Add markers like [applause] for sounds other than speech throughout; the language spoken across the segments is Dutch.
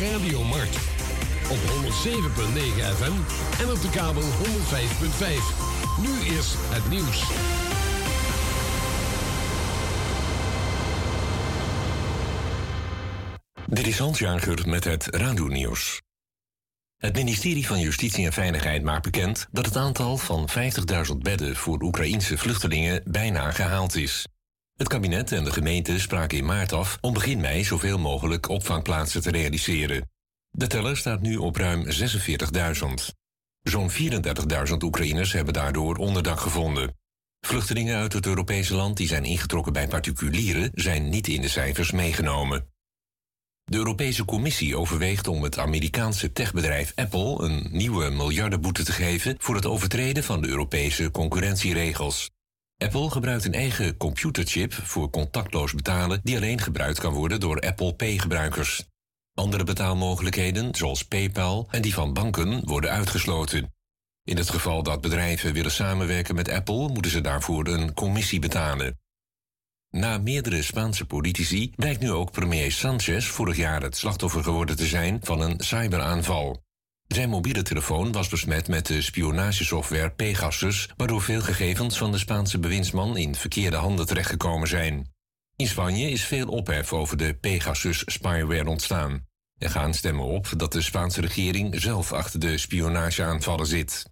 Radio Mart. Op 107.9 FM en op de kabel 105.5. Nu is het nieuws. Dit is Hans Jager met het Radio Nieuws. Het ministerie van Justitie en Veiligheid maakt bekend dat het aantal van 50.000 bedden voor Oekraïense vluchtelingen bijna gehaald is. Het kabinet en de gemeente spraken in maart af om begin mei zoveel mogelijk opvangplaatsen te realiseren. De teller staat nu op ruim 46.000. Zo'n 34.000 Oekraïners hebben daardoor onderdak gevonden. Vluchtelingen uit het Europese land die zijn ingetrokken bij particulieren zijn niet in de cijfers meegenomen. De Europese Commissie overweegt om het Amerikaanse techbedrijf Apple een nieuwe miljardenboete te geven voor het overtreden van de Europese concurrentieregels. Apple gebruikt een eigen computerchip voor contactloos betalen die alleen gebruikt kan worden door Apple Pay-gebruikers. Andere betaalmogelijkheden, zoals PayPal en die van banken, worden uitgesloten. In het geval dat bedrijven willen samenwerken met Apple, moeten ze daarvoor een commissie betalen. Na meerdere Spaanse politici blijkt nu ook premier Sanchez vorig jaar het slachtoffer geworden te zijn van een cyberaanval. Zijn mobiele telefoon was besmet met de spionagesoftware Pegasus, waardoor veel gegevens van de Spaanse bewindsman in verkeerde handen terechtgekomen zijn. In Spanje is veel ophef over de Pegasus-spyware ontstaan. Er gaan stemmen op dat de Spaanse regering zelf achter de spionageaanvallen zit.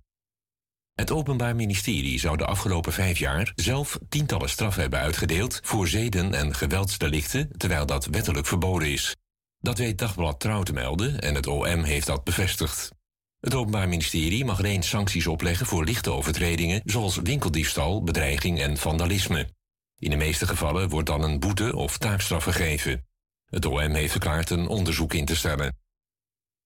Het Openbaar Ministerie zou de afgelopen vijf jaar zelf tientallen straffen hebben uitgedeeld voor zeden- en geweldsdelicten, terwijl dat wettelijk verboden is. Dat weet Dagblad Trouw te melden en het OM heeft dat bevestigd. Het Openbaar Ministerie mag alleen sancties opleggen voor lichte overtredingen, zoals winkeldiefstal, bedreiging en vandalisme. In de meeste gevallen wordt dan een boete of taakstraf gegeven. Het OM heeft verklaard een onderzoek in te stellen.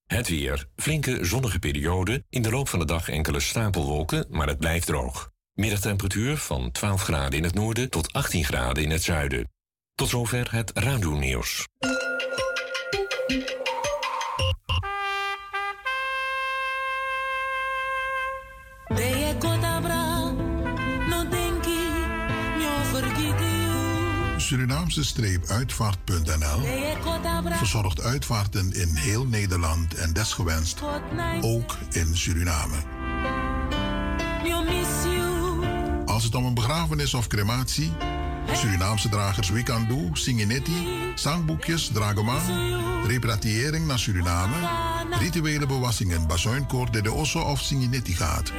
Het weer. Flinke zonnige periode. In de loop van de dag enkele stapelwolken, maar het blijft droog. Middagtemperatuur van 12 graden in het noorden tot 18 graden in het zuiden. Tot zover het radio-nieuws. Surinaamse-uitvaart.nl verzorgt uitvaarten in heel Nederland en desgewenst ook in Suriname. Als het om een begrafenis of crematie, Surinaamse dragers Wikandu, Singinetti, zangboekjes, dragoma, repatriëring naar Suriname, rituele bewassingen, bazuinkoord, de osso of Singinetti gaat.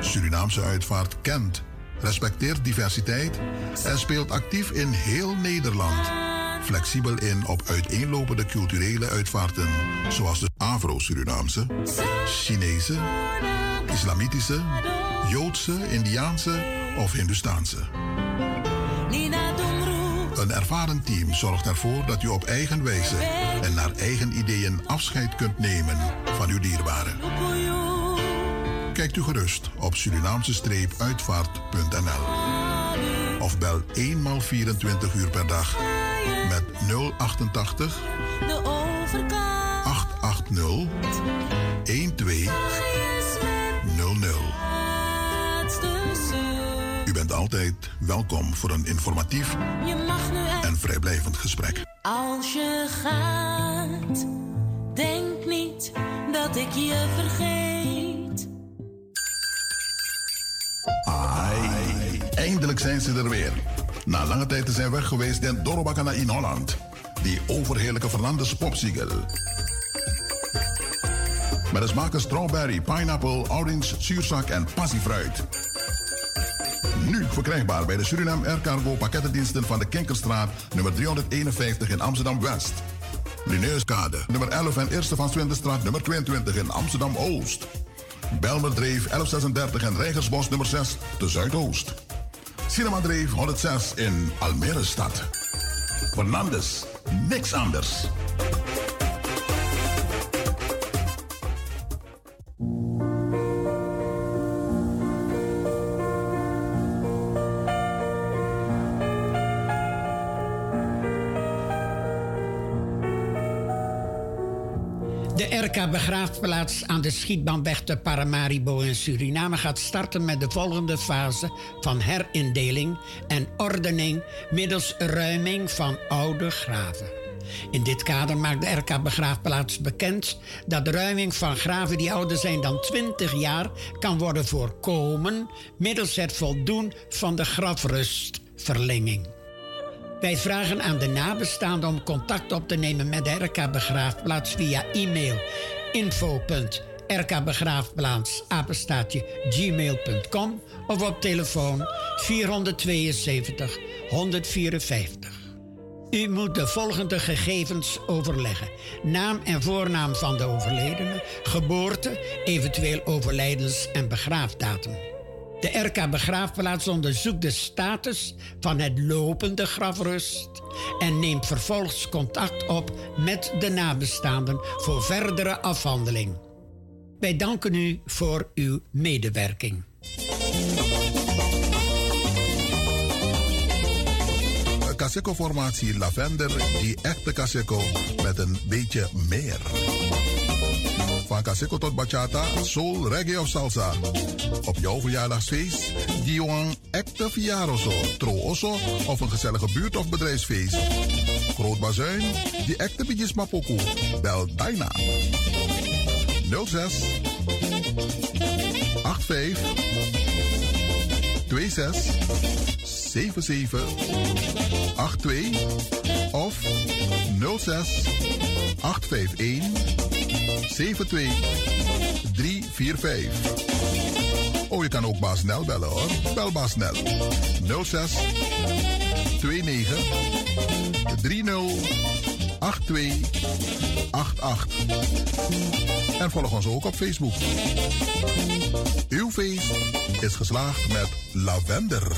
Surinaamse uitvaart kent respecteert diversiteit en speelt actief in heel Nederland. Flexibel in op uiteenlopende culturele uitvaarten, zoals de Afro-Surinaamse, Chinese, Islamitische, Joodse, Indiaanse of Hindustaanse. Een ervaren team zorgt ervoor dat u op eigen wijze en naar eigen ideeën afscheid kunt nemen van uw dierbaren. Kijkt u gerust op Surinaamse-uitvaart.nl of bel eenmaal 24 uur per dag met 088 880 1200. U bent altijd welkom voor een informatief en vrijblijvend gesprek. Als je gaat, denk niet dat ik je vergeet. Eindelijk zijn ze er weer. Na lange tijd te zijn weg geweest in Dorobakana in Holland. Die overheerlijke Fernandes popsiegel. Met de smaken strawberry, pineapple, orange, zuurzak en passiefruit. Nu verkrijgbaar bij de Suriname Air Cargo pakkettendiensten van de Kinkerstraat nummer 351 in Amsterdam-West. Lineuskade nummer 11 en Eerste van Swindenstraat nummer 22 in Amsterdam-Oost. Belmerdreef 1136 en Rijgersbos nummer 6 te Zuidoost. Cinemadreef 106 in Almere stad. Fernandes, niks anders. begraafplaats aan de schietbaanweg te Paramaribo in Suriname gaat starten met de volgende fase van herindeling en ordening middels ruiming van oude graven. In dit kader maakt de RK Begraafplaats bekend dat de ruiming van graven die ouder zijn dan 20 jaar kan worden voorkomen middels het voldoen van de grafrustverlenging. Wij vragen aan de nabestaanden om contact op te nemen met de RK Begraafplaats via e-mail info.rkbegraafplaats gmail.com of op telefoon 472 154. U moet de volgende gegevens overleggen: naam en voornaam van de overledene, geboorte, eventueel overlijdens- en begraafdatum. De RK Begraafplaats onderzoekt de status van het lopende grafrust en neemt vervolgens contact op met de nabestaanden voor verdere afhandeling. Wij danken u voor uw medewerking. Kaseko-formatie Lavender, die echte Kaseko met een beetje meer. Van Casico tot bachata, soul, reggae of salsa. Op jouw verjaardagsfeest, Diwan Ekte Viaroso, Trooso of een gezellige buurt- of bedrijfsfeest. Groot Bazuin, die Ekte Bijis Mapoku. Bel Dina. 06 85 26 77 82 of 06 851 72 345. Oh, je kan ook Baas Nel bellen hoor. Bel Baas Nel. 06 29 30 8288. En volg ons ook op Facebook. Uw feest is geslaagd met lavender.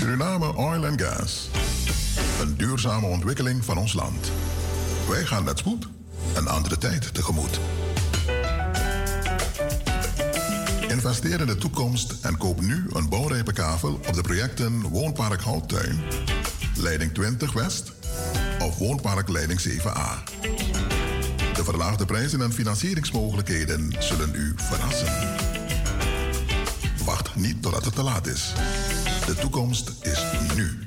Suriname Oil and Gas. Een duurzame ontwikkeling van ons land. Wij gaan met spoed een andere tijd tegemoet. Investeer in de toekomst en koop nu een bouwrijpe kavel op de projecten Woonpark Houttuin, Leiding 20 West of Woonpark Leiding 7A. De verlaagde prijzen en financieringsmogelijkheden zullen u verrassen. Wacht niet totdat het te laat is. De toekomst is nu.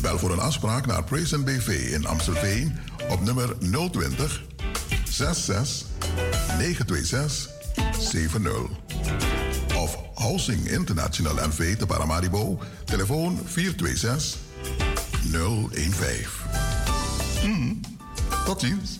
Bel voor een afspraak naar Praise BV in Amsterdam op nummer 020 66 926 70. Of Housing International NV te Paramaribo, telefoon 426 015. Hmm, tot ziens.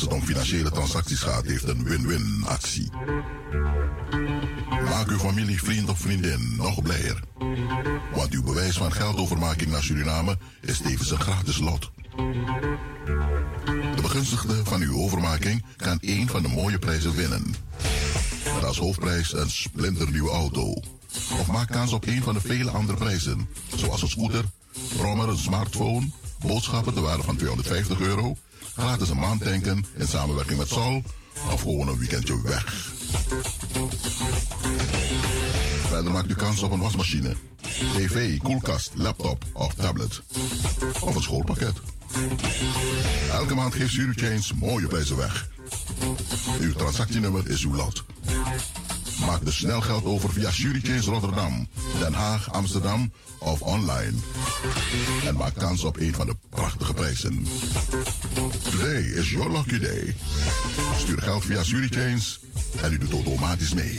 als het om financiële transacties gaat, heeft een win-win actie. Maak uw familie, vriend of vriendin nog blijer. Want uw bewijs van geldovermaking naar Suriname is tevens een gratis lot. De begunstigde van uw overmaking kan één van de mooie prijzen winnen. Met als hoofdprijs een splinternieuwe auto. Of maak kans op één van de vele andere prijzen, zoals een scooter, brommer, een smartphone, boodschappen te waarde van 250 euro gratis een maand tanken in samenwerking met Sol of gewoon een weekendje weg. Verder maakt de kans op een wasmachine, tv, koelkast, laptop of tablet. Of een schoolpakket. Elke maand geeft Zero Chains mooie prijzen weg. Uw transactienummer is uw lot. Maak de snel geld over via Surichains Rotterdam, Den Haag, Amsterdam of online. En maak kans op een van de prachtige prijzen. Today is your lucky day. Stuur geld via Surichains en u doet automatisch mee.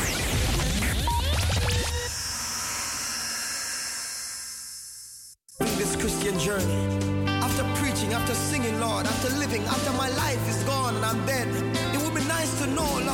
Journey. After preaching, after singing, Lord, after living, after my life is gone and I'm dead, it would be nice to know, Lord,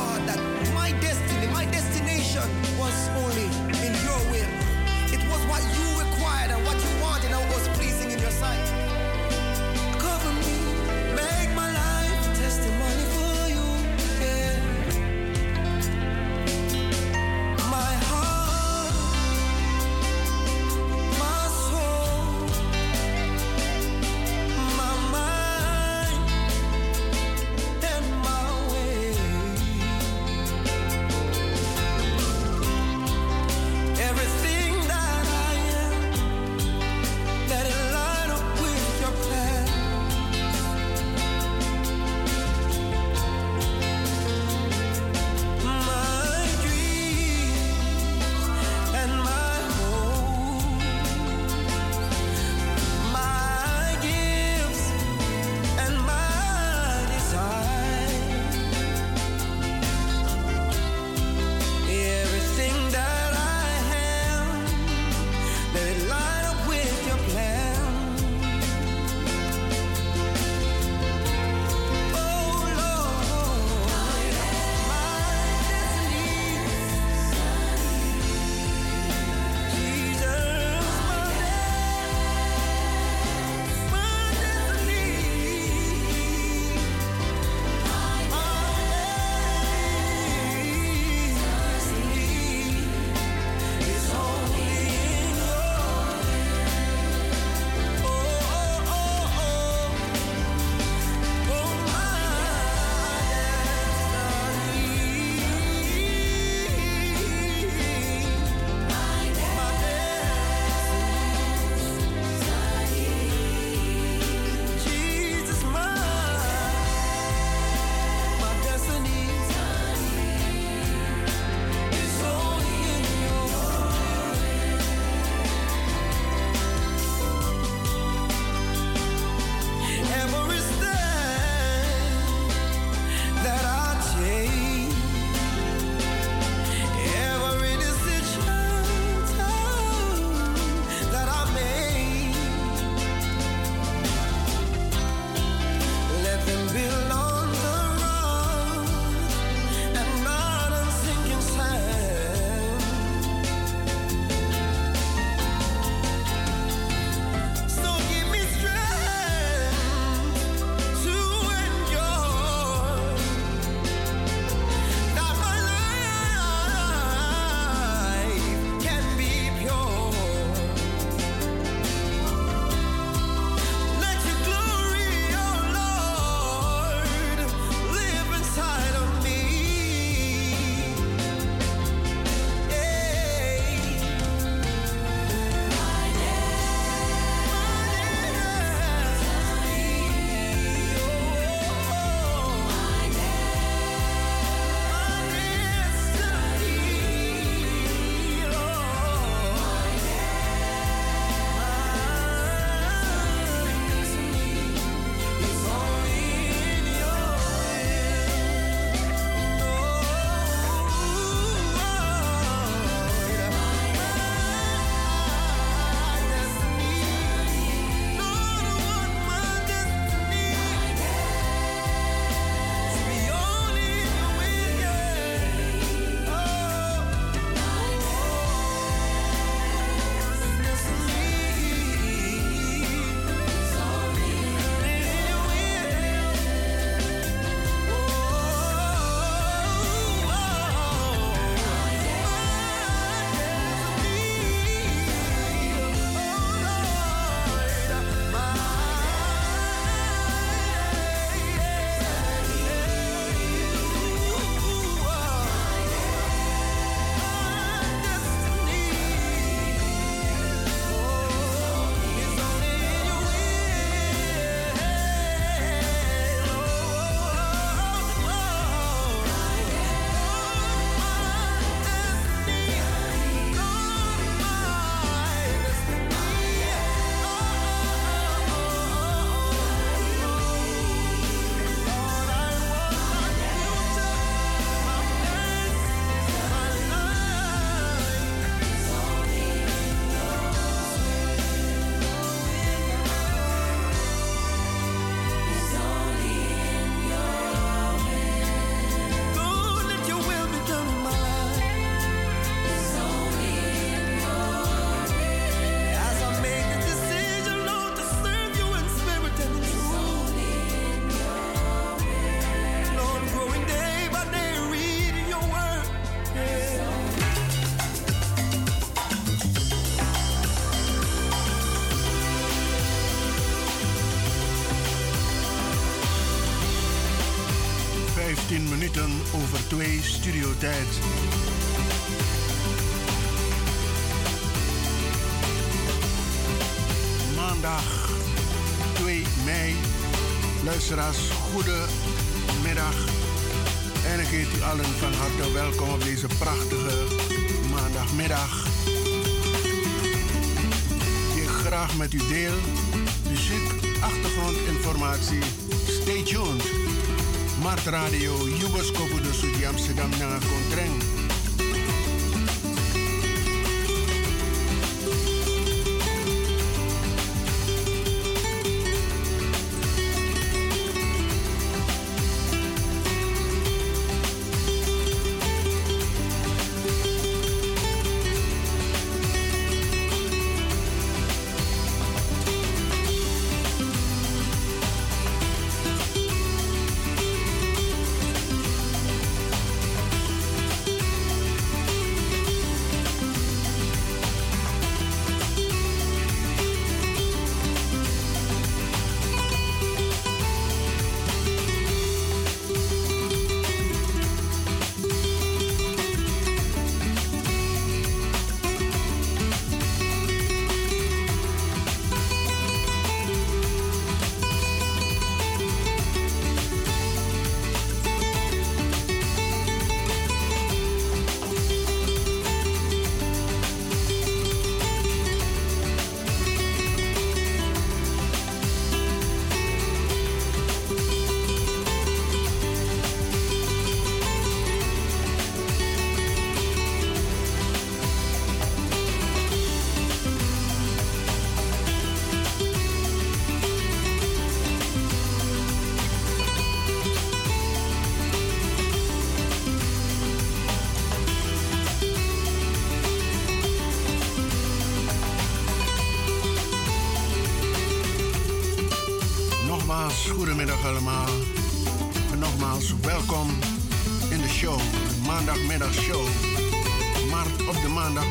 Radio, Jubers Kopu de Sudi Amsterdam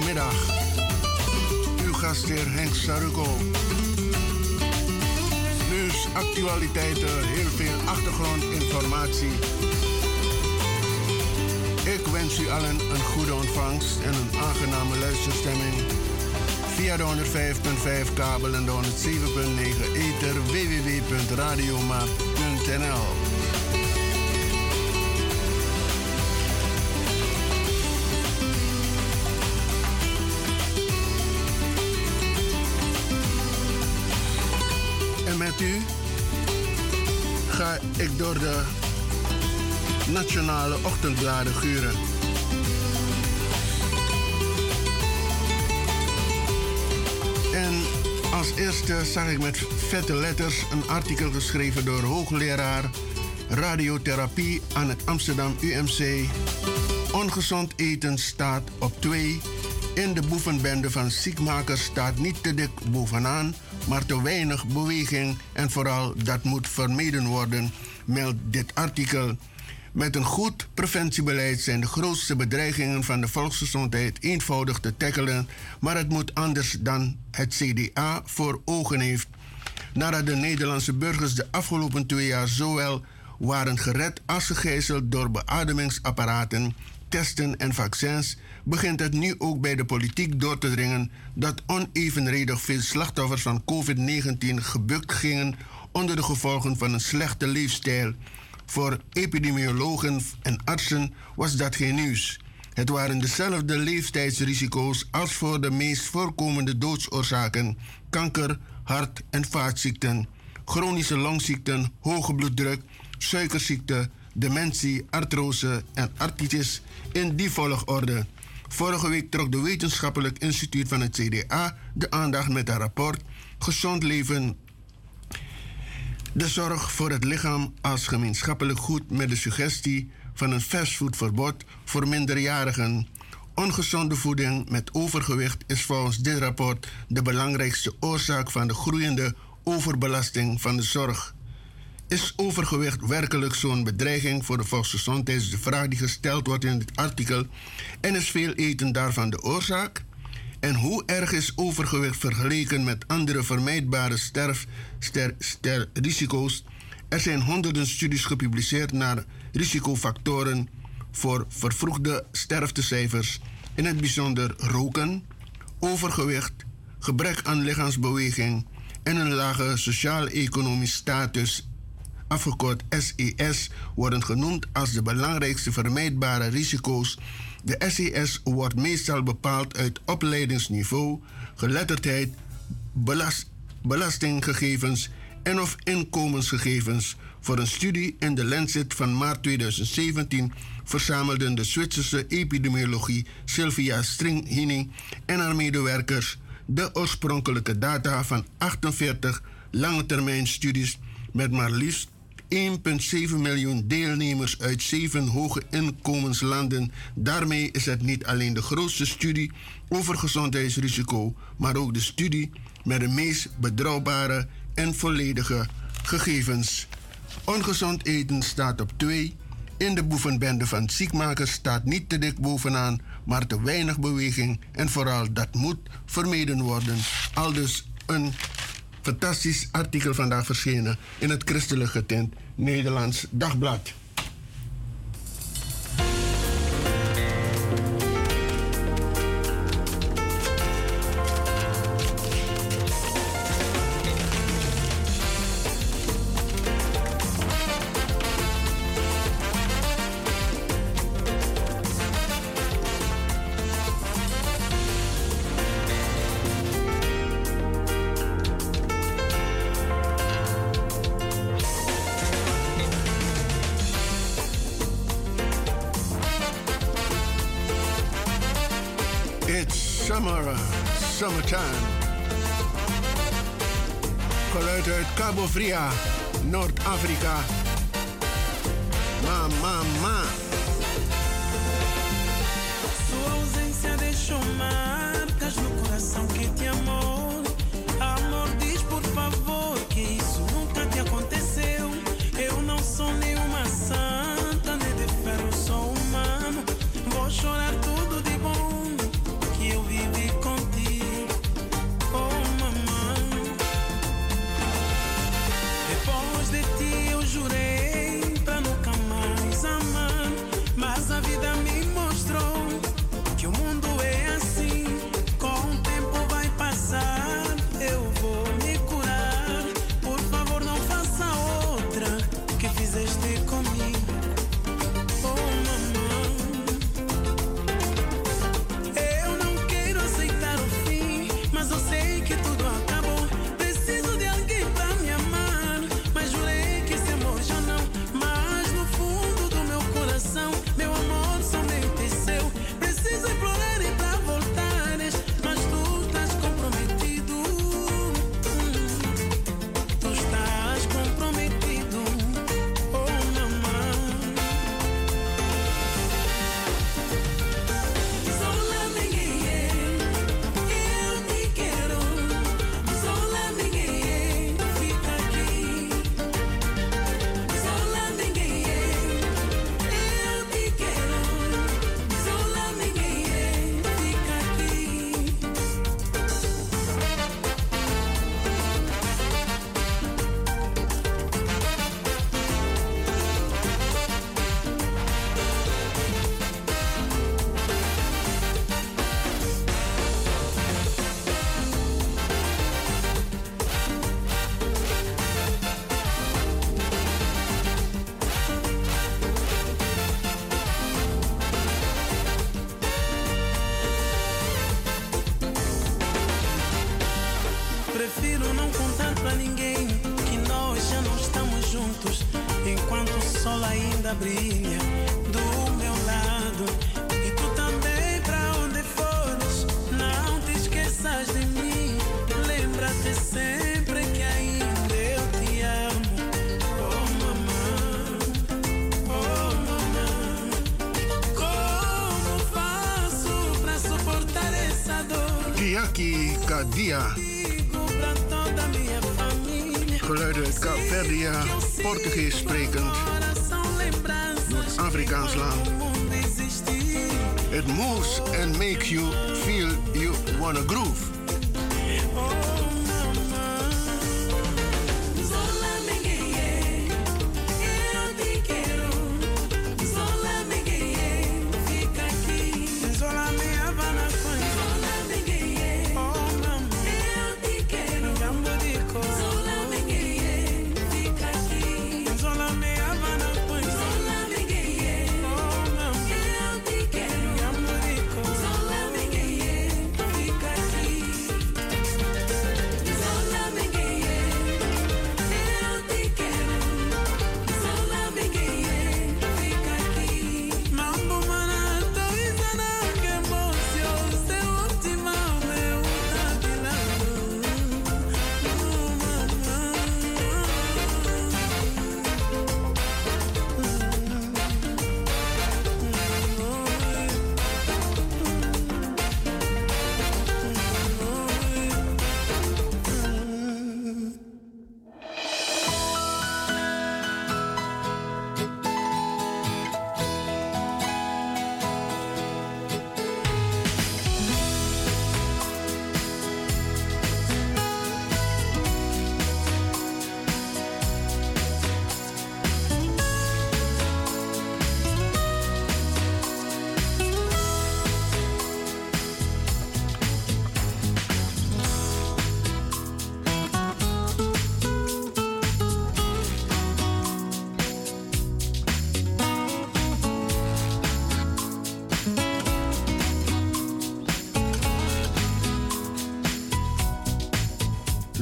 Goedemiddag. Uw gastheer Henk Sarugo. Nieuws, actualiteiten, heel veel achtergrondinformatie. Ik wens u allen een goede ontvangst en een aangename luisterstemming. Via de 105.5 kabel en de 107.9 ether www.radioma.nl na Kontreng. ochtendbladen guren. En als eerste zag ik met vette letters een artikel geschreven door hoogleraar radiotherapie aan het Amsterdam UMC. Ongezond eten staat op 2. In de boevenbende van ziekmakers staat niet te dik bovenaan, maar te weinig beweging en vooral dat moet vermeden worden, meldt dit artikel. Met een goed preventiebeleid zijn de grootste bedreigingen van de volksgezondheid eenvoudig te tackelen, maar het moet anders dan het CDA voor ogen heeft. Nadat de Nederlandse burgers de afgelopen twee jaar zowel waren gered als gegijzeld door beademingsapparaten, testen en vaccins, begint het nu ook bij de politiek door te dringen dat onevenredig veel slachtoffers van COVID-19 gebukt gingen onder de gevolgen van een slechte leefstijl voor epidemiologen en artsen was dat geen nieuws. Het waren dezelfde leeftijdsrisico's als voor de meest voorkomende doodsoorzaken: kanker, hart- en vaatziekten, chronische longziekten, hoge bloeddruk, suikerziekte, dementie, artrose en artritis in die volgorde. Vorige week trok de Wetenschappelijk Instituut van het CDA de aandacht met een rapport Gezond leven de zorg voor het lichaam als gemeenschappelijk goed met de suggestie van een fastfoodverbod voor minderjarigen. Ongezonde voeding met overgewicht is volgens dit rapport de belangrijkste oorzaak van de groeiende overbelasting van de zorg. Is overgewicht werkelijk zo'n bedreiging voor de volksgezondheid? Is de vraag die gesteld wordt in dit artikel. En is veel eten daarvan de oorzaak? En hoe erg is overgewicht vergeleken met andere vermijdbare sterf, ster, ster, risico's? Er zijn honderden studies gepubliceerd naar risicofactoren voor vervroegde sterftecijfers, in het bijzonder roken, overgewicht, gebrek aan lichaamsbeweging en een lage sociaal-economisch status, afgekort SES, worden genoemd als de belangrijkste vermijdbare risico's. De SES wordt meestal bepaald uit opleidingsniveau, geletterdheid, belast, belastinggegevens en of inkomensgegevens. Voor een studie in de Lancet van maart 2017 verzamelden de Zwitserse epidemiologie Sylvia Stringhining en haar medewerkers de oorspronkelijke data van 48 langetermijnstudies met maar liefst 1,7 miljoen deelnemers uit zeven hoge inkomenslanden. Daarmee is het niet alleen de grootste studie over gezondheidsrisico, maar ook de studie met de meest betrouwbare en volledige gegevens. Ongezond eten staat op 2. In de boevenbende van ziekmakers staat niet te dik bovenaan, maar te weinig beweging. En vooral dat moet vermeden worden. Al dus een fantastisch artikel vandaag verschenen in het christelijk getint Nederlands Dagblad.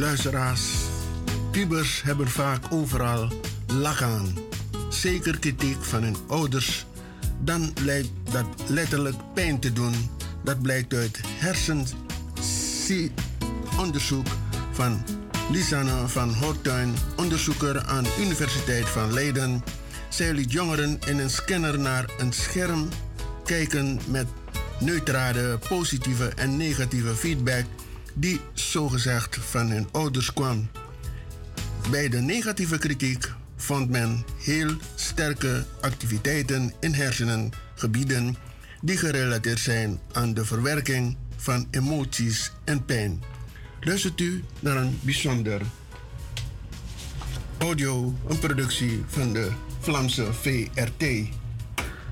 Luisteraars, pubers hebben vaak overal lak aan. Zeker kritiek van hun ouders. Dan lijkt dat letterlijk pijn te doen. Dat blijkt uit hersenonderzoek van Lisanne van Hortuin, onderzoeker aan de Universiteit van Leiden. Zij liet jongeren in een scanner naar een scherm kijken met neutrale, positieve en negatieve feedback die zogezegd van hun ouders kwam. Bij de negatieve kritiek vond men heel sterke activiteiten in hersenengebieden die gerelateerd zijn aan de verwerking van emoties en pijn. Luistert u naar een bijzonder audio, een productie van de Vlaamse VRT.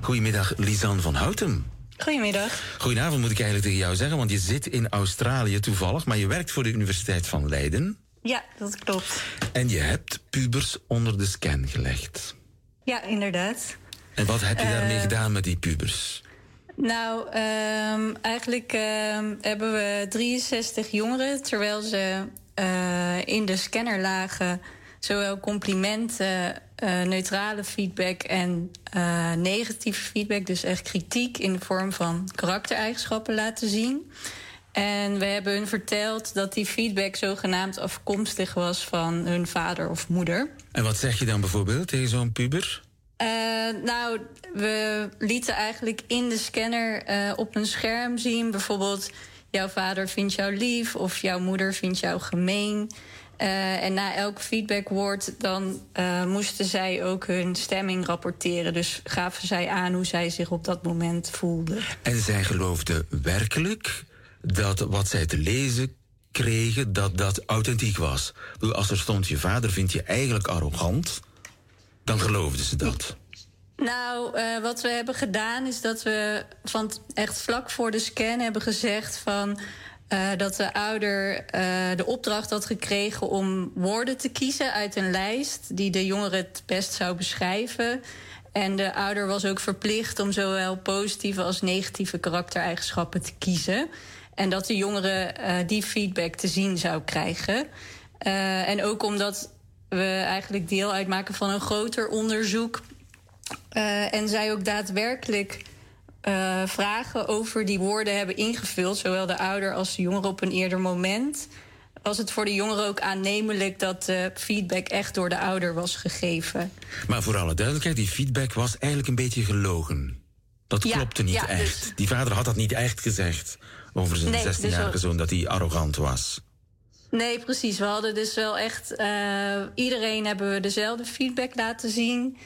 Goedemiddag, Lisanne van Houten. Goedemiddag. Goedenavond moet ik eigenlijk tegen jou zeggen, want je zit in Australië toevallig, maar je werkt voor de Universiteit van Leiden. Ja, dat klopt. En je hebt pubers onder de scan gelegd. Ja, inderdaad. En wat heb je daarmee Eh, gedaan met die pubers? Nou, ehm, eigenlijk ehm, hebben we 63 jongeren, terwijl ze eh, in de scanner lagen, zowel complimenten, eh, neutrale feedback en eh, negatieve feedback, dus echt kritiek in de vorm van karaktereigenschappen laten zien. En we hebben hun verteld dat die feedback zogenaamd afkomstig was van hun vader of moeder. En wat zeg je dan bijvoorbeeld tegen zo'n puber? Eh, nou, we lieten eigenlijk in de scanner op een scherm zien... bijvoorbeeld jouw vader vindt jou lief of jouw moeder vindt jou gemeen. Eh, en na elk feedbackwoord dan eh, moesten zij ook hun stemming rapporteren. Dus gaven zij aan hoe zij zich op dat moment voelden. En zij geloofden werkelijk dat wat zij te lezen kregen, dat dat authentiek was. Als er stond, je vader vindt je eigenlijk arrogant, dan geloofden ze dat. Nou, eh, wat we hebben gedaan is dat we van echt vlak voor de scan hebben gezegd van. Eh, dat de ouder eh, de opdracht had gekregen om woorden te kiezen uit een lijst die de jongere het best zou beschrijven. En de ouder was ook verplicht om zowel positieve als negatieve karaktereigenschappen te kiezen. En dat de jongere eh, die feedback te zien zou krijgen. En ook omdat we eigenlijk deel uitmaken van een groter onderzoek en zij ook daadwerkelijk eh, vragen over die woorden hebben ingevuld, zowel de ouder als de jongere op een eerder moment. Was het voor de jongeren ook aannemelijk dat de feedback echt door de ouder was gegeven? Maar voor alle duidelijkheid, die feedback was eigenlijk een beetje gelogen. Dat Ja, klopte niet ja, echt. dus- Die vader had dat niet echt gezegd over zijn Nee, dus 16-jarige wel- zoon, dat hij arrogant was. Nee, precies. We hadden dus wel echt. eh, iedereen hebben we dezelfde feedback laten zien.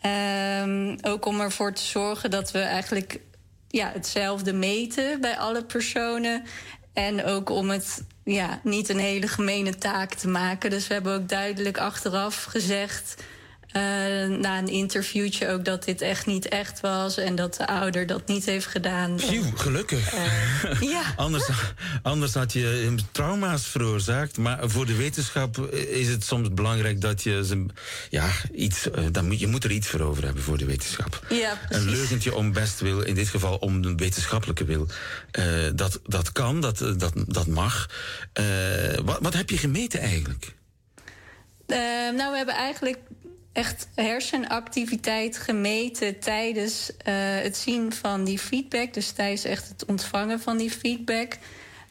Ehm, ook om ervoor te zorgen dat we eigenlijk ja, hetzelfde meten bij alle personen. En ook om het ja, niet een hele gemene taak te maken. Dus we hebben ook duidelijk achteraf gezegd. Eh, na een interviewtje ook dat dit echt niet echt was. En dat de ouder dat niet heeft gedaan. Phew, gelukkig. ja. [laughs] Anders, anders had je hem trauma's veroorzaakt. Maar voor de wetenschap is het soms belangrijk dat je ze. Ja, iets, eh, dan moet, je moet er iets voor over hebben voor de wetenschap. Ja, precies. Een leugentje om best wil, in dit geval om een wetenschappelijke wil. eh, dat, dat kan, dat, eh, dat, dat mag. Eh, wat, wat heb je gemeten eigenlijk? Eh, nou, we hebben eigenlijk echt hersenactiviteit gemeten tijdens eh, het zien van die feedback. Dus tijdens echt het ontvangen van die feedback.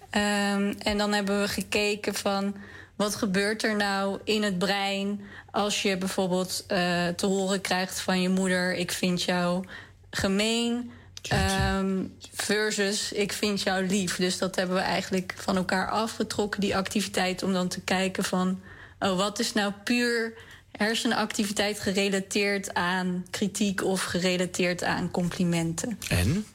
Ehm, en dan hebben we gekeken van wat gebeurt er nou in het brein als je bijvoorbeeld eh, te horen krijgt van je moeder: ik vind jou gemeen. ehm, versus ik vind jou lief. Dus dat hebben we eigenlijk van elkaar afgetrokken, die activiteit, om dan te kijken van oh, wat is nou puur hersenactiviteit gerelateerd aan kritiek of gerelateerd aan complimenten. En?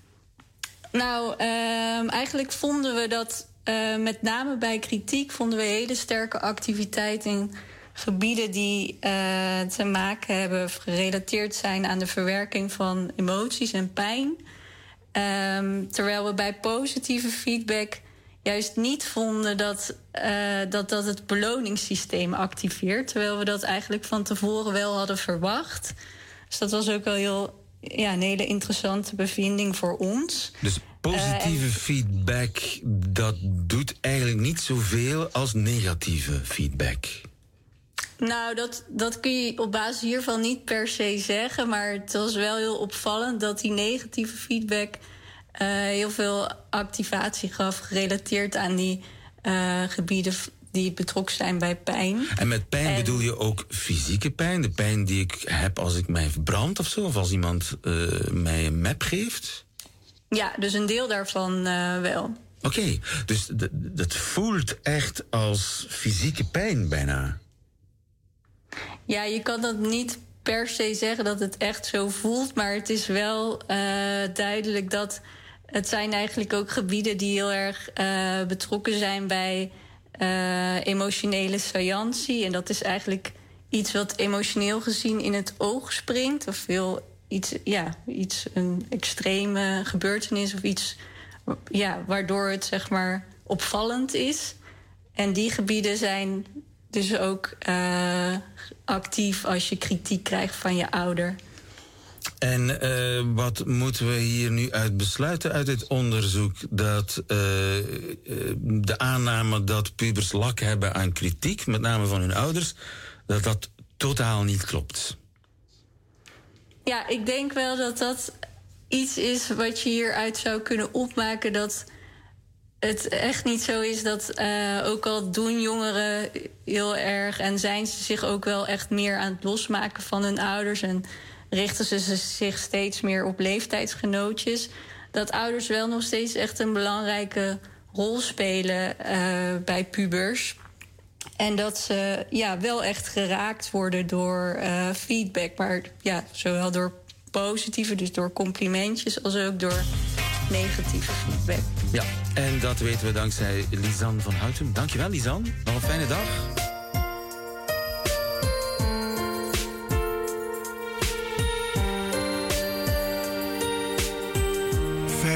Nou, ehm, eigenlijk vonden we dat eh, met name bij kritiek vonden we hele sterke activiteit in gebieden die eh, te maken hebben of gerelateerd zijn aan de verwerking van emoties en pijn. Ehm, terwijl we bij positieve feedback juist niet vonden dat, eh, dat dat het beloningssysteem activeert. Terwijl we dat eigenlijk van tevoren wel hadden verwacht. Dus dat was ook wel heel, ja, een hele interessante bevinding voor ons. Dus positieve feedback, dat doet eigenlijk niet zoveel als negatieve feedback. Nou, dat, dat kun je op basis hiervan niet per se zeggen. Maar het was wel heel opvallend dat die negatieve feedback heel veel activatie gaf, gerelateerd aan die uh, gebieden die betrokken zijn bij pijn. En met pijn en... bedoel je ook fysieke pijn? De pijn die ik heb als ik mij verbrand of zo? Of als iemand uh, mij een map geeft? Ja, dus een deel daarvan wel. Oké, okay, dus dat voelt echt als fysieke pijn bijna. Ja, je kan dat niet per se zeggen dat het echt zo voelt. Maar het is wel uh, duidelijk dat het zijn eigenlijk ook gebieden die heel erg uh, betrokken zijn bij uh, emotionele saillantie. En dat is eigenlijk iets wat emotioneel gezien in het oog springt. Of veel iets, ja, iets een extreme gebeurtenis of iets ja, waardoor het zeg maar opvallend is. En die gebieden zijn dus ook uh, actief als je kritiek krijgt van je ouder. En uh, wat moeten we hier nu uit besluiten uit dit onderzoek? Dat uh, de aanname dat pubers lak hebben aan kritiek, met name van hun ouders, dat dat totaal niet klopt. Ja, ik denk wel dat dat iets is wat je hieruit zou kunnen opmaken. Dat het echt niet zo is dat ook al doen jongeren heel erg en zijn ze zich ook wel echt meer aan het losmaken van hun ouders en richten ze zich steeds meer op leeftijdsgenootjes, dat ouders wel nog steeds echt een belangrijke rol spelen uh, bij pubers. En dat ze ja, wel echt geraakt worden door uh, feedback, maar ja, zowel door positieve, dus door complimentjes, als ook door negatieve feedback. Ja, en dat weten we dankzij Lisanne van Houten. Dankjewel, Lisanne. Nog een fijne dag.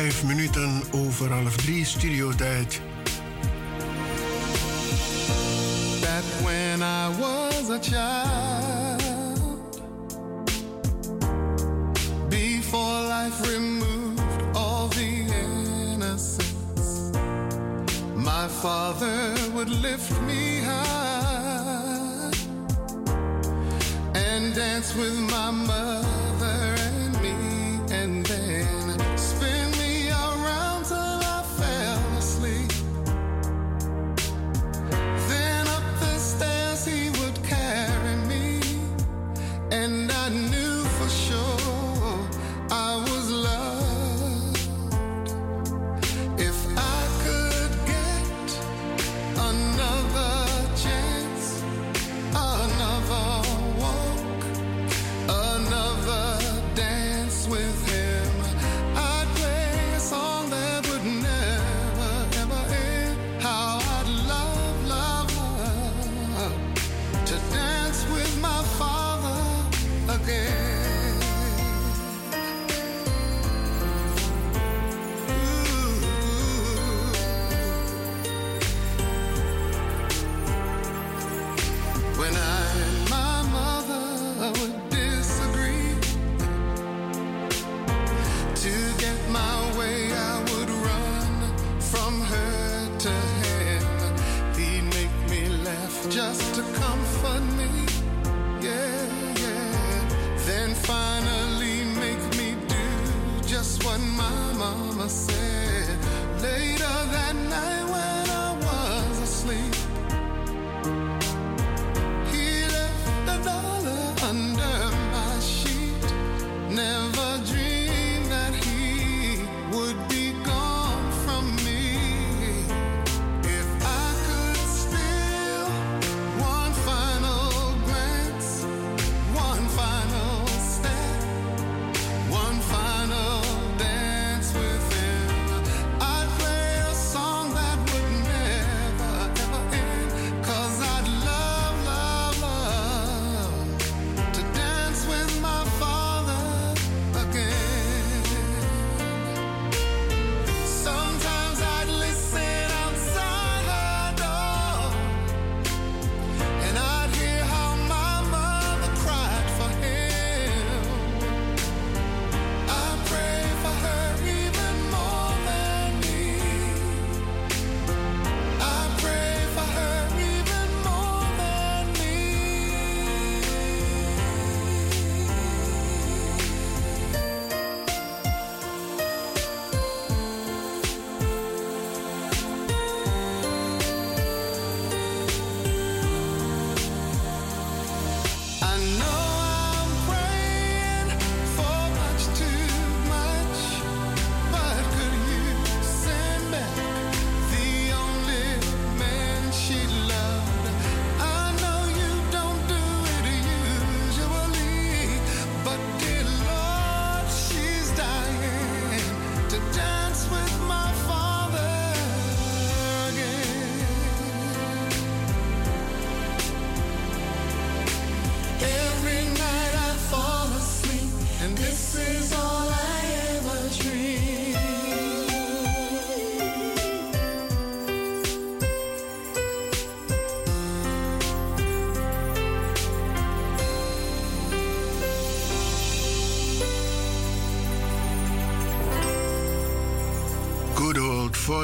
Vijf minuten over half drie studiotijd. That when I was a child. Before life removed all the innocence. My father would lift me high. And dance with my mother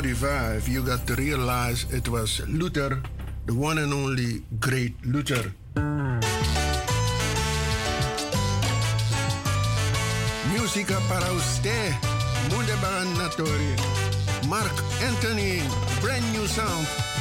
45, you got to realize it was Luther, the one and only great Luther. Musica para usted, Mundeban Natori, Mark Anthony, brand new sound.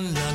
and love.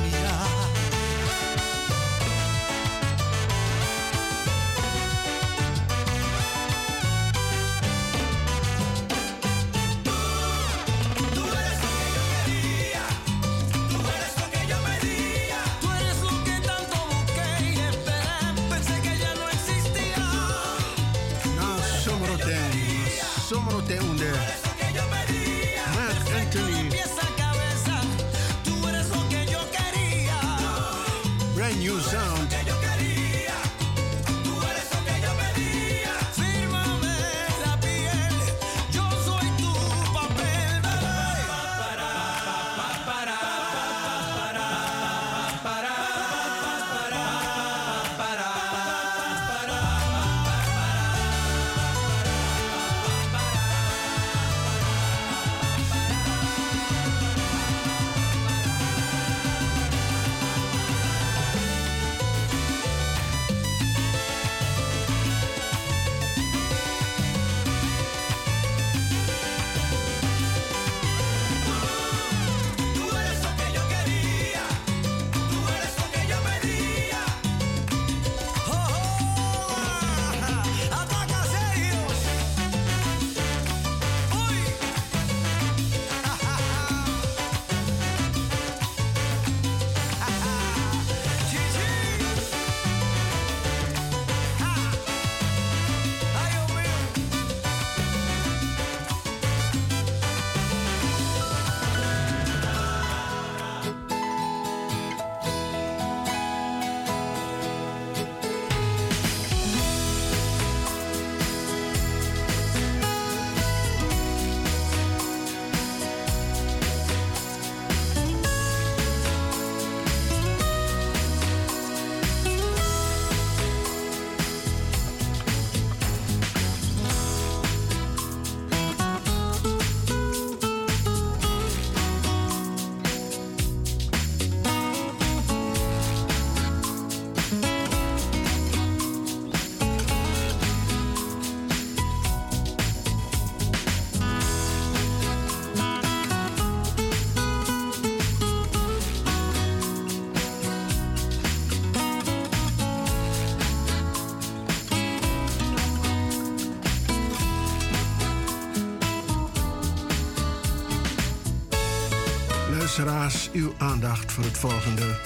Uw aandacht voor het volgende.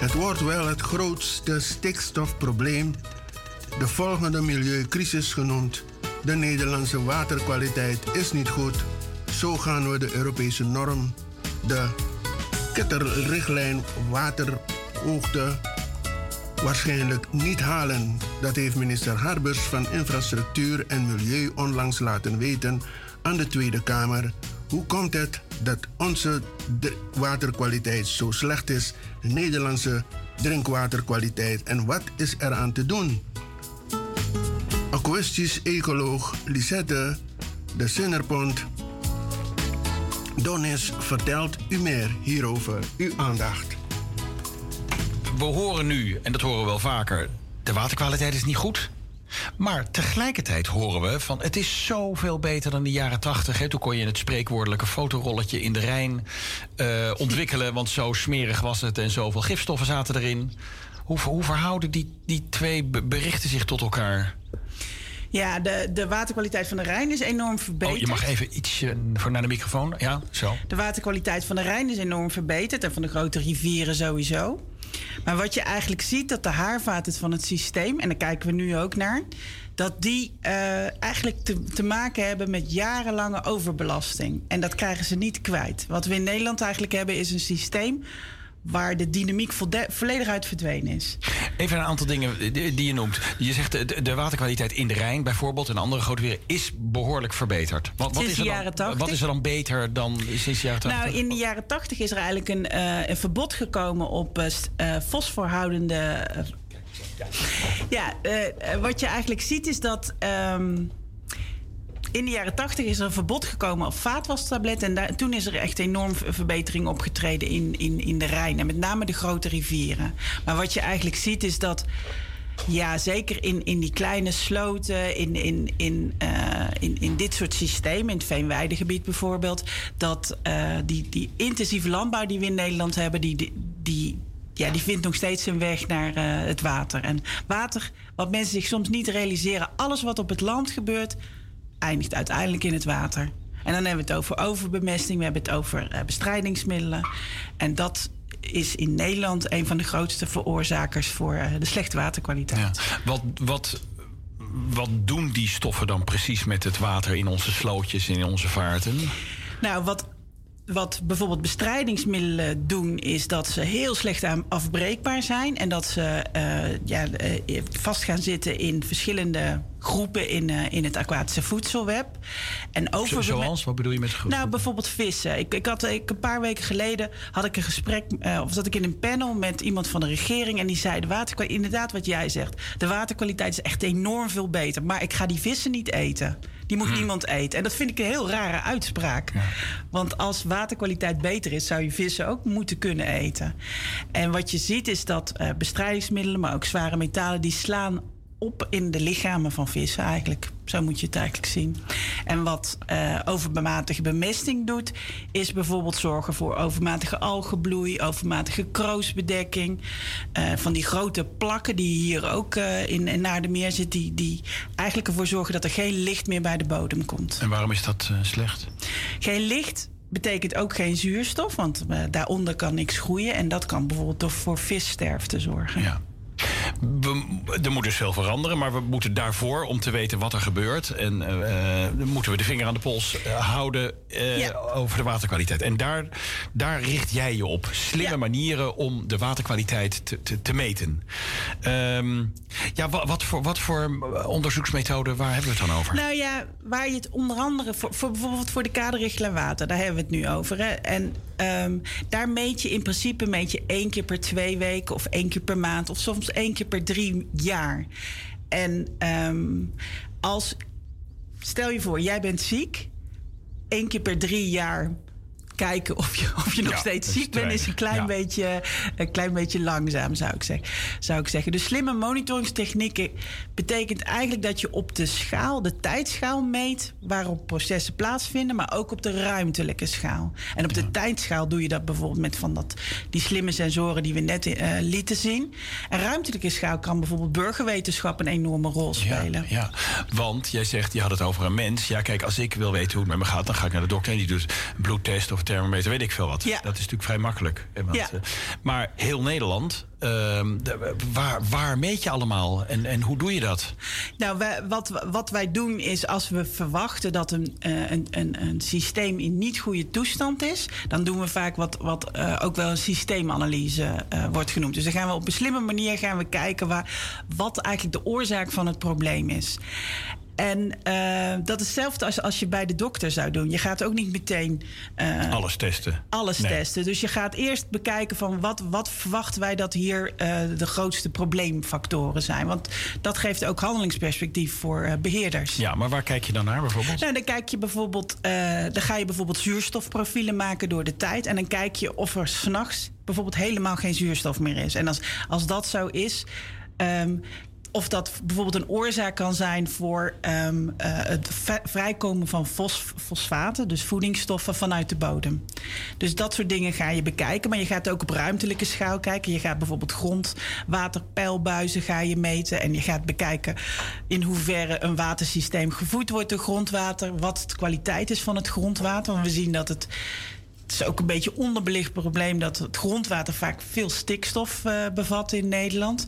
Het wordt wel het grootste stikstofprobleem, de volgende milieucrisis genoemd. De Nederlandse waterkwaliteit is niet goed. Zo gaan we de Europese norm, de ketterrichtlijn waterhoogte, waarschijnlijk niet halen. Dat heeft minister Harbers van Infrastructuur en Milieu onlangs laten weten aan de Tweede Kamer. Hoe komt het dat onze waterkwaliteit zo slecht is, de Nederlandse drinkwaterkwaliteit, en wat is er aan te doen? Akoestisch ecoloog Lisette de Zinnerpont Donis vertelt u meer hierover. Uw aandacht. We horen nu, en dat horen we wel vaker, de waterkwaliteit is niet goed. Maar tegelijkertijd horen we van het is zoveel beter dan de jaren tachtig. Toen kon je het spreekwoordelijke fotorolletje in de Rijn uh, ontwikkelen. Want zo smerig was het en zoveel gifstoffen zaten erin. Hoe, hoe verhouden die, die twee berichten zich tot elkaar? Ja, de, de waterkwaliteit van de Rijn is enorm verbeterd. Oh, je mag even iets voor naar de microfoon. Ja, zo. De waterkwaliteit van de Rijn is enorm verbeterd. En van de grote rivieren sowieso. Maar wat je eigenlijk ziet, dat de haarvaten van het systeem... en daar kijken we nu ook naar... dat die uh, eigenlijk te, te maken hebben met jarenlange overbelasting. En dat krijgen ze niet kwijt. Wat we in Nederland eigenlijk hebben, is een systeem waar de dynamiek volledig uit verdwenen is. Even een aantal dingen die je noemt. Je zegt de, de waterkwaliteit in de Rijn bijvoorbeeld en andere grote weren is behoorlijk verbeterd. Wat, wat, is, er dan, wat is er dan beter dan sinds de jaren 80? Nou, in de jaren 80 is er eigenlijk een, uh, een verbod gekomen op uh, fosforhoudende. ja, wat je eigenlijk ziet is dat. Um, in de jaren 80 is er een verbod gekomen op vaatwastabletten. En toen is er echt enorm verbetering opgetreden in, in, in de Rijn. En met name de grote rivieren. Maar wat je eigenlijk ziet is dat. Ja, zeker in, in die kleine sloten, in, in, in, uh, in, in dit soort systemen, in het Veenweidegebied bijvoorbeeld, dat uh, die, die intensieve landbouw die we in Nederland hebben, die, die, ja, die vindt nog steeds zijn weg naar uh, het water. En water, wat mensen zich soms niet realiseren, alles wat op het land gebeurt, eindigt uiteindelijk in het water. En dan hebben we het over overbemesting, we hebben het over uh, bestrijdingsmiddelen. En dat is in Nederland een van de grootste veroorzakers voor uh, de slechte waterkwaliteit. Ja. Wat, wat, wat doen die stoffen dan precies met het water in onze slootjes en in onze vaarten? Nou, wat wat bijvoorbeeld bestrijdingsmiddelen doen, is dat ze heel slecht afbreekbaar zijn. En dat ze uh, ja, uh, vast gaan zitten in verschillende groepen in, uh, in het aquatische voedselweb. En over Zoals? Wat bedoel je met groepen? Nou, bijvoorbeeld vissen. Ik, ik had, ik, een paar weken geleden had ik een gesprek, of zat ik in een panel met iemand van de regering. En die zei: de waterkwaliteit, inderdaad wat jij zegt. De waterkwaliteit is echt enorm veel beter. Maar ik ga die vissen niet eten. Die moet hmm. niemand eten. En dat vind ik een heel rare uitspraak. Want als waterkwaliteit beter is, zou je vissen ook moeten kunnen eten. En wat je ziet is dat uh, bestrijdingsmiddelen, maar ook zware metalen, die slaan op in de lichamen van vissen eigenlijk. Zo moet je het eigenlijk zien. En wat uh, overmatige bemesting doet, is bijvoorbeeld zorgen voor overmatige algenbloei, overmatige kroosbedekking. Uh, van die grote plakken die hier ook uh, in, in Naardenmeer zitten, die, die eigenlijk ervoor zorgen dat er geen licht meer bij de bodem komt. En waarom is dat slecht? Geen licht betekent ook geen zuurstof, want daaronder kan niks groeien. En dat kan bijvoorbeeld voor vissterfte zorgen. Ja. We, er moet dus veel veranderen, maar we moeten daarvoor, om te weten wat er gebeurt, en uh, moeten we de vinger aan de pols uh, houden uh, over de waterkwaliteit. En daar, daar richt jij je op. Slimme ja. manieren om de waterkwaliteit te, te, te meten. Um, ja, wat, wat, voor, wat voor onderzoeksmethoden, waar hebben we het dan over? Nou ja, waar je het onder andere, voor, voor bijvoorbeeld voor de kaderrichtlijn water, daar hebben we het nu over. Hè? En um, daar meet je in principe meet je één keer per twee weken of één keer per maand of soms één keer per drie jaar. En um, als, stel je voor, jij bent ziek, één keer per drie jaar kijken of je, of je nog steeds ziek bent, is een klein, beetje, een klein beetje langzaam, zou ik, zeggen, zou ik zeggen. Dus slimme monitoringstechnieken betekent eigenlijk dat je op de schaal, de tijdschaal meet waarop processen plaatsvinden, maar ook op de ruimtelijke schaal. En op de tijdschaal doe je dat bijvoorbeeld met van dat, die slimme sensoren die we net uh, lieten zien. En ruimtelijke schaal kan bijvoorbeeld burgerwetenschap een enorme rol spelen. Ja, want jij zegt, je had het over een mens. Ja, kijk, als ik wil weten hoe het met me gaat, dan ga ik naar de dokter en die doet een bloedtest of thermometer, weet ik veel wat. Ja. Dat is natuurlijk vrij makkelijk. hè, want, Ja. eh, maar heel Nederland, ehm, de- waar, waar meet je allemaal en, en hoe doe je dat? Nou, wij, wat, wat wij doen is als we verwachten dat een, eh, een, een, een systeem in niet goede toestand is, dan doen we vaak wat, wat eh, ook wel een systeemanalyse eh, wordt genoemd. Dus dan gaan we op een slimme manier gaan we kijken waar, wat eigenlijk de oorzaak van het probleem is. En eh, dat is hetzelfde als, als je bij de dokter zou doen. Je gaat ook niet meteen eh, Alles testen. alles Nee. testen. Dus je gaat eerst bekijken van wat, wat verwachten wij dat hier eh, de grootste probleemfactoren zijn. Want dat geeft ook handelingsperspectief voor eh, beheerders. Ja, maar waar kijk je dan naar bijvoorbeeld? Nou, dan kijk je bijvoorbeeld, dan ga je bijvoorbeeld zuurstofprofielen maken door de tijd. En dan kijk je of er s'nachts bijvoorbeeld helemaal geen zuurstof meer is. En als, als dat zo is. ehm, of dat bijvoorbeeld een oorzaak kan zijn voor ehm, eh, het vrijkomen van fos, fosfaten, dus voedingsstoffen vanuit de bodem. Dus dat soort dingen ga je bekijken. Maar je gaat ook op ruimtelijke schaal kijken. Je gaat bijvoorbeeld grondwaterpeilbuizen ga je meten. En je gaat bekijken in hoeverre een watersysteem gevoed wordt door grondwater. Wat de kwaliteit is van het grondwater. Want we zien dat het. Het is ook een beetje onderbelicht probleem dat het grondwater vaak veel stikstof eh, bevat in Nederland.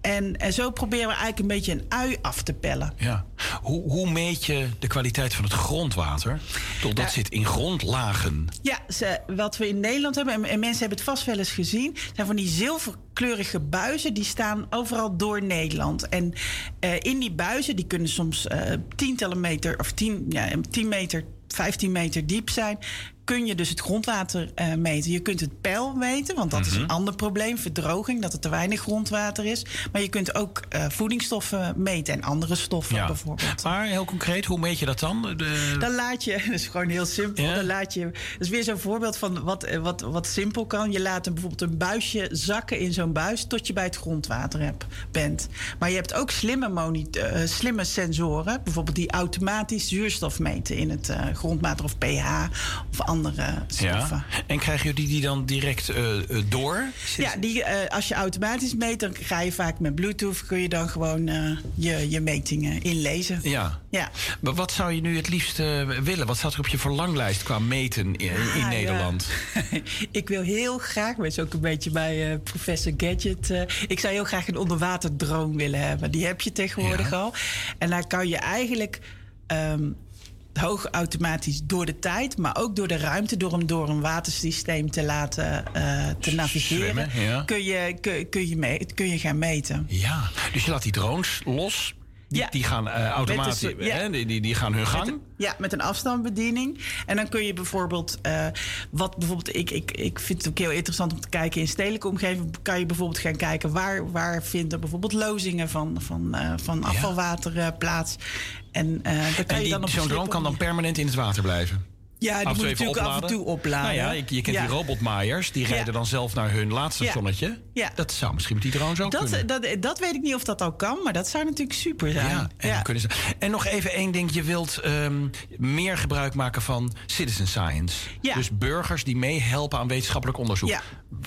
En, en zo proberen we eigenlijk een beetje een ui af te pellen. Ja. Hoe, hoe meet je de kwaliteit van het grondwater? Toch, dat Ja. zit in grondlagen. Ja, ze, wat we in Nederland hebben, en, en mensen hebben het vast wel eens gezien, zijn van die zilverkleurige buizen, die staan overal door Nederland. En eh, in die buizen, die kunnen soms eh tientallen meter, of tien, ja, 10 meter, 15 meter diep zijn. Kun je dus het grondwater eh, meten. Je kunt het peil meten, want dat is Mhm. een ander probleem. Verdroging, dat er te weinig grondwater is. Maar je kunt ook eh, voedingsstoffen meten en andere stoffen Ja. bijvoorbeeld. Maar heel concreet, hoe meet je dat dan? De... Dan laat je, [laughs] dat is gewoon heel simpel. Dan laat je, dat is weer zo'n voorbeeld van wat, eh, wat, wat simpel kan. Je laat een, bijvoorbeeld een buisje zakken in zo'n buis tot je bij het grondwater hebt, bent. Maar je hebt ook slimme, monit- eh, slimme sensoren, bijvoorbeeld die automatisch zuurstof meten in het grondwater of pH of andere stoffen. Ja. En krijg je die, dan direct eh, eh, door? Ja, die, eh, als je automatisch meet, dan ga je vaak met Bluetooth kun je dan gewoon je, je metingen inlezen. Ja. Ja. Maar wat zou je nu het liefst willen? Wat staat er op je verlanglijst qua meten in, in Ah, ja. Nederland? [laughs] ik wil heel graag, ik ben ook een beetje bij professor Gadget. ik zou heel graag een onderwaterdrone willen hebben. Die heb je tegenwoordig al. En daar kan je eigenlijk ehm, hoog automatisch door de tijd, maar ook door de ruimte, door hem door een watersysteem te laten eh, te navigeren, Zwemmen, ja. kun, je, kun, kun, je me- kun je gaan meten. Ja, dus je laat die drones los. Die, die gaan eh, automatisch, ja. hè, die, die, die gaan hun gang. Met een- ja, met een afstandsbediening. En dan kun je bijvoorbeeld, eh, wat bijvoorbeeld, ik, ik, ik vind het ook heel interessant om te kijken in stedelijke omgeving. Kan je bijvoorbeeld gaan kijken waar, waar vinden bijvoorbeeld lozingen van, van, eh, van afvalwater plaats. En, dan kan En je die- dan op zo'n drone kan dan permanent in het water blijven. Ja, die Af moet natuurlijk af en toe opladen. Nou ja, je, je kent Ja. die robotmaaiers. Die Ja. rijden dan zelf naar hun laadstationnetje. Ja. Dat zou misschien met die drones ook Dat, kunnen. dat, dat weet ik niet of dat al kan, maar dat zou natuurlijk super zijn. Ja, en, dan kunnen ze, en nog even één ding. Je wilt ehm, meer gebruik maken van citizen science. Dus burgers die meehelpen aan wetenschappelijk onderzoek.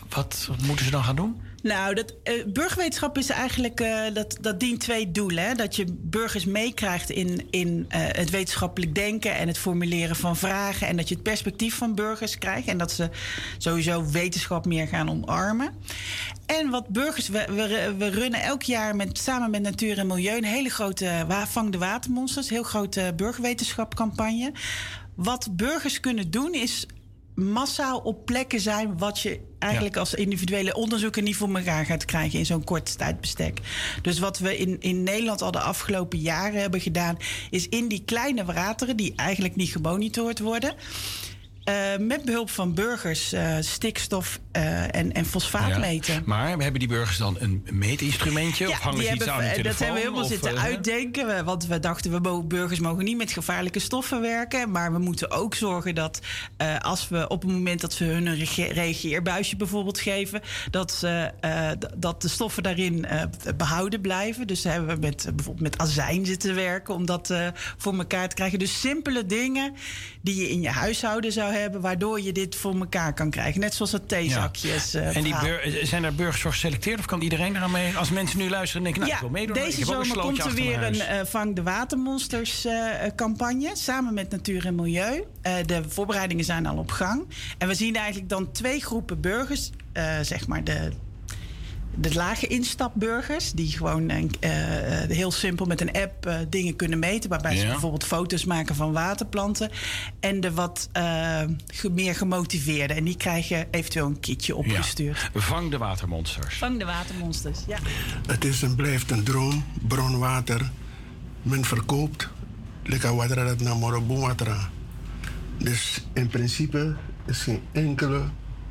Wat moeten ze dan gaan doen? Nou, dat, eh, burgerwetenschap is eigenlijk, eh, dat, dat dient twee doelen. Hè? Dat je burgers meekrijgt in, in eh, het wetenschappelijk denken en het formuleren van vragen. En dat je het perspectief van burgers krijgt. En dat ze sowieso wetenschap meer gaan omarmen. En wat burgers, we, we, we runnen elk jaar met, samen met Natuur en Milieu een hele grote Vang de Watermonsters, heel grote burgerwetenschapcampagne. Wat burgers kunnen doen is massaal op plekken zijn wat je eigenlijk als individuele onderzoeker niet voor elkaar gaat krijgen in zo'n kort tijdbestek. Dus wat we in, in Nederland al de afgelopen jaren hebben gedaan, is in die kleine wateren die eigenlijk niet gemonitord worden. Eh, met behulp van burgers eh, stikstof eh, en, en fosfaat Ja. meten. Maar hebben die burgers dan een meetinstrumentje? of hangen die ze iets hebben- aan eh, telefoon? Dat hebben we helemaal Of, zitten uitdenken. Want we dachten, we mogen, burgers mogen niet met gevaarlijke stoffen werken. Maar we moeten ook zorgen dat als we op het moment dat we hun een reageerbuisje bijvoorbeeld geven, dat, ze, dat de stoffen daarin eh, behouden blijven. Dus hebben we met, bijvoorbeeld met azijn zitten werken om dat voor elkaar te krijgen. Dus simpele dingen die je in je huishouden zou zou hebben... waardoor je dit voor elkaar kan krijgen. Net zoals het theezakjes. eh, en die bur- zijn er burgers voor geselecteerd? Of kan iedereen eraan mee? Als mensen nu luisteren en denken, nou, ik wil meedoen. Deze zomer komt er weer een eh, Vang de Watermonsters eh, eh, campagne. Samen met Natuur en Milieu. Eh, de voorbereidingen zijn al op gang. En we zien eigenlijk dan twee groepen burgers. eh, zeg maar de, de lage instapburgers. Die gewoon eh, eh, heel simpel met een app eh, dingen kunnen meten. Waarbij ze Ja. bijvoorbeeld foto's maken van waterplanten. En de wat eh, meer gemotiveerden. En die krijgen eventueel een kitje opgestuurd. Vang de watermonsters. Vang de Watermonsters, ja. Het is en blijft een droom, bronwater. Men verkoopt, lekker water dat naar Morobo water. Dus in principe is geen enkele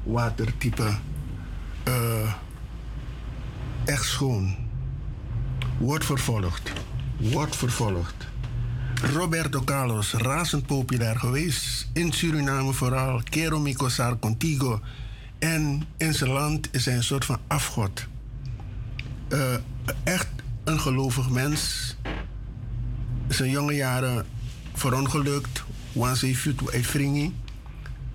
watertype eh, echt schoon. Wordt vervolgd. Wordt vervolgd. Roberto Carlos, razend populair geweest. In Suriname vooral. Quiero mi cosar contigo. En in zijn land is hij een soort van afgod. Eh, echt een gelovig mens. Zijn jonge jaren verongelukt. Hij viel uit Fringi.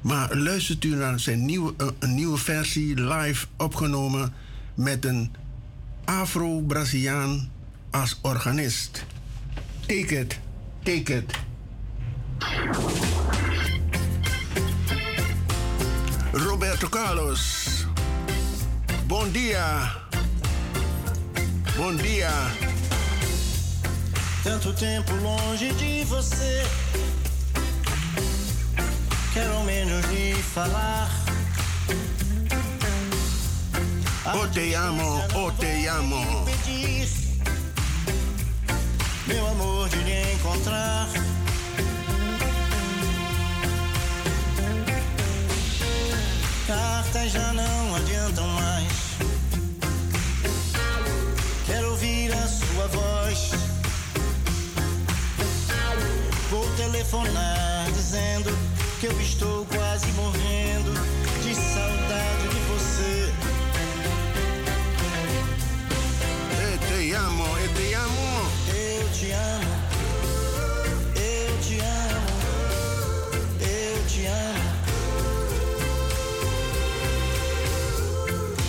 Maar luistert u naar zijn nieuwe, eh, een nieuwe versie live opgenomen met een Afro-Braziliaan als organist. Take it, take it. Roberto Carlos. Bom dia. Bom dia. Tanto tempo longe de você. Quero menos lhe falar. Oh te amo, oh te amo. Meu amor, de lhe encontrar. Cartas já não adiantam mais. Quero ouvir a sua voz. Vou telefonar dizendo que eu estou quase morrendo amo, eu te amo. Eu te amo. Eu te amo. Eu te amo.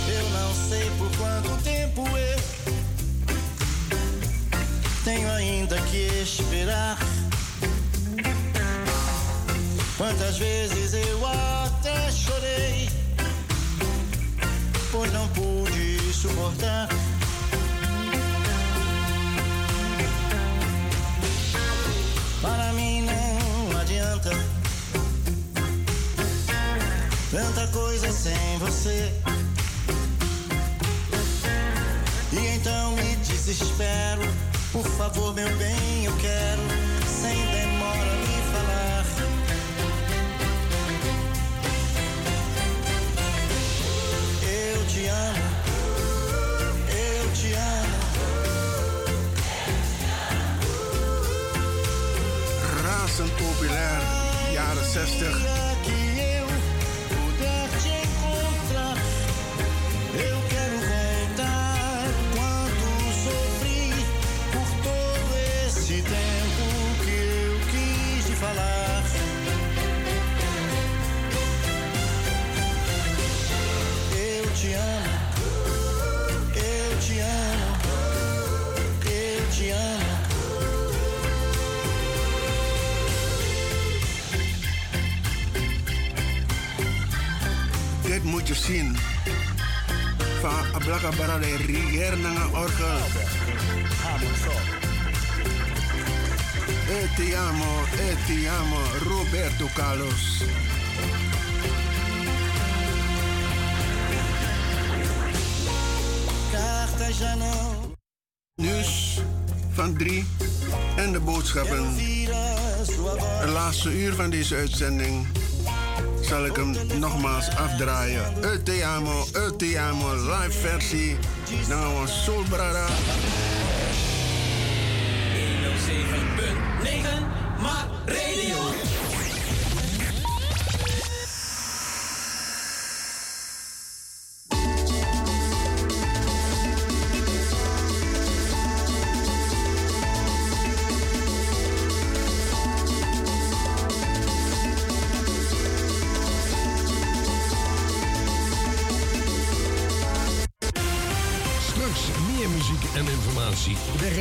Eu não sei por quanto tempo eu tenho ainda que esperar. Quantas vezes eu até chorei, pois não pude suportar. Tanta coisa sem você. E então me desespero. Por favor, meu bem, eu quero sem demora me falar. Eu te amo. Eu te amo. Razend populair, jaren 60. Zien. Van Ablaka Barale Riger naar een orgel. E ti amo, e ti amo, Roberto Carlos. Nieuws van drie en de boodschappen. Het laatste uur van deze uitzending zal ik hem nogmaals afdraaien. E te amo, te amo, live versie. Nou, Soul Brada. 107.9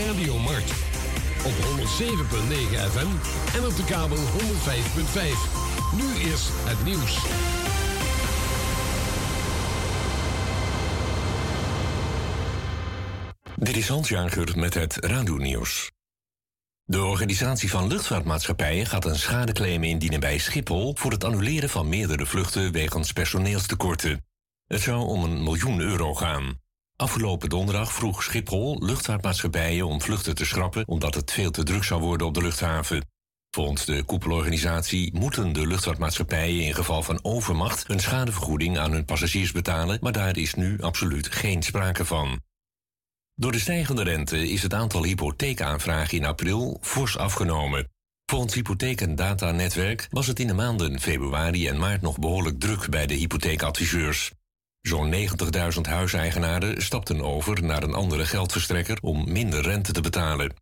Radio Markt. Op 107.9 FM en op de kabel 105.5. Nu is het nieuws. Dit is Hans Jager met het Radio-nieuws. De organisatie van luchtvaartmaatschappijen gaat een schadeclaim indienen bij Schiphol voor het annuleren van meerdere vluchten wegens personeelstekorten. Het zou om een miljoen euro gaan. Afgelopen donderdag vroeg Schiphol luchtvaartmaatschappijen om vluchten te schrappen omdat het veel te druk zou worden op de luchthaven. Volgens de koepelorganisatie moeten de luchtvaartmaatschappijen in geval van overmacht een schadevergoeding aan hun passagiers betalen, maar daar is nu absoluut geen sprake van. Door de stijgende rente is het aantal hypotheekaanvragen in april fors afgenomen. Volgens Hypotheek en Datanetwerk was het in de maanden februari en maart nog behoorlijk druk bij de hypotheekadviseurs. Zo'n 90.000 huiseigenaren stapten over naar een andere geldverstrekker om minder rente te betalen.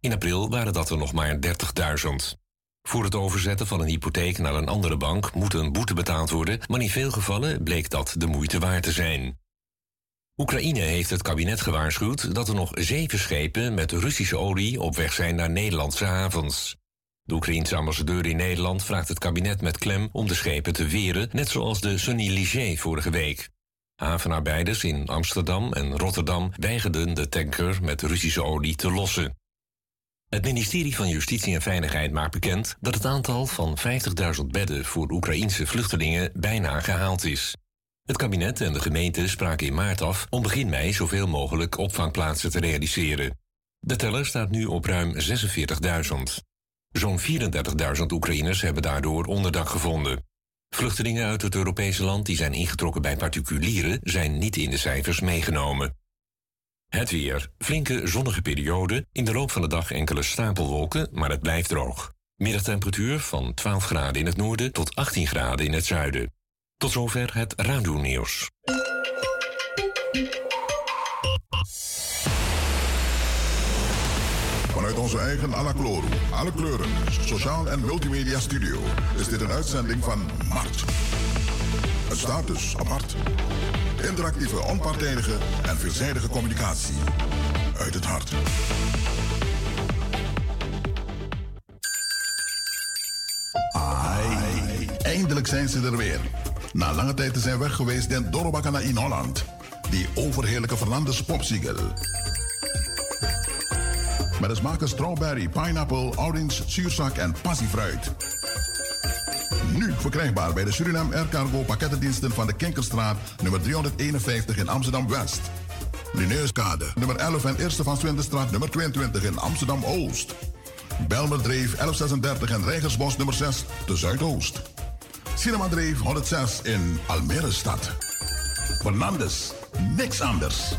In april waren dat er nog maar 30.000. Voor het overzetten van een hypotheek naar een andere bank moet een boete betaald worden, maar in veel gevallen bleek dat de moeite waard te zijn. Oekraïne heeft het kabinet gewaarschuwd dat er nog zeven schepen met Russische olie op weg zijn naar Nederlandse havens. De Oekraïense ambassadeur in Nederland vraagt het kabinet met klem om de schepen te weren, net zoals de Sunny Ligier vorige week. Havenarbeiders in Amsterdam en Rotterdam weigerden de tanker met Russische olie te lossen. Het ministerie van Justitie en Veiligheid maakt bekend dat het aantal van 50.000 bedden voor Oekraïense vluchtelingen bijna gehaald is. Het kabinet en de gemeente spraken in maart af om begin mei zoveel mogelijk opvangplaatsen te realiseren. De teller staat nu op ruim 46.000. Zo'n 34.000 Oekraïners hebben daardoor onderdak gevonden. Vluchtelingen uit het Europese land die zijn ingetrokken bij particulieren zijn niet in de cijfers meegenomen. Het weer. Flinke zonnige periode. In de loop van de dag enkele stapelwolken, maar het blijft droog. Middagtemperatuur van 12 graden in het noorden tot 18 graden in het zuiden. Tot zover het radio-nieuws. Vanuit onze eigen Alacloro, alle kleuren, sociaal en multimedia studio is dit een uitzending van Mart. Het staat dus apart. Interactieve, onpartijdige en veelzijdige communicatie uit het hart. Ai, eindelijk zijn ze er weer. Na lange tijd te zijn weg geweest in Dorobakana in Holland. Die overheerlijke Fernandes popsiegel. Met de smaken strawberry, pineapple, orange, zuurzak en passiefruit. Nu verkrijgbaar bij de Suriname Air Cargo pakkettendiensten van de Kinkerstraat, nummer 351 in Amsterdam-West. Lineuskade, nummer 11 en Eerste van Swindenstraat, nummer 22 in Amsterdam-Oost. Belmerdreef 1136 en Rijgersbos nummer 6 te Zuidoost. Cinemadreef 106 in Almere stad. Fernandes, niks anders.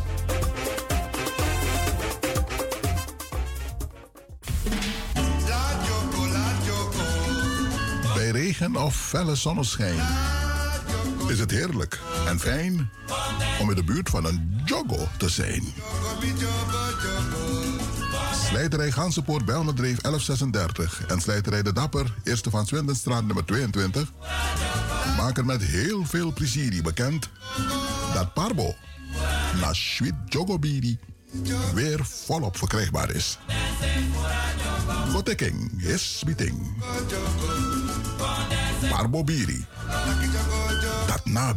Of felle zonneschijn is het heerlijk en fijn om in de buurt van een jogo te zijn. Slijterij Gansenpoort Belmerdreef 1136 en Slijterij De Dapper, Eerste van Swindenstraat nummer 22, maken met heel veel plezier bekend dat Parbo, na Sweet Jogobiri, weer volop verkrijgbaar is. Gotekking is meeting. Parbo Biri. Dat na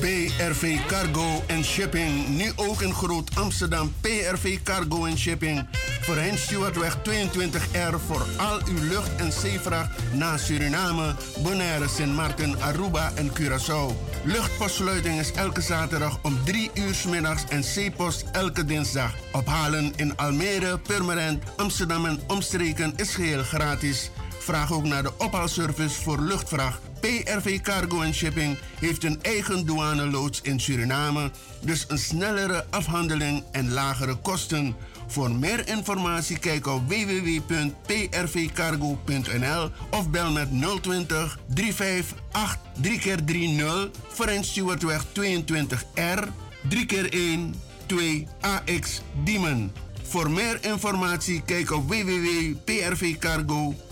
PRV Cargo Shipping. Nu ook in Groot Amsterdam. PRV Cargo en Shipping. Voorheen Stuartweg 22R voor al uw lucht- en zeevracht naar Suriname, Bonaire, Sint Maarten, Aruba en Curaçao. Luchtpostsluiting is elke zaterdag om 3 uur 's middags en zeepost elke dinsdag. Ophalen in Almere, Purmerend, Amsterdam en omstreken is geheel gratis. Vraag ook naar de ophaalservice voor luchtvracht. PRV Cargo and Shipping heeft een eigen douaneloods in Suriname, dus een snellere afhandeling en lagere kosten. Voor meer informatie kijk op www.prvcargo.nl of bel met 020 358 3x30 Frans Stewartweg 22R 3x1 2AX Diemen. Voor meer informatie kijk op www.prvcargo.nl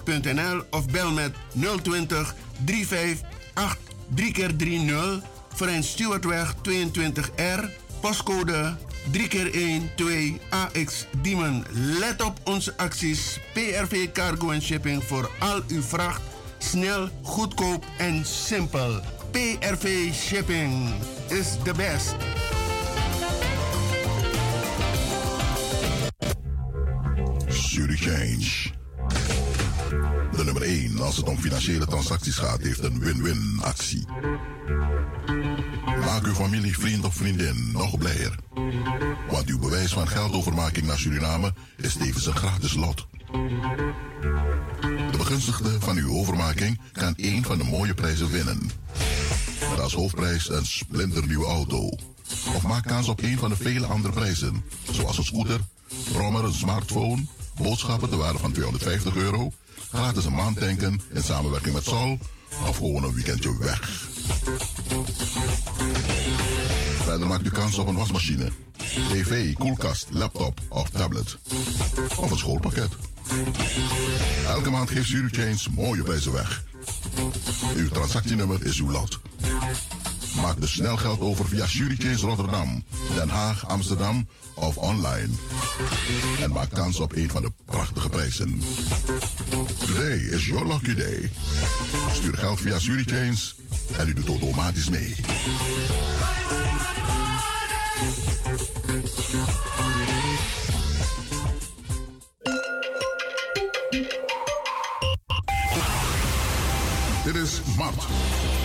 of bel met 020 35 8 3 keer 30 Frans Stewartweg 22R, postcode 3 keer 1 2 AX Diemen. Let op onze acties PRV Cargo en Shipping voor al uw vracht. Snel, goedkoop en simpel. PRV Shipping is the best. Change. De nummer 1 als het om financiële transacties gaat heeft een win-win actie. Maak uw familie, vriend of vriendin nog blijer. Want uw bewijs van geldovermaking naar Suriname is tevens een gratis lot. De begunstigde van uw overmaking kan één van de mooie prijzen winnen. Met als hoofdprijs een splinternieuwe auto. Of maak kans op een van de vele andere prijzen, zoals een scooter, brommer, een smartphone, boodschappen ter waarde van 250 euro, gratis een maand tanken in samenwerking met Sol of gewoon een weekendje weg. Verder maakt u kans op een wasmachine, tv, koelkast, laptop of tablet. Of een schoolpakket. Elke maand geeft Change mooie prijzen weg. Uw transactienummer is uw lot. Maak dus snel geld over via Change Rotterdam, Den Haag, Amsterdam of online. En maak kans op een van de prachtige prijzen. Today is your lucky day. Stuur geld via Change en u doet automatisch mee. Dit is MART,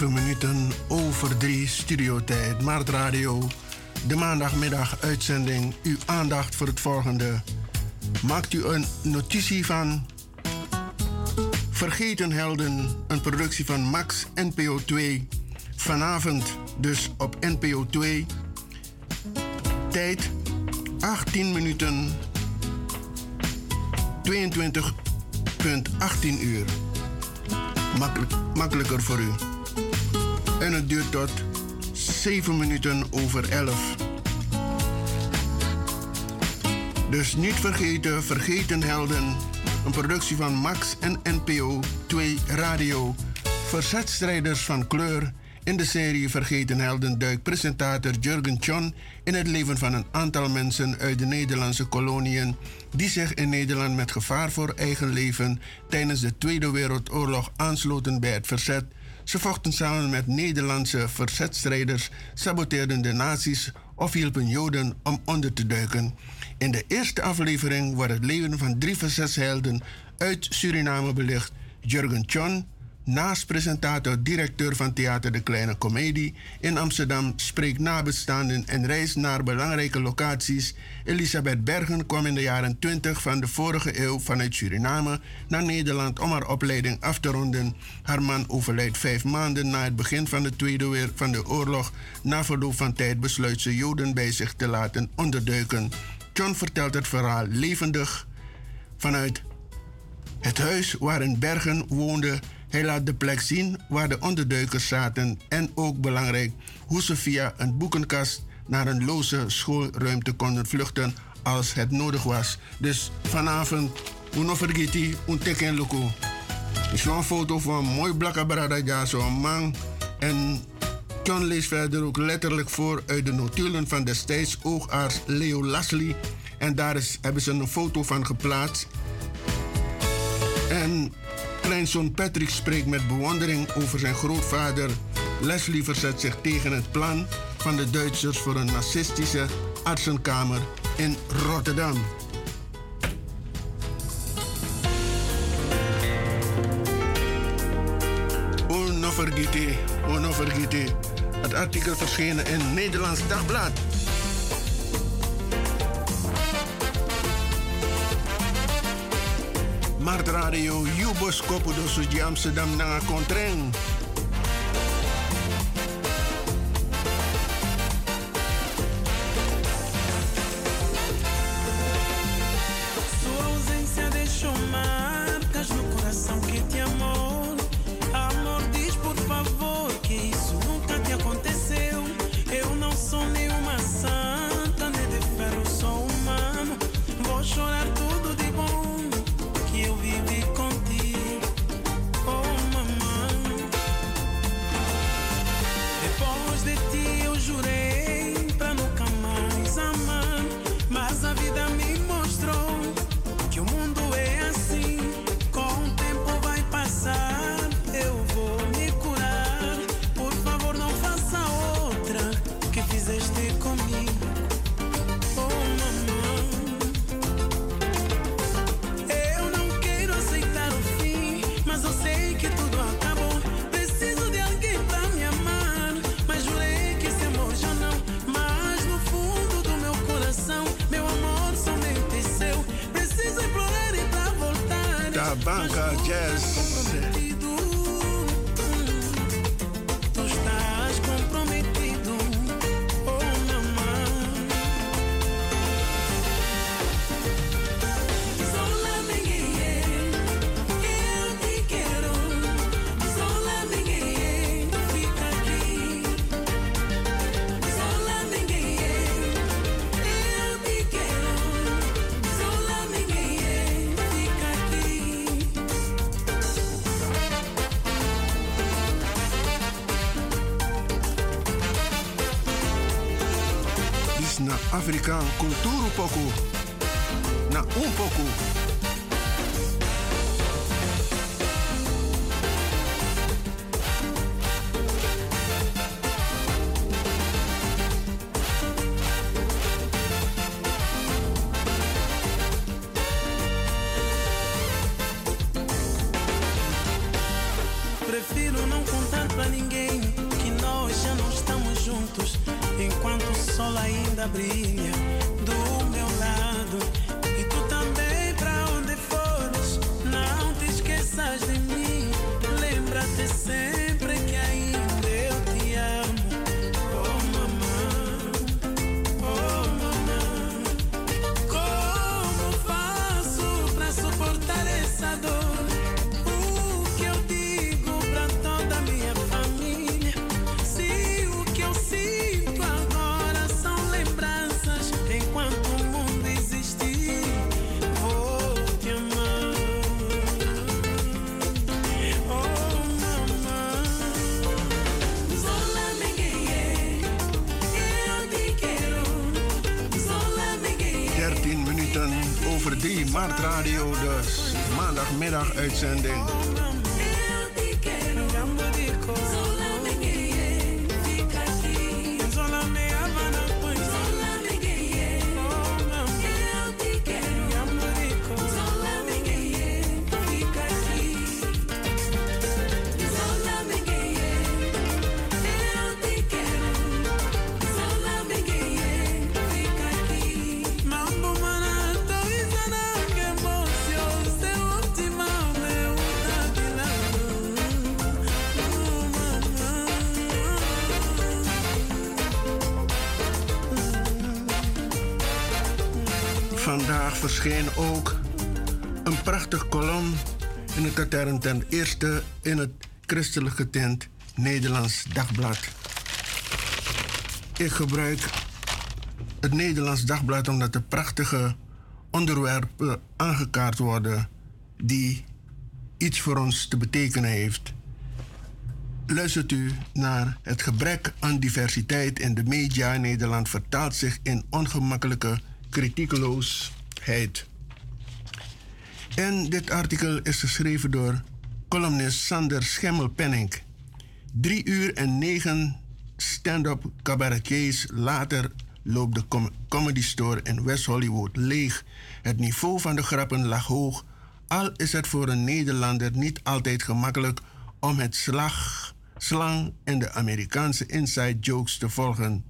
Zeven minuten over drie studiotijd. Maart Radio. De maandagmiddag uitzending. Uw aandacht voor het volgende. Maakt u een notitie van Vergeten Helden, een productie van Max NPO 2. Vanavond dus op NPO 2. Tijd 18 minuten 22.18 uur. Makkelijk, makkelijker voor u. En het duurt tot 7 minuten over 11. Dus niet vergeten, Vergeten Helden. Een productie van Max en NPO 2 Radio. Verzetstrijders van kleur. In de serie Vergeten Helden duikt presentator Jurgen John in het leven van een aantal mensen uit de Nederlandse koloniën die zich in Nederland met gevaar voor eigen leven tijdens de Tweede Wereldoorlog aansloten bij het verzet. Ze vochten samen met Nederlandse verzetstrijders, saboteerden de nazi's of hielpen Joden om onder te duiken. In de eerste aflevering wordt het leven van drie verzetshelden uit Suriname belicht. Jurgen John, naast presentator, directeur van Theater De Kleine Comedie in Amsterdam, spreekt nabestaanden en reist naar belangrijke locaties. Elisabeth Bergen kwam in de jaren 20 van de vorige eeuw vanuit Suriname naar Nederland om haar opleiding af te ronden. Haar man overlijdt vijf maanden na het begin van de Tweede Wereld van de Oorlog. Na verloop van tijd besluit ze Joden bij zich te laten onderduiken. John vertelt het verhaal levendig vanuit het huis waarin Bergen woonde. Hij laat de plek zien waar de onderduikers zaten en ook belangrijk hoe ze via een boekenkast naar een loze schoolruimte konden vluchten als het nodig was. Dus vanavond, uno vergeti, un teken loko. is een foto van een mooi blakke brada, zo'n man. En John leest verder ook letterlijk voor uit de notulen van destijds oogarts Leo Lasley. En daar is, hebben ze een foto van geplaatst. En kleinzoon Patrick spreekt met bewondering over zijn grootvader. Leslie verzet zich tegen het plan van de Duitsers voor een nazistische artsenkamer in Rotterdam. Uno vergete, uno vergete. Het artikel verschenen in Nederlands Dagblad. Mart Radio, Kopo do Amsterdam na Kontreng. Do meu lado. E tu também, pra onde fores, não te esqueças de mim. Lembra-te sempre over 3 maart radio, dus maandagmiddag uitzending. Ook een prachtig kolom in het katern ten eerste in het christelijk getint Nederlands Dagblad. Ik gebruik het Nederlands Dagblad omdat er prachtige onderwerpen aangekaart worden die iets voor ons te betekenen heeft. Luistert u naar het gebrek aan diversiteit in de media in Nederland vertaalt zich in ongemakkelijke kritiekeloosheid. En dit artikel is geschreven door columnist Sander Schemmelpenning. Drie uur en negen stand-up cabaretiers later loopt de com- Comedy Store in West Hollywood leeg. Het niveau van de grappen lag hoog, al is het voor een Nederlander niet altijd gemakkelijk om het slag, slang en de Amerikaanse inside jokes te volgen.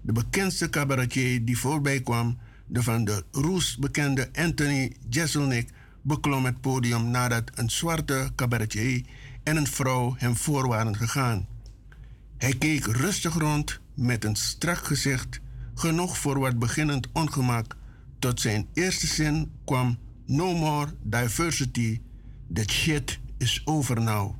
De bekendste cabaretier die voorbij kwam, de van de Roes bekende Anthony Jeselnik, beklom het podium nadat een zwarte cabaretier en een vrouw hem voor waren gegaan. Hij keek rustig rond met een strak gezicht, genoeg voor wat beginnend ongemak. Tot zijn eerste zin kwam No more diversity, that shit is over now.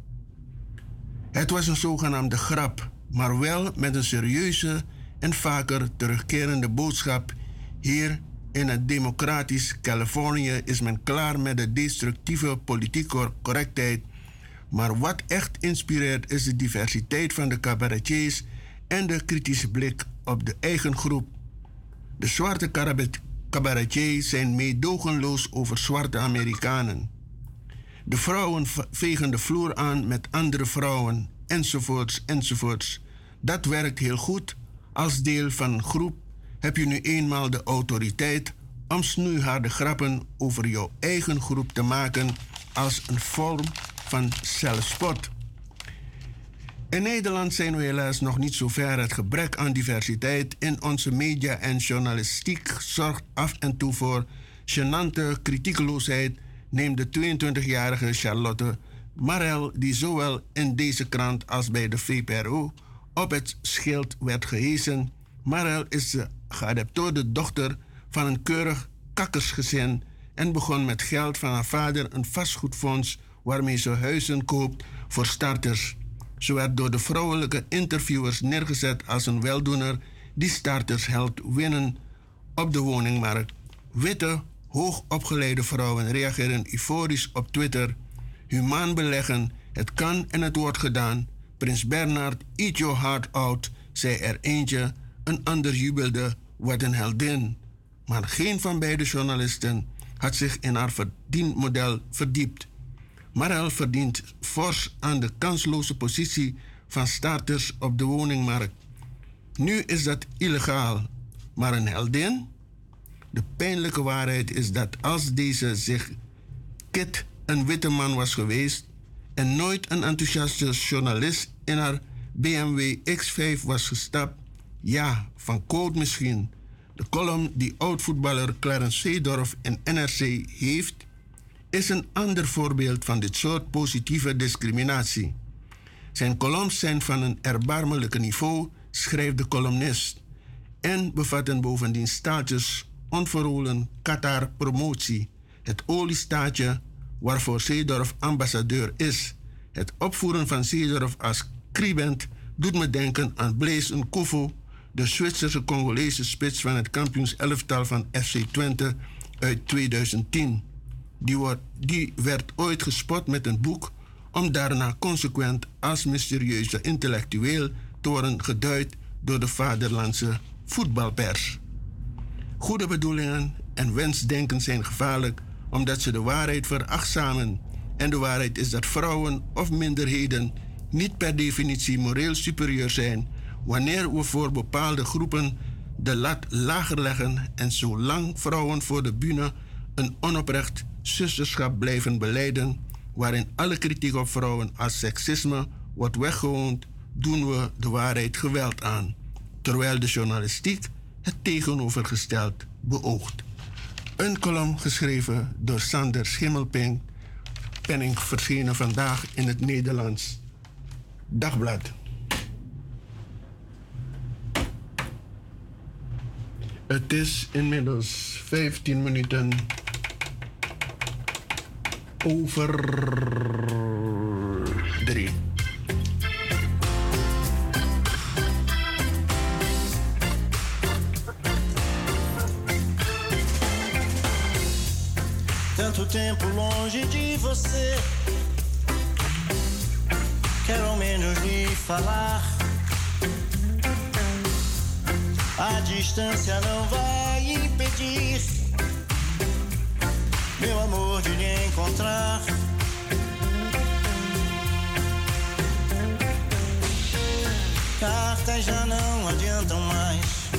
Het was een zogenaamde grap, maar wel met een serieuze en vaker terugkerende boodschap. Hier in het democratisch Californië is men klaar met de destructieve politieke correctheid. Maar wat echt inspireert is de diversiteit van de cabaretiers en de kritische blik op de eigen groep. De zwarte cabaretiers zijn meedogenloos over zwarte Amerikanen. De vrouwen vegen de vloer aan met andere vrouwen, enzovoorts, enzovoorts. Dat werkt heel goed. Als deel van een groep heb je nu eenmaal de autoriteit om snoeiharde grappen over jouw eigen groep te maken als een vorm van zelfspot. In Nederland zijn we helaas nog niet zo ver. Het gebrek aan diversiteit in onze media en journalistiek zorgt af en toe voor gênante kritiekeloosheid, neemt de 22-jarige Charlotte Marel, die zowel in deze krant als bij de VPRO op het schild werd gehezen. Marel is de geadopteerde dochter van een keurig kakkersgezin en begon met geld van haar vader een vastgoedfonds waarmee ze huizen koopt voor starters. Ze werd door de vrouwelijke interviewers neergezet als een weldoener die starters helpt winnen op de woningmarkt. Witte, hoogopgeleide vrouwen reageren euforisch op Twitter. Humaan beleggen, het kan en het wordt gedaan. Prins Bernard, eat your heart out, zei er eentje. Een ander jubelde, wat een heldin. Maar geen van beide journalisten had zich in haar verdienmodel verdiept. Marel verdient fors aan de kansloze positie van starters op de woningmarkt. Nu is dat illegaal, maar een heldin? De pijnlijke waarheid is dat als deze zich Kit een witte man was geweest en nooit een enthousiaste journalist in haar BMW X5 was gestapt, ja, van code misschien. De column die oud-voetballer Clarence Seedorf in NRC heeft, is een ander voorbeeld van dit soort positieve discriminatie. Zijn columns zijn van een erbarmelijke niveau, schrijft de columnist, en bevatten bovendien staatjes onverholen Qatar promotie, het oliestaatje waarvoor Zeedorf ambassadeur is. Het opvoeren van Zeedorf als scribent doet me denken aan Blaise Nkofu, de Zwitserse Congolese spits van het kampioenselftal van FC Twente uit 2010. Die, die werd ooit gespot met een boek om daarna consequent als mysterieuze intellectueel te worden geduid door de vaderlandse voetbalpers. Goede bedoelingen en wensdenken zijn gevaarlijk omdat ze de waarheid verachtzamen. En de waarheid is dat vrouwen of minderheden niet per definitie moreel superieur zijn wanneer we voor bepaalde groepen de lat lager leggen en zolang vrouwen voor de bühne een onoprecht zusterschap blijven beleiden, waarin alle kritiek op vrouwen als seksisme wordt weggewoond, doen we de waarheid geweld aan, terwijl de journalistiek het tegenovergesteld beoogt. Een column geschreven door Sander Schimmelping, penning verschenen vandaag in het Nederlands Dagblad. Het is inmiddels 15 minuten over drie. Tanto tempo longe de você. Quero ao menos lhe falar. A distância não vai impedir meu amor de lhe encontrar. Cartas já não adiantam mais.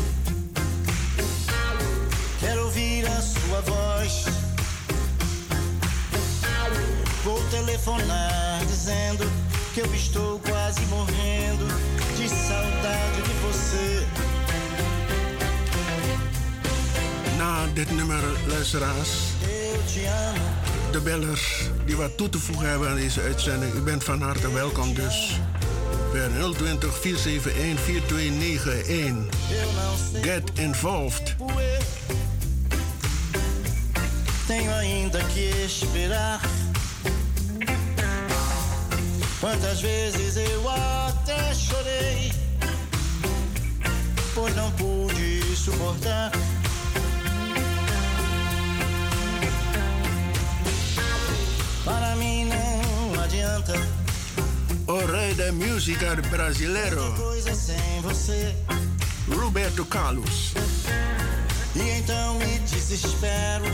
Quero ouvir a sua voz. Vou telefonar dizendo que eu estou quase morrendo de saudade de você. Na dit nummer, luisteraars, de bellers die wat toe te voegen hebben aan deze uitzending. U bent van harte welkom dus. Per 020 471 4291. Get involved. Tenho ainda que esperar. Quantas vezes eu até chorei, pois não pude suportar. Adianta. O rei da música brasileiro. Coisa sem você. Roberto Carlos. E então me desespero.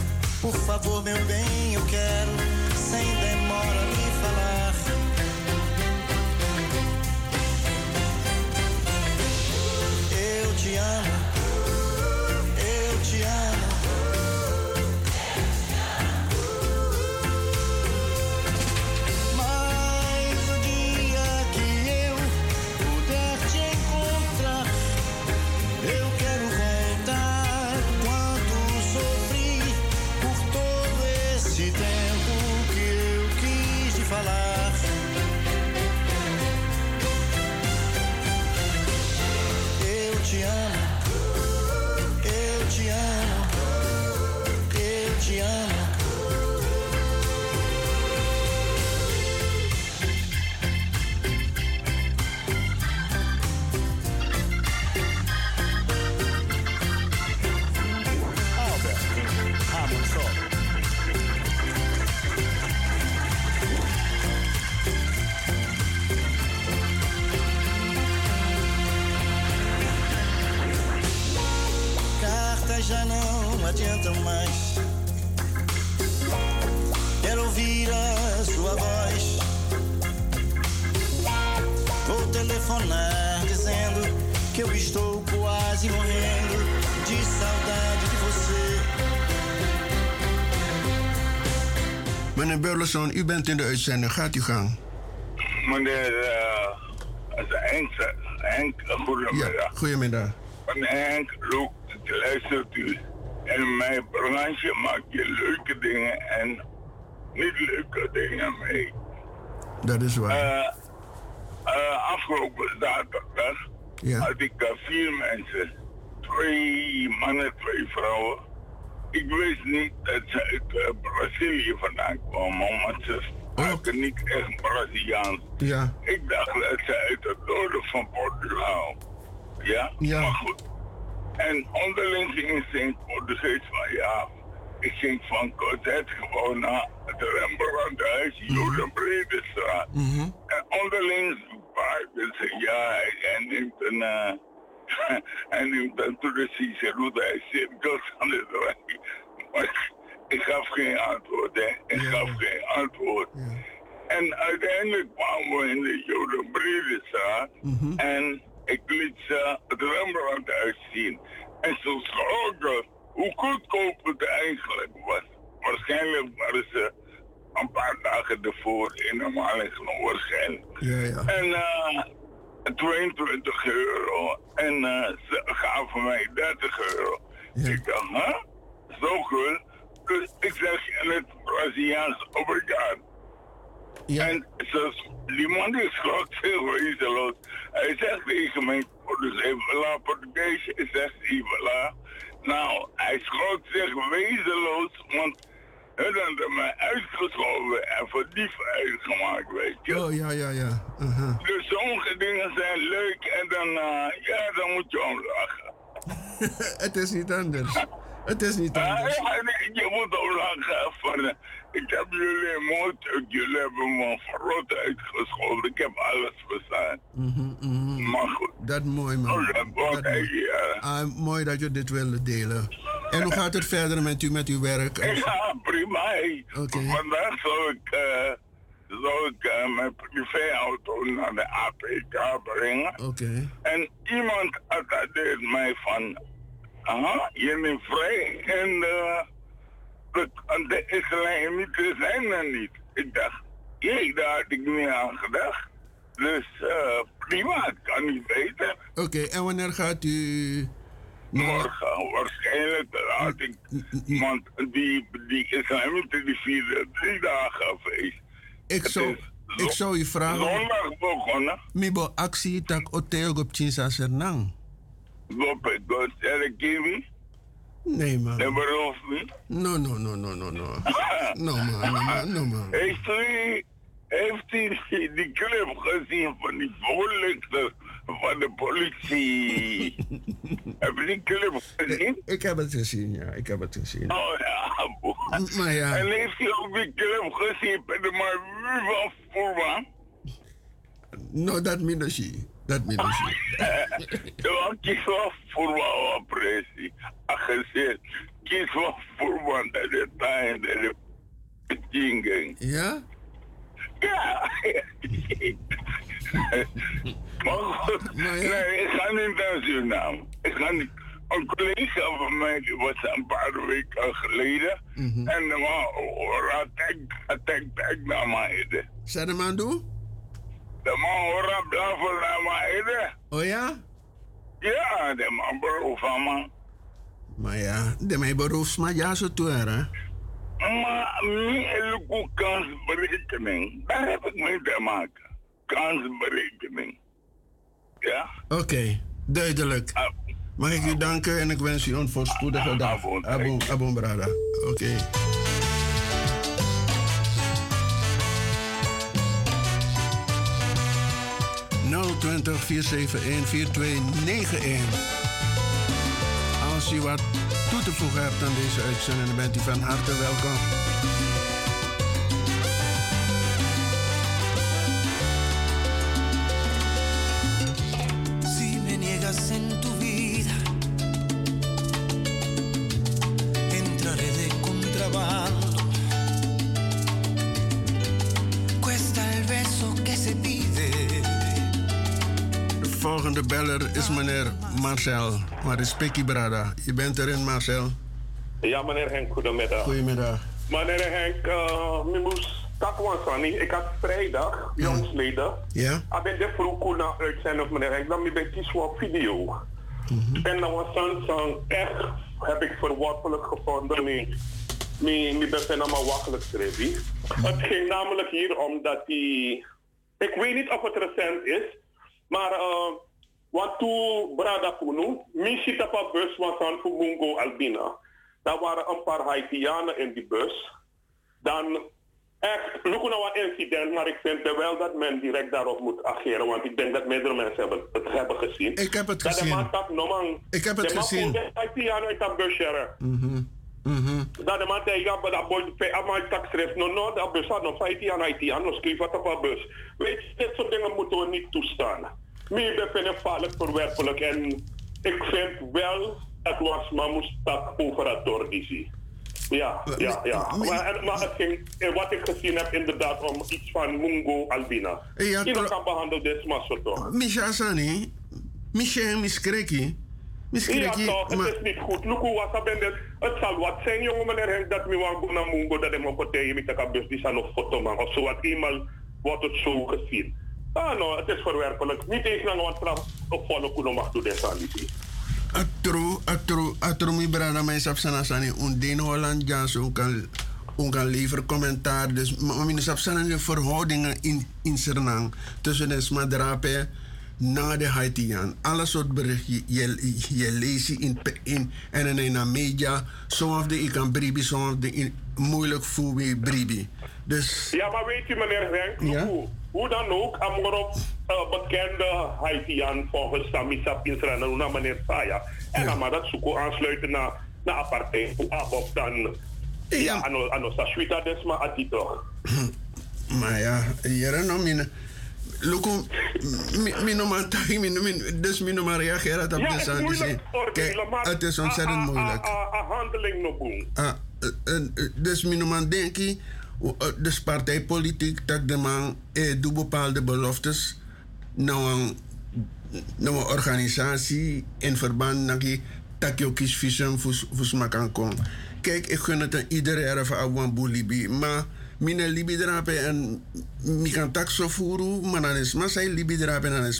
Por favor, meu bem, eu quero, sem demora, me falar. Eu te amo, eu te amo. Telefonar dizendo que eu estou quase morrendo de saudade de você. Meneer Burleson, u bent in de uitzending. Gaat u gang. Meneer uh, Henk, Henk, goedemiddag. Goedemiddag. Meneer Henk, Loek, luistert u. In mijn branche maak je leuke dingen en niet leuke dingen mee. Dat is waar. Eh, eh, afgelopen zaterdag Ja. had ik eh, vier mensen. Twee mannen, twee vrouwen. Ik wist niet dat ze uit eh, Brazilië vandaan kwamen, want ze spraken niet echt Braziliaans. Ja. Ik dacht dat ze uit het noorden van Portugal. Ja? Ja. Maar goed. En onderling gingen ze in het Portugees van ja. Ik ging van Cosette gewoon naar het Rembrandthuis, Joden Bredestraat. En onderling spraken ze ja, hij neemt een... eh, [laughs] hij neemt een toeristische route, hij cirkels aan het rijden. Maar ik gaf geen antwoord, hè. Ik gaf geen antwoord. En uiteindelijk kwamen we in de Joden Bredestraat. En ik liet ze het Rembrandthuis zien. En ze schrokken hoe goedkoop het eigenlijk was. Waarschijnlijk waren ze een paar dagen ervoor in genomen waarschijnlijk. Ja, ja. En eh 22 euro. En eh, ze gaven mij 30 euro. Ik dacht, hè? Zo goed. Dus ik zeg in het Braziliaans obrigado. En ze, die man die schrok zich wezenloos. Hij zegt tegen mij, dus voilà, Portugees, hij zegt hij, voilà. Nou, hij schrok zich wezenloos, want hun hadden mij uitgeschoven en voor dief uitgemaakt, weet je. Oh, ja, ja, ja. Dus sommige dingen zijn leuk en dan, eh, ja, dan moet je om lachen. [laughs] Het is niet anders. Het is niet anders. ja, je moet om lachen. Van, eh, ik heb jullie motor, jullie hebben me verrot uitgescholden. Ik heb alles verstaan. Mhm, mhm. Maar goed. Dat mooi, man. Oh, dat Dat oké, mooi. ja. Ah, mooi dat je dit wilde delen. En hoe gaat het verder met u met uw werk? Ja, prima. hey. Vandaag zou ik, eh, zou ik eh, mijn privéauto naar de APK brengen. Oké. En iemand attendeert mij van, aha, je bent vrij en eh, de, islamieten zijn er niet. Ik dacht, jee, daar had ik niet aan gedacht. Dus eh, prima, het kan niet beter. Oké, en wanneer gaat u Morgen, waarschijnlijk laat ik. Want die, die islamieten die vieren drie dagen feest. Ik zou, ik zou je vragen. Zondag begonnen. Mibo actie tak oteo op Chinsa Sernang. God, Kimi. Nee, man. Never of me. No, no, no, no, no, no. [laughs] No, man, no, man, no, man. Heeft u, heeft u die, clip gezien van die voorlichter van de politie? [laughs] heb je die clip gezien? Ik heb het gezien, ja. Ik heb het gezien. Oh ja, boe. Maar ja. En heeft u ook die clip gezien bij de maar van Voerman? No, dat minashi. Dat minashi. [laughs] Ja, kies wel Voerman wat pressie. Gezegd, kies wel Voerman dat de tijd dat de jingle. Ja? Ja. [laughs] maar goed, nee, ik ga niet Suriname. Ik ga niet. Een collega van mij die was een paar weken geleden. En de man attack, attack, attack naar mij. Zeg de man doen? De man hoort blaffen naar mij. Oh ja? Ja, de man beroep van man. Maar ja, de mij beroeps maar ja zo toe hè. Maar niet elke kansberekening, daar heb ik mee te maken. Kansberekening. Ja? Oké, duidelijk. Mag ik u danken en ik wens u een voorspoedige dag. Abon, abon, brada. Oké. Okay. 020 471 4291. Als u wat toe te voegen hebt aan deze uitzending, dan bent u van harte welkom. Volgende beller is meneer Marcel. Maar Brada. Je bent erin, Marcel. Ja, meneer Henk, goedemiddag. Goedemiddag. Meneer Henk, uh, ik moest takwansani. Ik had vrijdag, jongsleden. Ja? Ik ben de vroeg naar uitzending, meneer Henk. Dan ben ik voor video. En dat was song echt, heb ik verworpelijk gevonden. Ik ben helemaal wakkelijk schreef. Het ging namelijk hier om dat die... Ik weet niet of het recent is, maar... Uh, toen Brada Punu, op een bus was aan Fumungo Albina. Daar waren een paar Haitianen in die bus. Dan echt, look naar een incident, maar ik vind wel dat men direct daarop moet ageren. Want ik denk dat meerdere mensen hebben, het hebben gezien. Ik heb het dat gezien. De man tak, no man, Ik heb het de gezien. voelde Haitianen uit dat bus share. Mhm. Mhm. Dat de man ja, maar dat boy, maar tak schrijft, no, no, dat bus had nog Haitianen, Haitianen, schreef wat op een bus. Weet je, dit soort dingen moeten we niet toestaan. Meer ben vind ik vaarlijk verwerpelijk en ik vind wel, het was, maar moest tak over het doordizie. Ja, ja, ja. Maar, maar het ging, wat ik gezien heb, inderdaad om iets van Mungo Albina. Ja, tro- kan behandeld dit zo toch. Misha Sani, Misha Miskreki. Ja Miskreki, toch, het is niet goed. Look hoe was dat het, het zal wat zijn jongen meneer Henk dat wang naar Mungo dat hem op tegen met de bus die zal nog foto man of zo wat eenmaal wordt het zo gezien. Ah no, het is verwerpelijk. Niet eens lang wat straf op volle kuno mag doen deze ambitie. atru, atru, atru mi brada mij sap sana sani undin Holland jas kan kan leveren commentaar. Dus mijn sap sana de verhoudingen in, in Suriname tussen de Smadrape na de Haitian. Alle soort berichten je, je leest in, in en in de media. Of the ik kan bribi, in, moeilijk voel me bribi. Dus Ja, maar weet je meneer Henk, Ja? Hoe, dan ook, Amorop, uh, bekende Haitian volgens Samisap Israël, naar meneer Saya. En dan maar dat zoeken aansluiten naar, naar apartheid. Abob dan, ja, ano, ano, sa Shuita Desma Atito. Maar ja, hier no min. Luko, min no man tagi, min, min, dus min no man reageren op de. Dus, oordelen, maar Het is ontzettend moeilijk. a handeling nog doen. Ah, eh, eh, eh, dus min no ik, eh, dus partijpolitiek, dat de man eh, doet bepaalde beloftes naar een, naar een organisatie in verband met die dat je ook kies visum voor smaken kon. Kijk, ik gun het aan iedereen even aan Libi, maar mijn Libi drapen en mi kan tak zo voeren, maar dan is zijn en dan is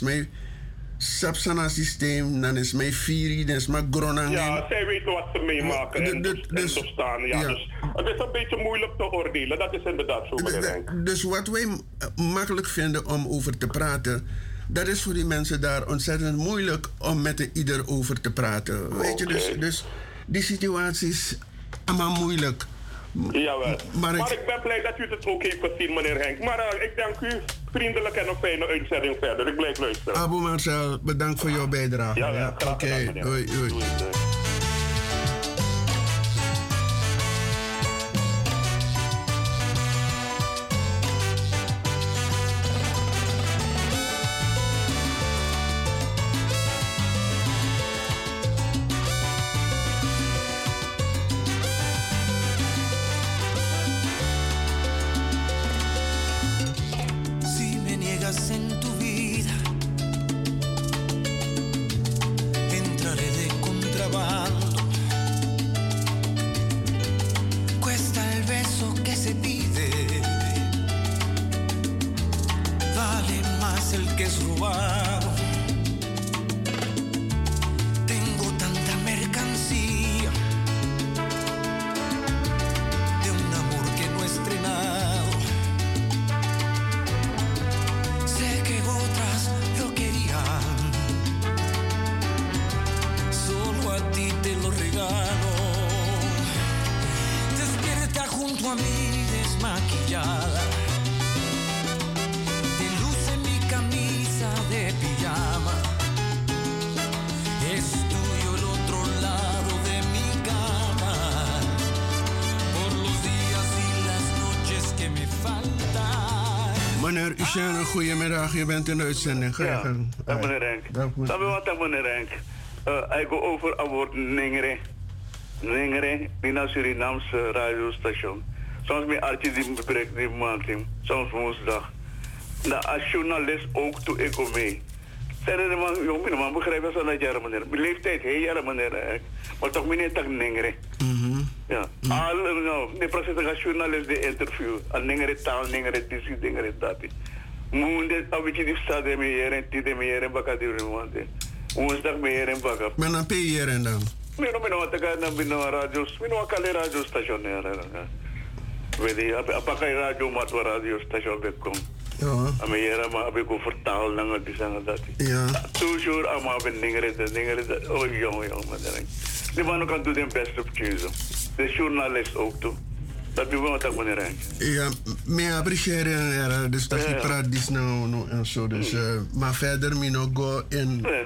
Sapsana systeem, dan is mijn Firi, dan is mijn Gronang. Ja, zij weten wat ze meemaken De- en, dus, dus- en. Ja, ja. Dus het is een beetje moeilijk te oordelen. Dat is inderdaad zo, Henk. Dus wat wij eh, makkelijk vinden om over te praten, dat is voor die mensen daar ontzettend moeilijk om met ieder over te praten. Weet je, dus, dus die situaties allemaal moeilijk. Jawel. Maar Maar, ik- ik... ben blij dat u het ook heeft gezien, meneer Henk. Maar eh, ik dank u vriendelijk en een fijne uitzending verder. Ik blijf luisteren. Abu Marcel, bedankt voor jouw bijdrage. Ja, Ja, Oké, meneer. doei, doei. Bent in de uitzending. Ga je Ja, gang. dag meneer Henk. Sabi wat dag meneer Henk. Uh, ik go over aan woord Ningere. Ningere, die naar Surinaamse radiostation. Soms met Archie die betrekt die maand, soms woensdag. Nou, als journalist ook toe ik kom mee. Zeiden de man, jong, meneer man, begrijp je zo dat jaren meneer. Mijn leeftijd, heel jaren meneer Henk. Maar toch meneer tak Ningere. Ja. Al, nou, de proces als journalist de interview. Al ningere taal, ningere disi, ningere dati. Moende, abitje die staat de meeren, die de meeren baka die remande. Woensdag meeren baka. Maar dan pay je hier en dan. Mino, mino, wat ik aan binnen radio, mino, akale radio station. Weet je, apaka radio mat wa radio station bekom. Ja. Ame yera ma abe ko vertaal nanga di sanga dati. Ja. Toujours ama ben ningere de ningere de oh jong jong man. Die man kan doen den best op kiezen. De journalist ook toe. Dat doen we wat meneer Henk. Ja, me appreciëren er, dus dat je Ja. praat dis nou nou en zo. Dus, eh, maar verder, me nog go in Nee,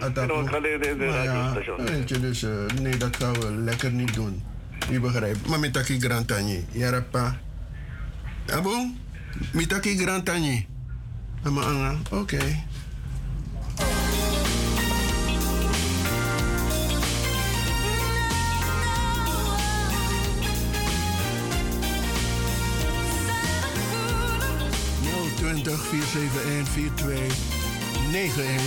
ik ja, dus eh, nee, dat gaan we lekker niet doen. Je begrijpt. Maar met taki grand tanje. Ja, pa. Abo? Met taki grand tanje. Ama anga. Oké. Nou, 471 4291.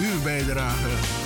Uw bijdrage.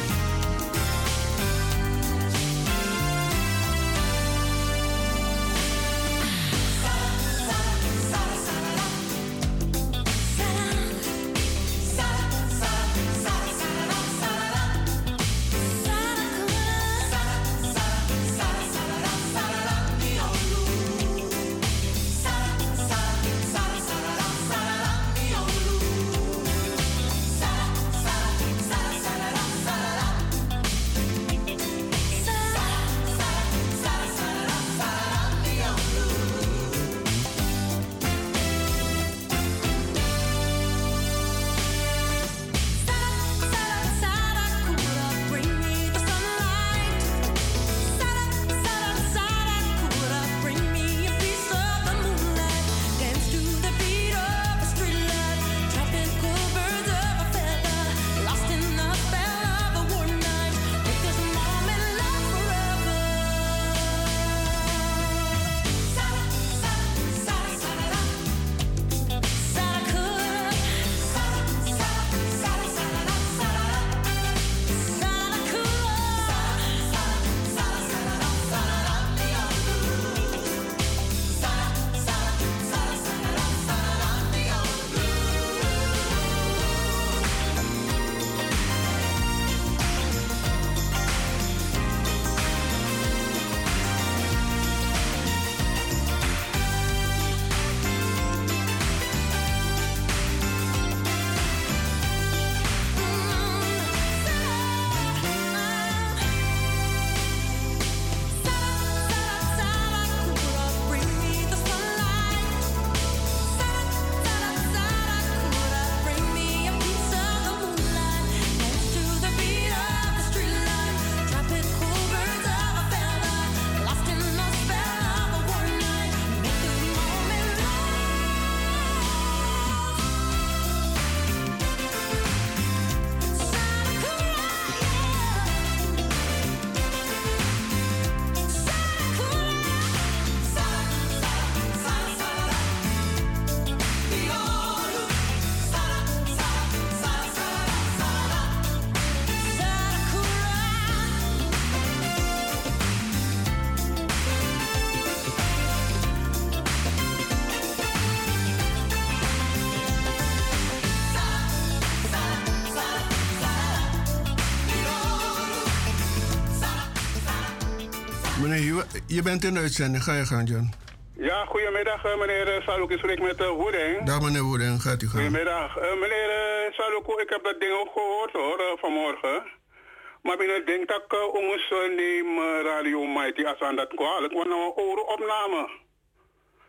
Je, bent in de uitzending. Ga je gaan, John. Ja, goedemiddag eh, meneer eh, Saluk. Ik spreek met uh, Woeding. Dag meneer Woeding, gaat u gaan. Goedemiddag. Meneer uh, Saluk, ik heb dat ding ook gehoord hoor, vanmorgen. Maar binnen denk dat ik uh, ons neem Radio Mighty als aan dat kwalijk, want nou een opname.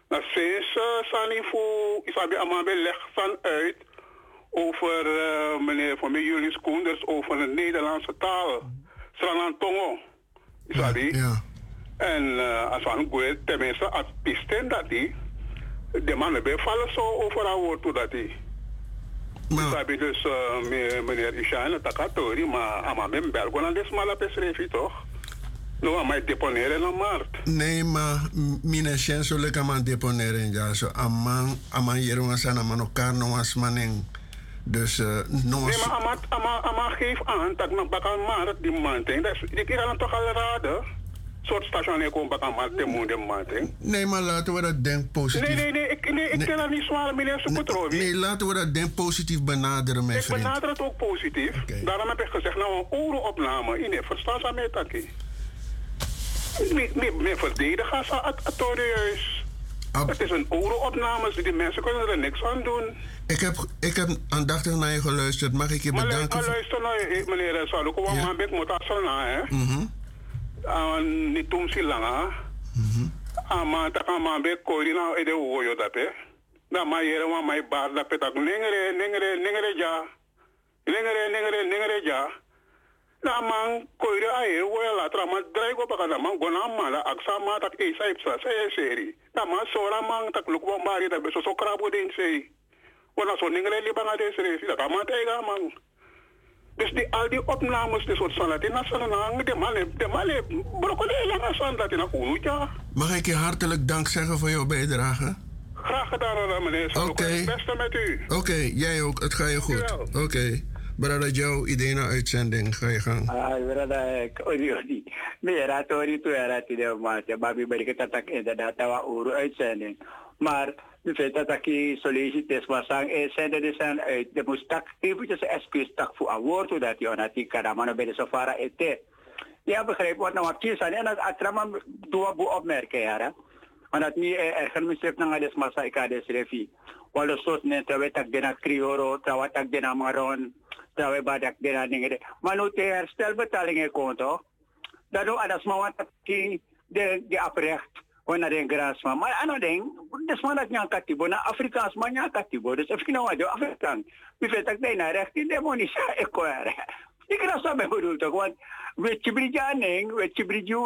Nou, sinds Sani voor Isabi Amabe legt van uit over meneer van mij Julius Koenders over de Nederlandse taal. Srangan Tongo. Isabi. Ja. En uh, als we goed, tenminste, als pisten dat die, de mannen bij vallen zo over haar woord toe dat die. Maar heb je dus uh, me- meneer Ishan, Takatori, maar ama men belgo na des mala pesrefi toch? No, ama deponeren na markt. Nee, maar m- mine shen so leka man deponeren ja so aman aman yero wasan aman elkaar no was maning. Dus uh, no Nee, was maar ama, ama geef aan dat nog bakan markt die man. Dat is, die kan toch al raden? Soort station ik kom bakan markt te moe de man ting. Nee, maar laten we dat denk positief. Nee, nee, nee, ik, nee, ik Nee. ken dat niet zwaar, meneer Soekotrovi. Nee, laten we dat denk positief benaderen, mijn Ik vriend. benader het ook positief. Daarom heb ik gezegd, nou een orenopname. In verstaan ze mij taki. Meer verdedigen ze het autorieus. Het is een orenopname, dus die mensen kunnen er niks aan doen. Ik heb, ik heb aandachtig naar je geluisterd. Mag ik je Maar bedanken? maar luister nou, eh, meneer Saluk, want Ja. man ik moet afslaan, hè. Mhm. Niet toen si langa. Ah, man, taka man be kori nou ede woyo dat, hè. Dan maar jere man mij baar dat petak nengere, nengere, nengere ja. Nengere, nengere, nengere ja. Na man koire aye woya la tra man drai go baka na man gona mala aksa ma tak e sa ipsa sa e seri. Na man sora man tak luk bon bari da beso so krabo den sei. Wana so ningere li banga de seri si da man tega man. Dus die, al die opnames, die soort salat, die nassalen hangen, de male, de male, broccoli lang aan dat in een. Mag ik je hartelijk dank zeggen voor jouw bijdrage? Graag gedaan, meneer. Oké. Het beste met u. Oké, jij ook. Het gaat je goed. Oké. Brada Joe, idee naar uitzending. Ga je gang. Ah, brada, ori ori. Mera tori tu era ti de ma te babi bari kita tak inderdaad tawa uru uitzending. Maar de feit dat ik sollicites was aan zenden de zijn uit. De moest tak eventjes excuus tak voor een woord dat je onati kada mano bij de safara ete. Ja, begrijp wat nou kies aan en dat atrama dua bu opmerken ja. Want dat niet erger misrep na ngades masa ikades refi. Walo sos ne tawe tak dena krioro, tawa tak dena maron, tawe badak dena ningere. Manu te herstelbetalingen konto. Daardoor adas mawat ki de de aprecht wana den gras ma. Maar ano ding, des man dat nyang katibo na Afrikaans man nyang katibo. Dus if kinawa do Afrikaan. Bifet tak dena recht in demonisa [laughs] eko are. Ik raas dat bedoel toch, want met je bridju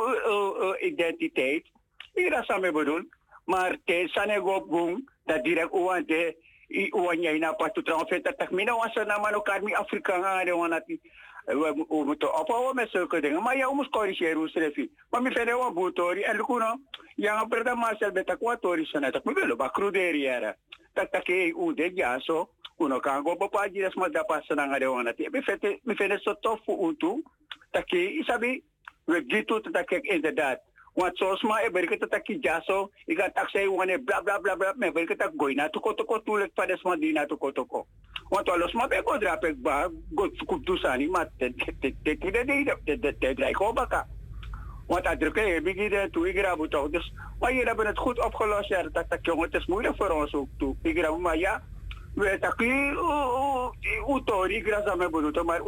identiteit, ik raas dat bedoel. Maar te sane go bung, dat direct uwan te, i uwan niya ina pa tutrang feta tak mina wasa naman o karmi Afrika nga de wanati. We moeten ophouden met zulke dingen. Maar ja, we moeten corrigeren hoe strefi. Maar mi fede wa butori en lukuno. Ja, nga perda masel beta kwa tori sana tak mi velo ba cruderi era. Tak tak e u de ja so. Uno kan go pa paji das ma da pasa nga de wanati. Mi fede mi fede so tofu utu. Tak isabi we gitu tak inderdaad. Want zoals maar ben ik het taki jaso, ik ga tak say wane bla bla bla bla, me ben ik het gooi na toko toko tulek pa des man di na toko toko. Want alles maar be ko drap ek ba, go kup tu sani maar te te te te de de de de de de ko baka. Want dat ik toe, ik rabu. Dus, maar het goed opgelost. Ja, dat dat is moeilijk voor ons ook toe. Ik rabu, maar ja, we ik rabu me bedoel, maar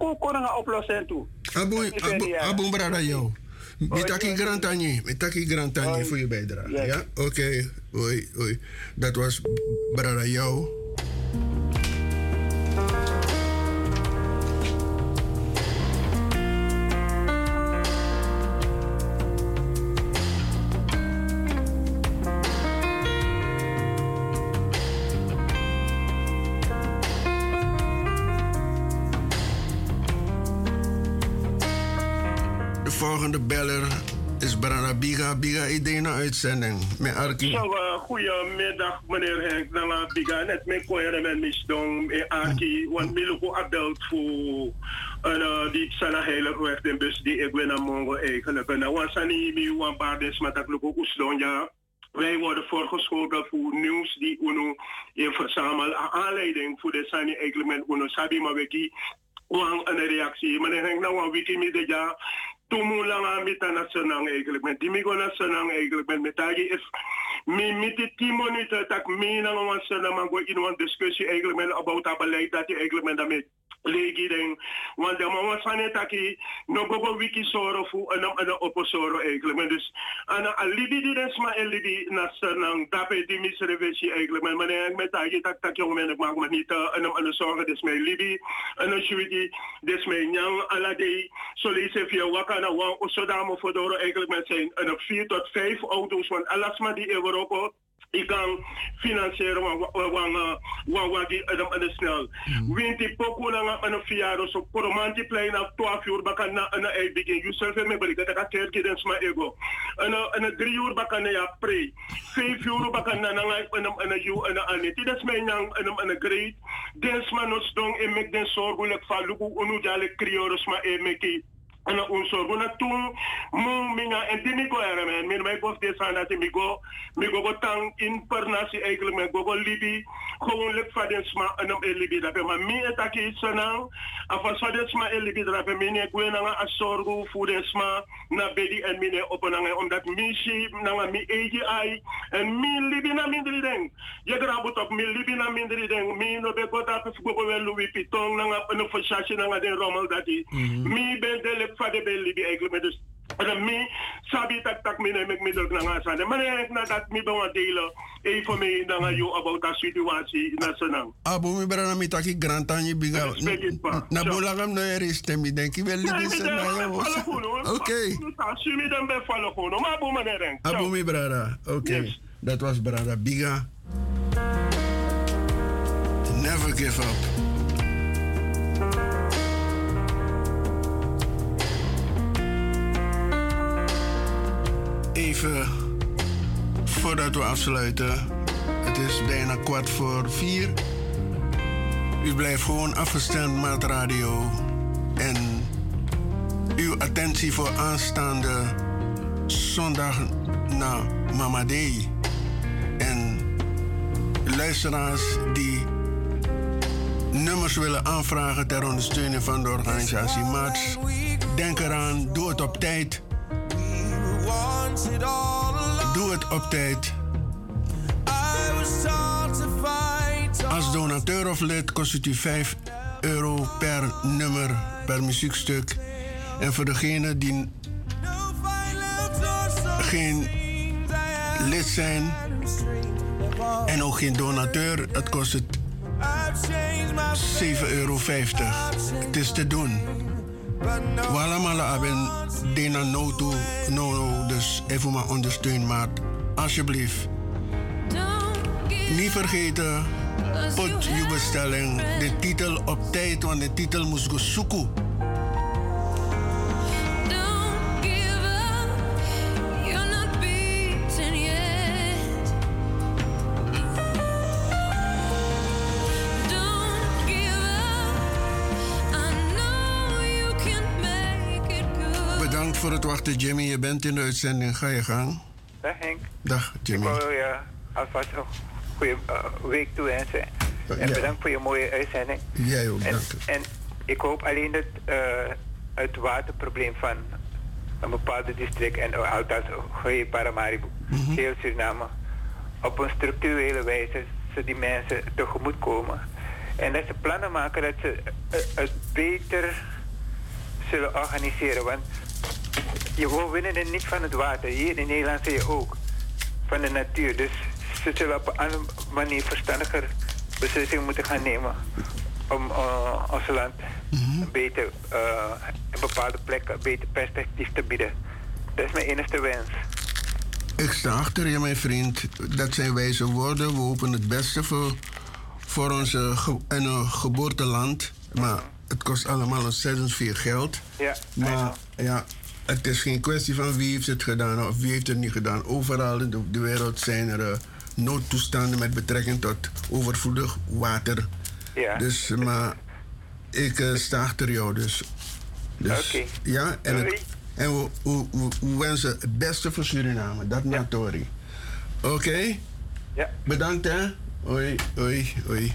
ko ko nga oplossen toe. Abu, abu, abu brada Joe. Mitaki Grantani, Mitaki Grantani voor je bijdrage. Ja, oké. Hoi, hoi. Dat was brada Joe. Volgende beller is Brada Biga. Biga, idee naar uitzending. Met Arki. Zo, uh, goedemiddag meneer Henk. Ik aan net mijn koeien met misdom in Aki. Want ik heb gebeld voor een uh, die sana heilig weg de bus die ik ben naar Mongo eigenlijk. En dan er niet meer een paar des met dat ook Oesdon, ja. Wij worden voorgeschoten voor nieuws die UNO in verzamel. Aanleiding voor de Sani eigenlijk met UNO Sabi Maweki. Wang een reactie. Meneer Henk, nou een wiki midden ja. Tumu langa mita na senang eigenlijk. Met dimigo metagi is mi miti tien minuten tak mi na wan senang man go in een discussie eigenlijk met about dat beleid dat je eigenlijk met daarmee legi den want de mama sane taki no gogo wiki soro fu ana ana opo soro eigenlijk. Maar dus ana alibi di den sma elibi na sanang dape di misreveshi eigenlijk. Maar mane met taki tak tak jong men ik maak me niet ana ana zorgen dus mij libi. Ana shuidi dus mij nyang ala de solise via wakana wan osodamo fodoro eigenlijk met zijn ana 4 tot 5 auto's want alasma die Europa ik kan financieren wan wan wan die aan de snel. Winti poku na nga ano fiaro so poromanti play na 12 uur bakan na ana ay begin. You self me balik dat dens ma ego. Ana ana 3 uur bakan na ya pray. 5 uur bakan na na you ana ani. Ti des me nyang ana ana great. Dens ma nos dong e mek den jale e meki ana un sorgo na tung mu minga en timi ko era men. Min mai bof de sana ti migo migo go tang in pernasi eigenlijk men. Go go libi gewoon lek faden sma anam e libi da ma mi etaki sana afa e libi da pe min e gwena nga asorgo fuden sma na bedi en mine opena nga omdat mi si na nga mi eji ai en mi libi na mindri den je gra butop mi libi na mindri den mi no be go ta pe go go welu wi pitong na nga no fashashi na nga den romal dati. Mi ben de lek fade be libi eigenlijk met dus en mi sabi tak tak mi ne mek mi dok na nga sa maar ik na dat mi ba delen even mee na nga you about that situatie na sanang Abu mi brana mi taki grantani biga. Na bulangam no eri stemi denki wel libi sa na yo. Oké. Sumi dan be follow kono maar bu ma ne ren Abu mi brada. Oké. Dat was brada Biga. Never give up. Even voordat we afsluiten. Het is bijna kwart voor vier. U blijft gewoon afgestemd met radio. En uw attentie voor aanstaande zondag naar Mama Day. En luisteraars die nummers willen aanvragen ter ondersteuning van de organisatie Maats. Denk eraan, doe het op tijd. Doe het op tijd. Als donateur of lid kost het u 5 euro per nummer, per muziekstuk. En voor degenen die geen lid zijn en ook geen donateur, het kost het 7,50 euro. Het is te doen. We allemaal hebben Dena Noto, no, dus even maar ondersteun, maar alsjeblieft. Niet vergeten, put je bestelling, de titel op tijd, want de titel moest zoeken. Wachten, Jimmy. Je bent in de uitzending. Ga je gang. Dag Henk. Dag, Ik Jimmy. wou je alvast een goede eh, week toewensen. En Ja. bedankt voor je mooie uitzending. Jij ook, En, dank en ik hoop alleen dat eh, het waterprobleem van een bepaalde district en althans Goeie Paramaribo, Mhm. heel Suriname, op een structurele wijze ze die mensen tegemoet komen. En dat ze plannen maken dat ze eh, het beter zullen organiseren. Want we winnen er niet van het water. Hier in Nederland zie je ook van de natuur. Dus ze zullen op een andere manier verstandiger beslissingen moeten gaan nemen. Om eh, ons land een beter, een bepaalde plek een beter perspectief te bieden. Dat is mijn enige wens. Ik sta achter je, mijn vriend. Dat zijn wijze woorden. We hopen het beste voor, voor onze ge, en, eh, geboorteland. Maar het kost allemaal ontzettend veel geld. Ja, Maar ja, het is geen kwestie van wie heeft het gedaan of wie heeft het niet gedaan. Overal in de, wereld zijn er eh, noodtoestanden met betrekking tot overvloedig water. Ja. Dus, maar ik eh, sta achter jou dus. dus Oké. Ja, en, het- en we, we, we- we wensen het beste voor Suriname. Dat ja. Oké? Ja. Bedankt hè. Hoi, hoi, hoi.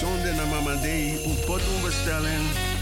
Zonde na mama dei, pot bestellen.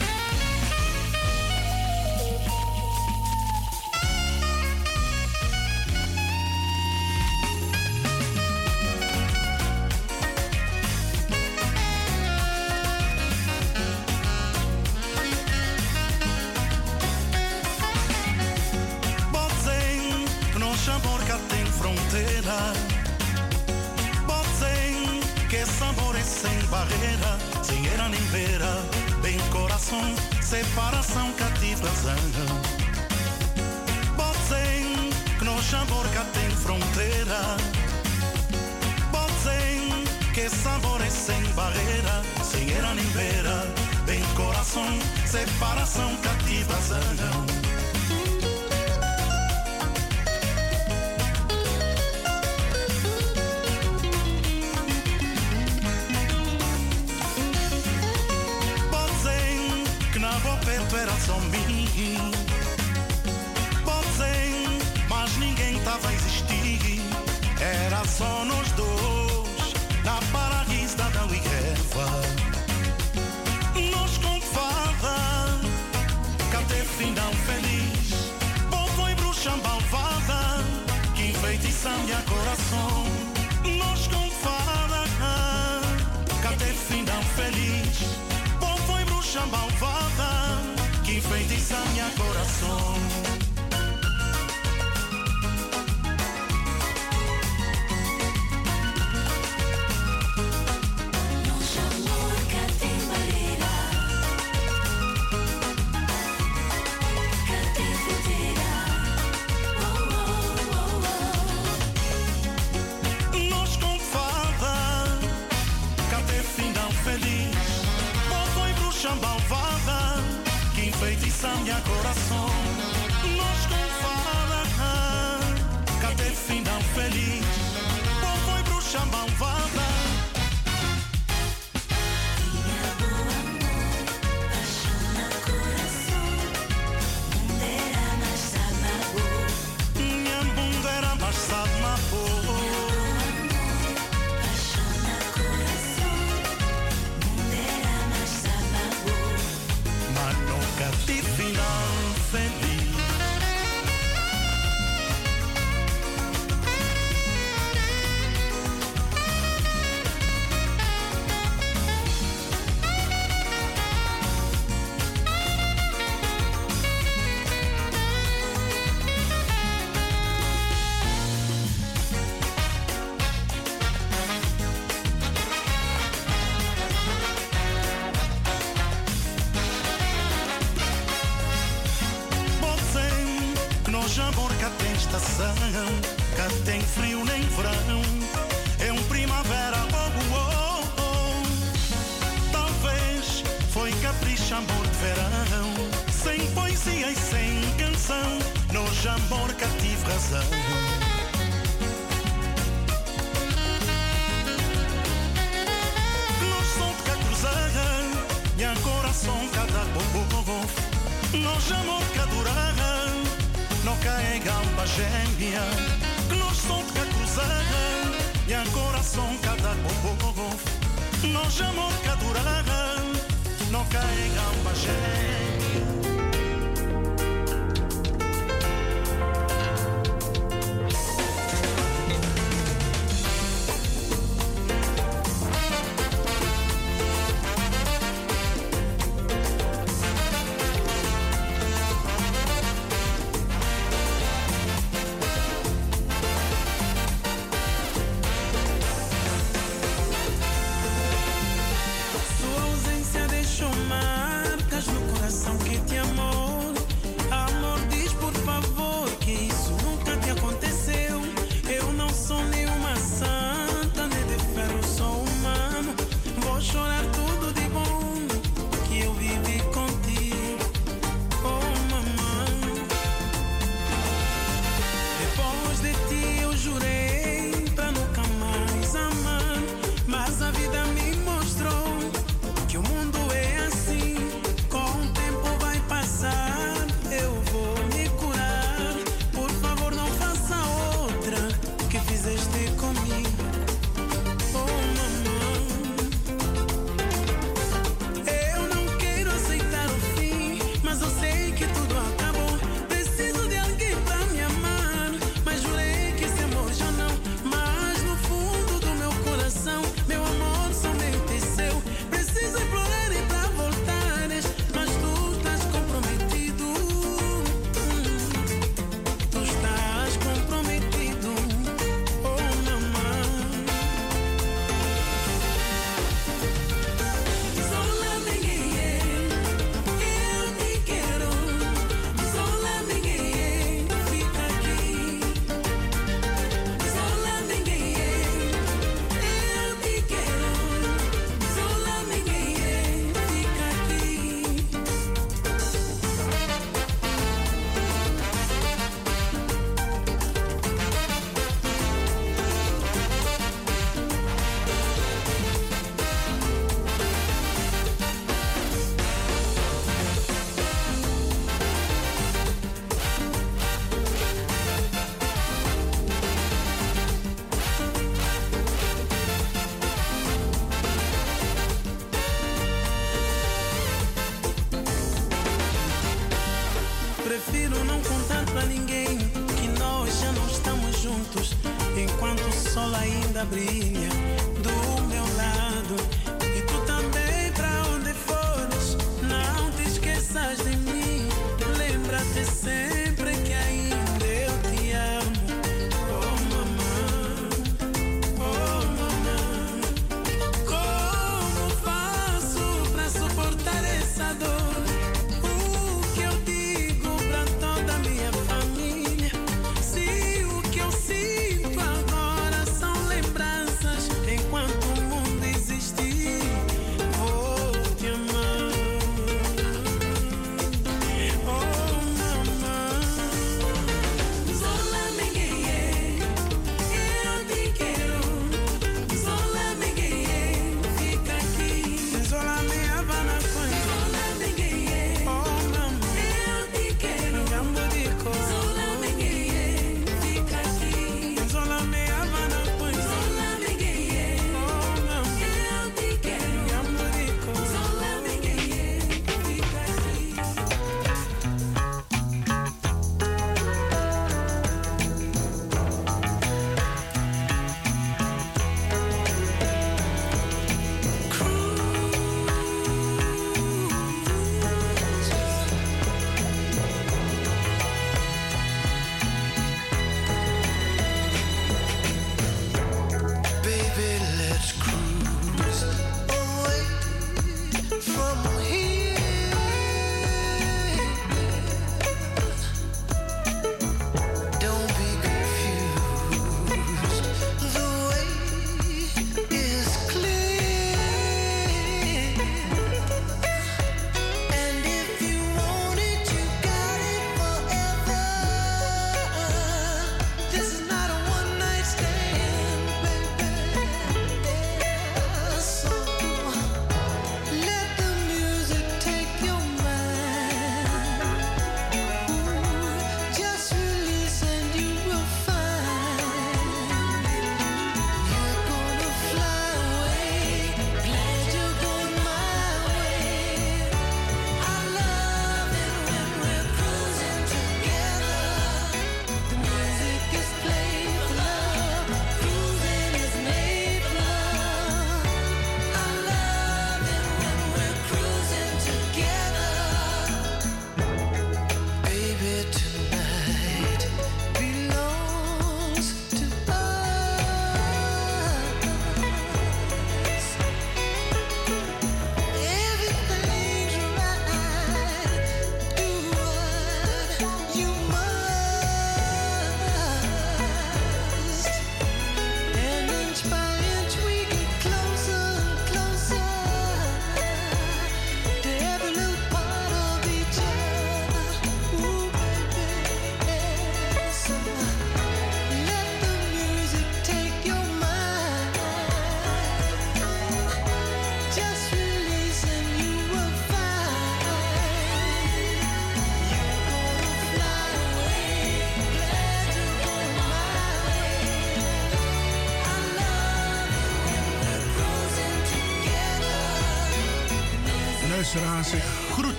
zich groet.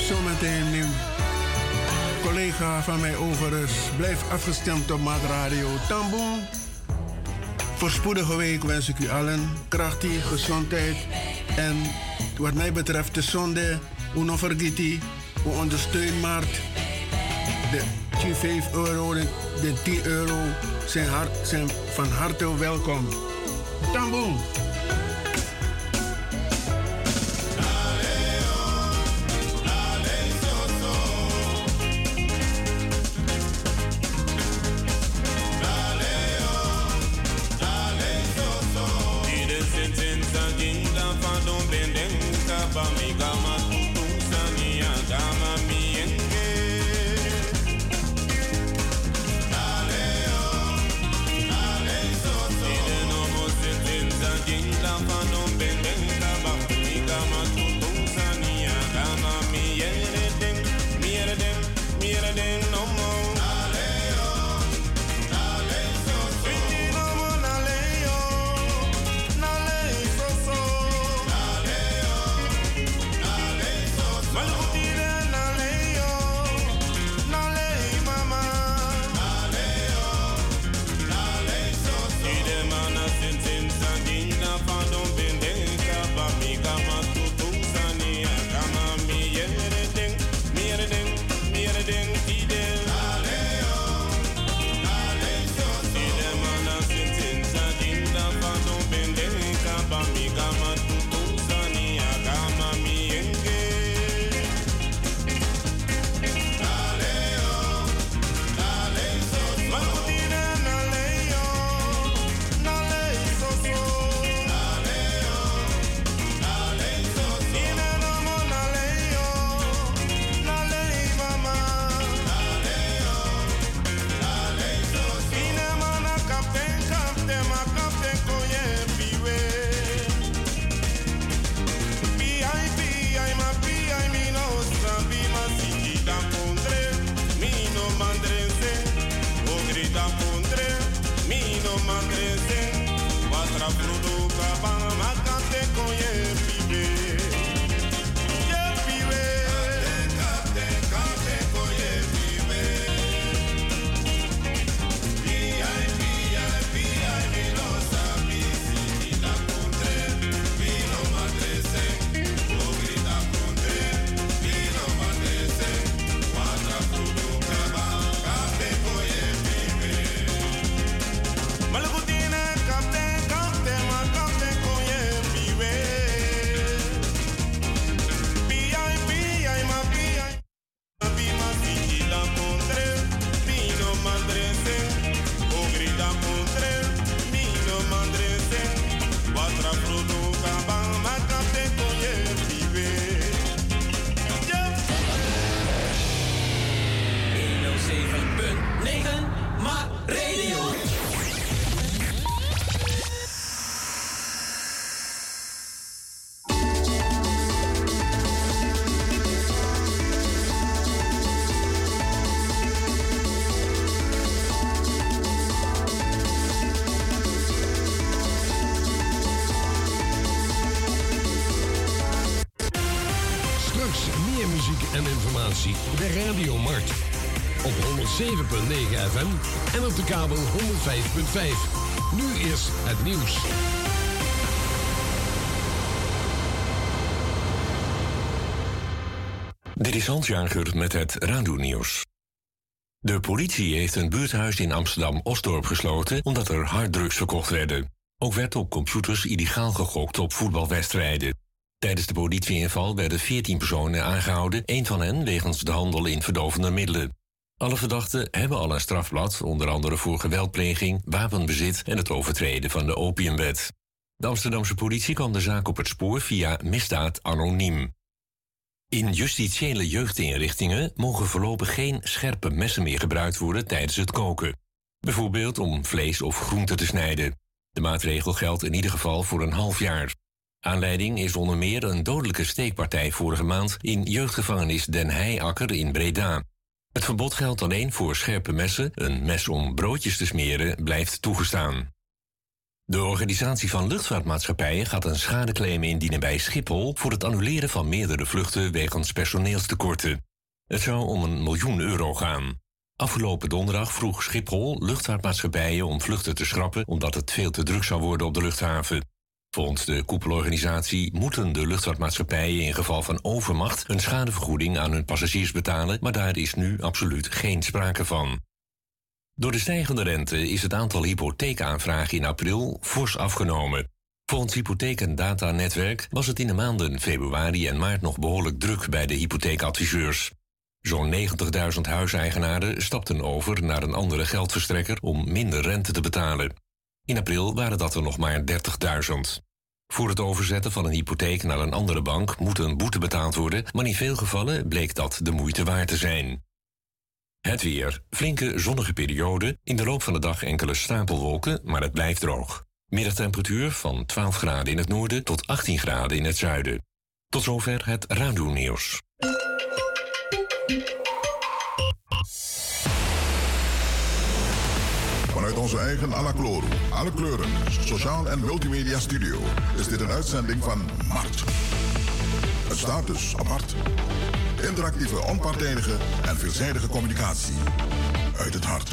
Zometeen collega van mij overigens. Blijf afgestemd op Maat Radio Voor spoedige week wens ik u allen. krachtige gezondheid en wat mij betreft de zonde. Uno we ondersteunen Maart. De 5 euro en de 10 euro zijn, hart, zijn van harte welkom. Tamboen! FM en op de kabel 105.5. Nu is het nieuws. Dit is Hans Jager met het Radio-nieuws. De politie heeft een buurthuis in Amsterdam-Osdorp gesloten omdat er harddrugs verkocht werden. Ook werd op computers illegaal gegokt op voetbalwedstrijden. Tijdens de politieinval werden 14 personen aangehouden, één van hen wegens de handel in verdovende middelen. Alle verdachten hebben al een strafblad, onder andere voor geweldpleging, wapenbezit en het overtreden van de opiumwet. De Amsterdamse politie kwam de zaak op het spoor via misdaad anoniem. In justitiële jeugdinrichtingen mogen voorlopig geen scherpe messen meer gebruikt worden tijdens het koken. Bijvoorbeeld om vlees of groente te snijden. De maatregel geldt in ieder geval voor een half jaar. Aanleiding is onder meer een dodelijke steekpartij vorige maand in jeugdgevangenis Den Heijakker in Breda. Het verbod geldt alleen voor scherpe messen. Een mes om broodjes te smeren blijft toegestaan. De organisatie van luchtvaartmaatschappijen gaat een schadeclaim indienen bij Schiphol voor het annuleren van meerdere vluchten wegens personeelstekorten. Het zou om een miljoen euro gaan. Afgelopen donderdag vroeg Schiphol luchtvaartmaatschappijen om vluchten te schrappen omdat het veel te druk zou worden op de luchthaven. Volgens de koepelorganisatie moeten de luchtvaartmaatschappijen in geval van overmacht een schadevergoeding aan hun passagiers betalen, maar daar is nu absoluut geen sprake van. Door de stijgende rente is het aantal hypotheekaanvragen in april fors afgenomen. Volgens Hypotheekendatanetwerk was het in de maanden februari en maart nog behoorlijk druk bij de hypotheekadviseurs. Zo'n 90.000 huiseigenaren stapten over naar een andere geldverstrekker om minder rente te betalen. In april waren dat er nog maar 30.000. Voor het overzetten van een hypotheek naar een andere bank moet een boete betaald worden, maar in veel gevallen bleek dat de moeite waard te zijn. Het weer. Flinke zonnige periode. In de loop van de dag enkele stapelwolken, maar het blijft droog. Middagtemperatuur van 12 graden in het noorden tot 18 graden in het zuiden. Tot zover het radio-nieuws. Vanuit onze eigen Alacloro, alle kleuren, sociaal en multimedia studio is dit een uitzending van Mart. Het staat dus op Mart. Interactieve, onpartijdige en veelzijdige communicatie. Uit het hart.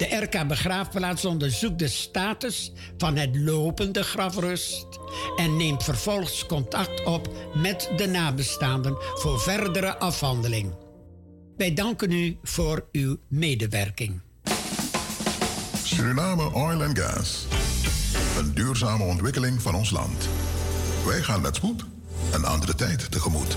De RK Begraafplaats onderzoekt de status van het lopende grafrust en neemt vervolgens contact op met de nabestaanden voor verdere afhandeling. Wij danken u voor uw medewerking. Suriname Oil Gas. Een duurzame ontwikkeling van ons land. Wij gaan met spoed een andere tijd tegemoet.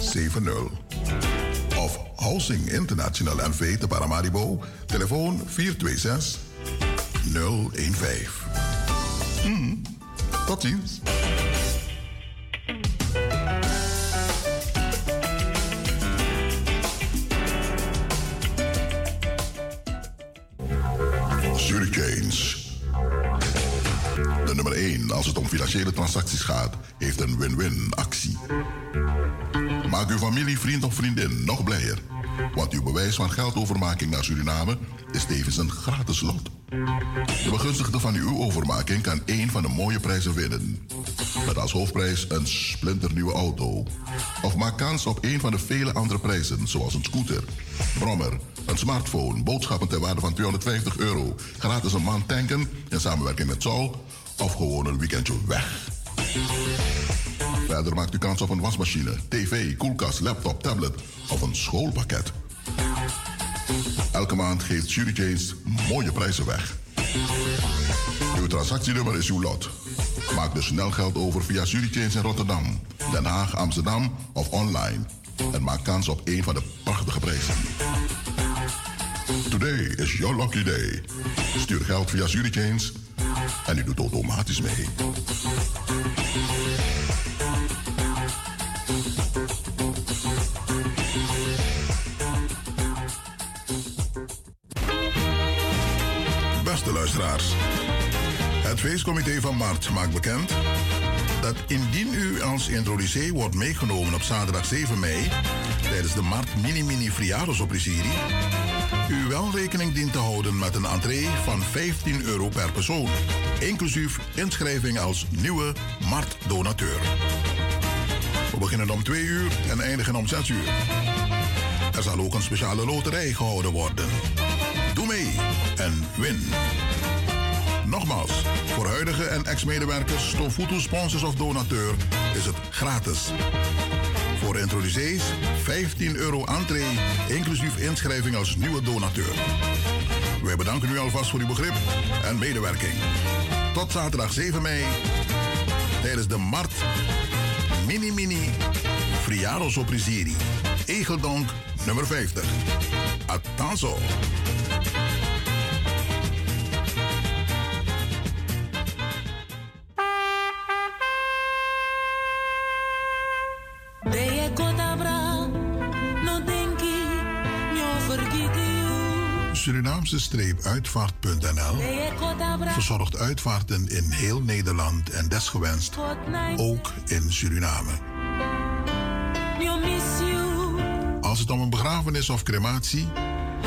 70. Of Housing International NV te Paramaribo, telefoon 426 015. Hmm, tot ziens. Chains. De nummer 1 als het om financiële transacties gaat, heeft een win-win actie. Maak uw familie, vriend of vriendin nog blijer. Want uw bewijs van geldovermaking naar Suriname is tevens een gratis lot. De begunstigde van uw overmaking kan één van de mooie prijzen winnen. Met als hoofdprijs een splinternieuwe auto. Of maak kans op een van de vele andere prijzen, zoals een scooter, brommer, een smartphone, boodschappen ter waarde van 250 euro, gratis een maand tanken in samenwerking met Sol, of gewoon een weekendje weg. Verder maakt u kans op een wasmachine, tv, koelkast, laptop, tablet of een schoolpakket. Elke maand geeft Jury mooie prijzen weg. Uw transactienummer is uw lot. Maak dus snel geld over via Jury James in Rotterdam, Den Haag, Amsterdam of online. En maak kans op een van de prachtige prijzen. Today is your lucky day. Stuur geld via Jury James en u doet automatisch mee. Luisteraars, het feestcomité van Maart maakt bekend dat indien u als introducee wordt meegenomen op zaterdag 7 mei tijdens de Mart Mini Mini Friados Opprisieri, u wel rekening dient te houden met een entree van 15 euro per persoon, inclusief inschrijving als nieuwe Mart-donateur. We beginnen om 2 uur en eindigen om 6 uur. Er zal ook een speciale loterij gehouden worden. En win. Nogmaals, voor huidige en ex-medewerkers, Stofutu sponsors of donateur is het gratis. Voor introducees 15 euro entree, inclusief inschrijving als nieuwe donateur. Wij bedanken u alvast voor uw begrip en medewerking. Tot zaterdag 7 mei tijdens de Mart Mini Mini Friados Oprisiri. Egeldonk nummer 50. Atanzo. Kotabra, verzorgt uitvaarten in heel Nederland en desgewenst ook in Suriname. Als het om een begrafenis of crematie,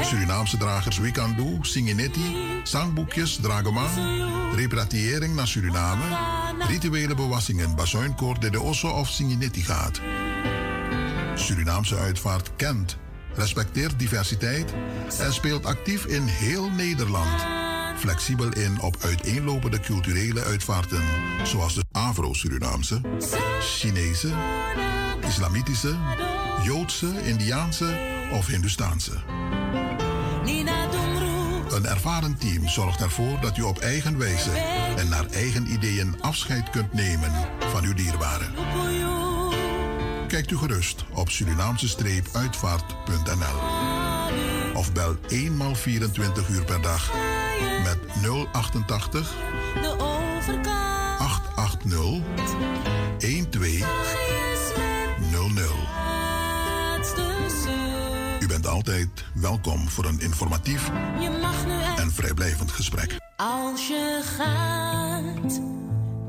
Surinaamse dragers Wikandu, Singinetti, zangboekjes, dragoma, repatriëring naar Suriname, rituele bewassingen, bazuinkoor, de osso of Singinetti gaat. Surinaamse uitvaart kent, respecteert diversiteit en speelt actief in heel Nederland. Flexibel in op uiteenlopende culturele uitvaarten, zoals de Afro-Surinaamse, Chinese, Islamitische, Joodse, Indiaanse of Hindustaanse. Een ervaren team zorgt ervoor dat u op eigen wijze en naar eigen ideeën afscheid kunt nemen van uw dierbaren. Kijkt u gerust op Surinaamse-uitvaart.nl of bel eenmaal 24 uur per dag met 088 de overkant. 880 1200. U bent altijd welkom voor een informatief en vrijblijvend gesprek. als je gaat.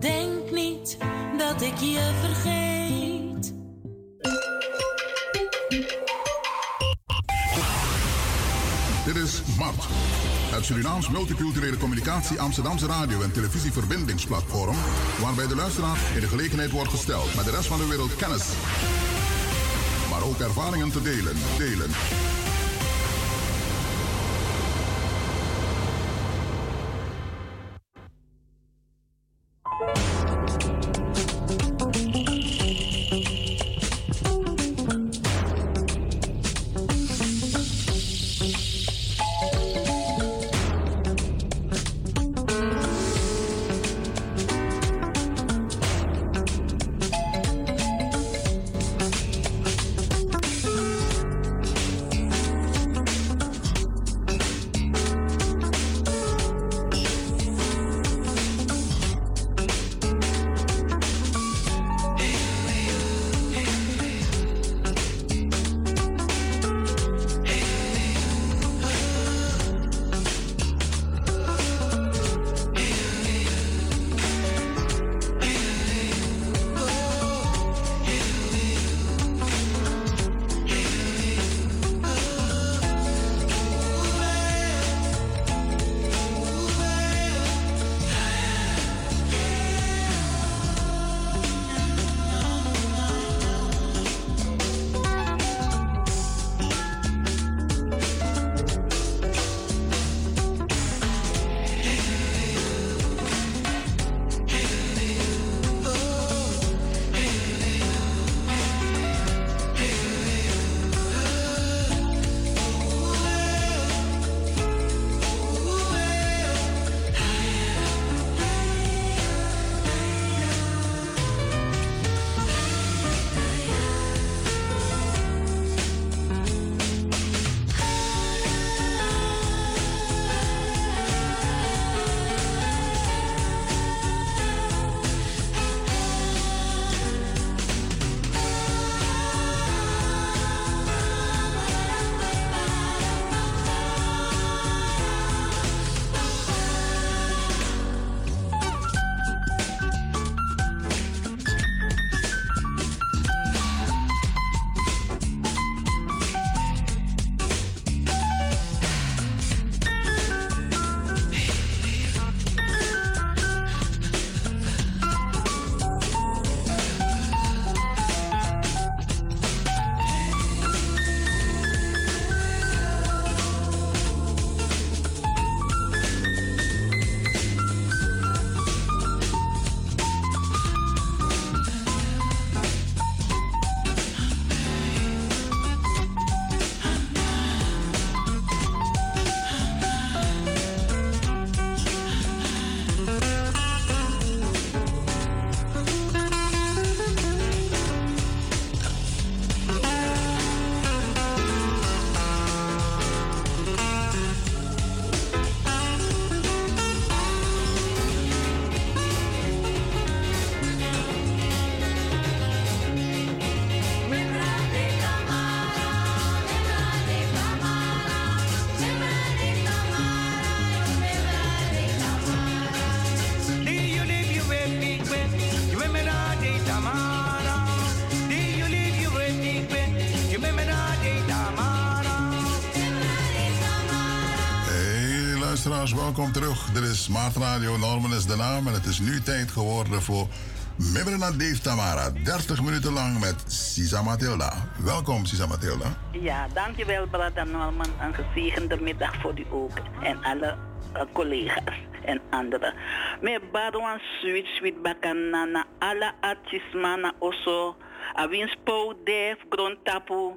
Denk niet dat ik je vergeet. MART, het Surinaams Multiculturele Communicatie Amsterdamse Radio- en Televisieverbindingsplatform, waarbij de luisteraar in de gelegenheid wordt gesteld met de rest van de wereld kennis, maar ook ervaringen te delen. delen. Welkom terug. Dit is Smart Radio, Norman is de naam en het is nu tijd geworden voor Mibrana Dave Tamara. 30 minuten lang met Sisa Matilda. Welkom Sisa Matilda. Ja, dankjewel Brada Norman. Een gezegende middag voor u ook. En alle eh, collega's en anderen. Me badwan sweet sweet bakanana. Alle artismana oso. Awins po def grondtapu.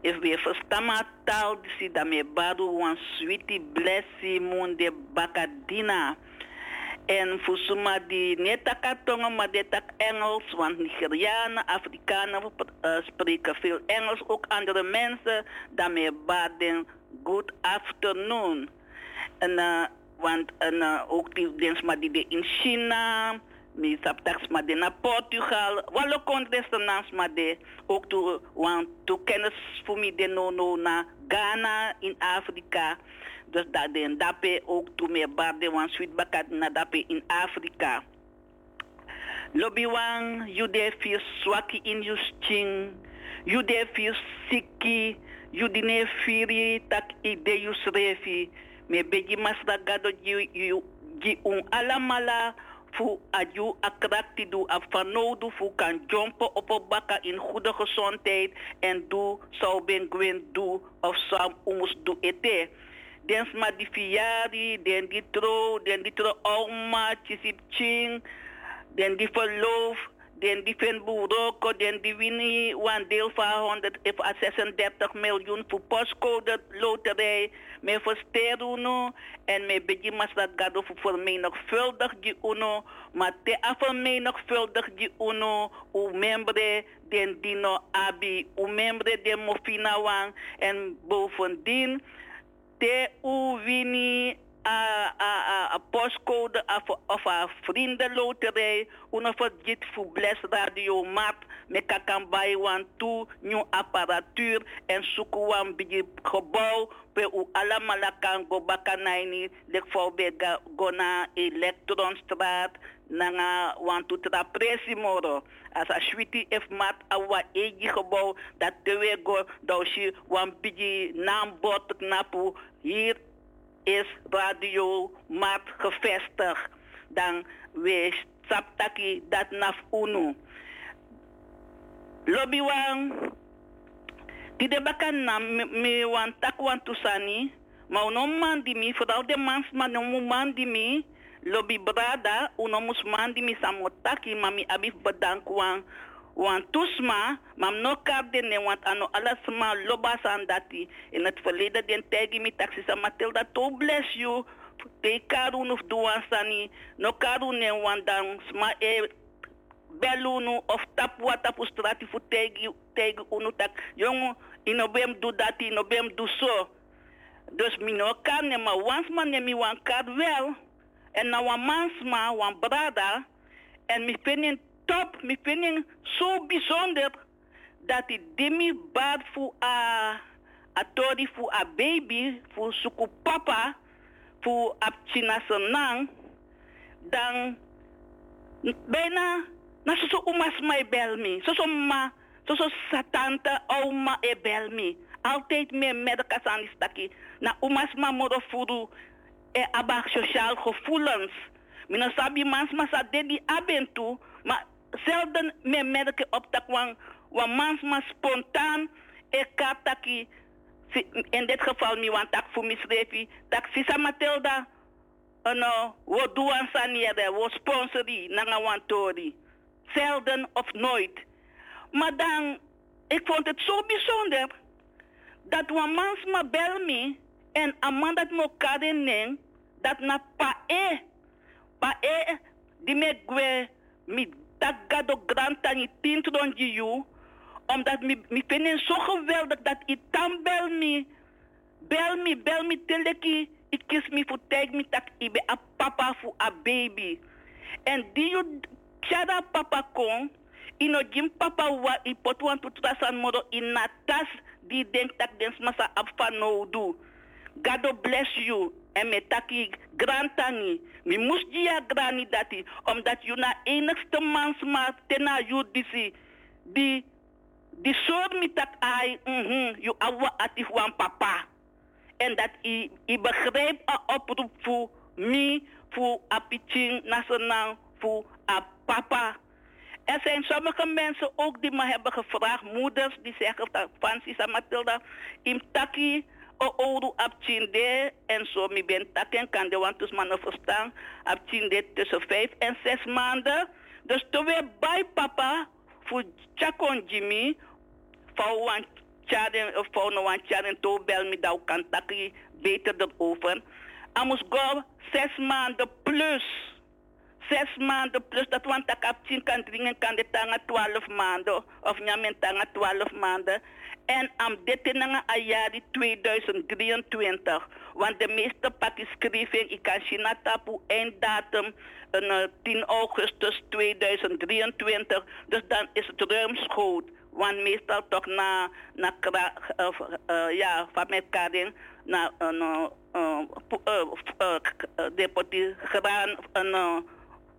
If we verstama taal disi da me badu wan sweetie blessi mun de bakadina. En fusuma die netaka tonga maar dit tak Engels, want Nigerianen, Afrikanen uh, spreken veel Engels, ook andere mensen. Daarmee baden good afternoon. En uh, want en, uh, ook die dins maar die in China, mi saptaks de naar Portugal, kongres de naams maar de ook toe, want toe kennis voor mij de no no na Ghana in Afrika. Dus dat de dape ook toe meer barde want sweet bakat na dape in Afrika. Lobby wang jude fir swaki in justing, jude fir siki, judine firi tak ide jus refi, me beji masda gado ji un alamala fu aju akrakti du afanodu fu kan jumpen op een in goede gezondheid en du zou ben gwen du of zou umus du ete. Den sma di fiari, den di tro, den di tro oma, chisip ching, den die verloof, den die vindt Boeroko, den die winnie een deel van 136 miljoen voor postcode loterij, met versterren en met beetje masat gado voor vermenigvuldig die uno, maar te vermenigvuldig die uno, u membre den dino abi, u membre den mofina wang. En bovendien te u winnie a, a, postcode of, of a vriendenloterij. Una verdient voor Bless Radio Map. Me bij wan toe nieuw apparatuur en zoeken wan bij gebouw. Pe u allemaal kan go bakanaini. Lek voor bij go na elektronstraat. Nanga wan toe tra presi moro. As a switi if mat awa eji gebouw. Dat tewe go. Dausi wan bij naambord knapu. Hier is Radio Mat gevestigd. Dan wees Saptaki dat naf unu. Lobby wang, die de bakan na me wan tak wan tusani, ma uno man di mi, vooral de mans ma no mu man di mi, lobby brada, uno mus man di mi samotaki, ma mi abif bedank wan, want tusma, mam no karde ne want ano alasma lobasan dati. In het verleden den tegi mi taxisa Matilda to bless you. Te karu nuf duan sani, no karu ne want dan sma e belunu of tapua tapu strati fu tegi tegi unu tak. Jongen, ino bem du dati, ino bem du so. Dus mi no kar ne ma wans man ne mi wan wel. En na wan mansma, wan brada. En mi vinden top, mi vinden zo bijzonder dat ik demi bad voor a a tori voor a baby, voor suku papa, voor a china senang, dan bijna na so so umas mai bel me, so so ma, so so satanta oma e bel me. Altijd meer medicas aan staki. Na umas ma moro furu e abak sociaal gevoelens. Mina sabi mans ma sa dedi abentu, maar zelden meer merken op dat wan, mans spontaan e kataki in dit geval mi wan tak voor misrefi tak sisa Matilda ano wo duan saniere wo sponsori nanga wan tori zelden of nooit. Maar dan ik vond het zo bijzonder dat wan mans ma bel me en aman dat mo karening dat na pa e pa e di me gwe mi tagado granta ni tintron di you. Omdat mi, mi vinden zo geweldig dat i tam bel me. Bel me, bel me teleki. I kiss me voor tijd me tak i be a papa voor a baby. En die you chada papa kon. Ino jim papa wa i pot wan tu trasan modo in natas die denk tak den smasa apfa no do. God bless you. En met taki grantani. Mi moest dia grani dati. Omdat je na enigste mans maar tena you disi. Die, die soort mi tak ai. Mhm. You awa ati wan papa. En dat i, i begrijp a oproep voor mi. Voor a nationaal. Voor a papa. Er zijn sommige mensen ook die me hebben gevraagd, moeders, die zeggen van Sisa Matilda, im taki o ouro abtinde en zo mi ben taken kan de want dus mannen verstaan abtinde tussen vijf en zes maanden. Dus toen we bij papa voor chakon Jimmy voor wan charen voor no wan charen to bel mi dau kan taki beter erover. Amus go zes maanden plus zes maanden plus dat want ik heb zien kan dringen kan de tanga 12 maanden of nyamen tanga 12 maanden. En am dit in een jaar 2023. Want de meeste pakjes schrijven, ik kan dat tapu een, eh, 10 augustus 2023. Dus dan is het ruimschoots. Want meestal toch na, na kra, of, eh, ja, van elkaar in, na een, uh, uh, uh, uh, uh,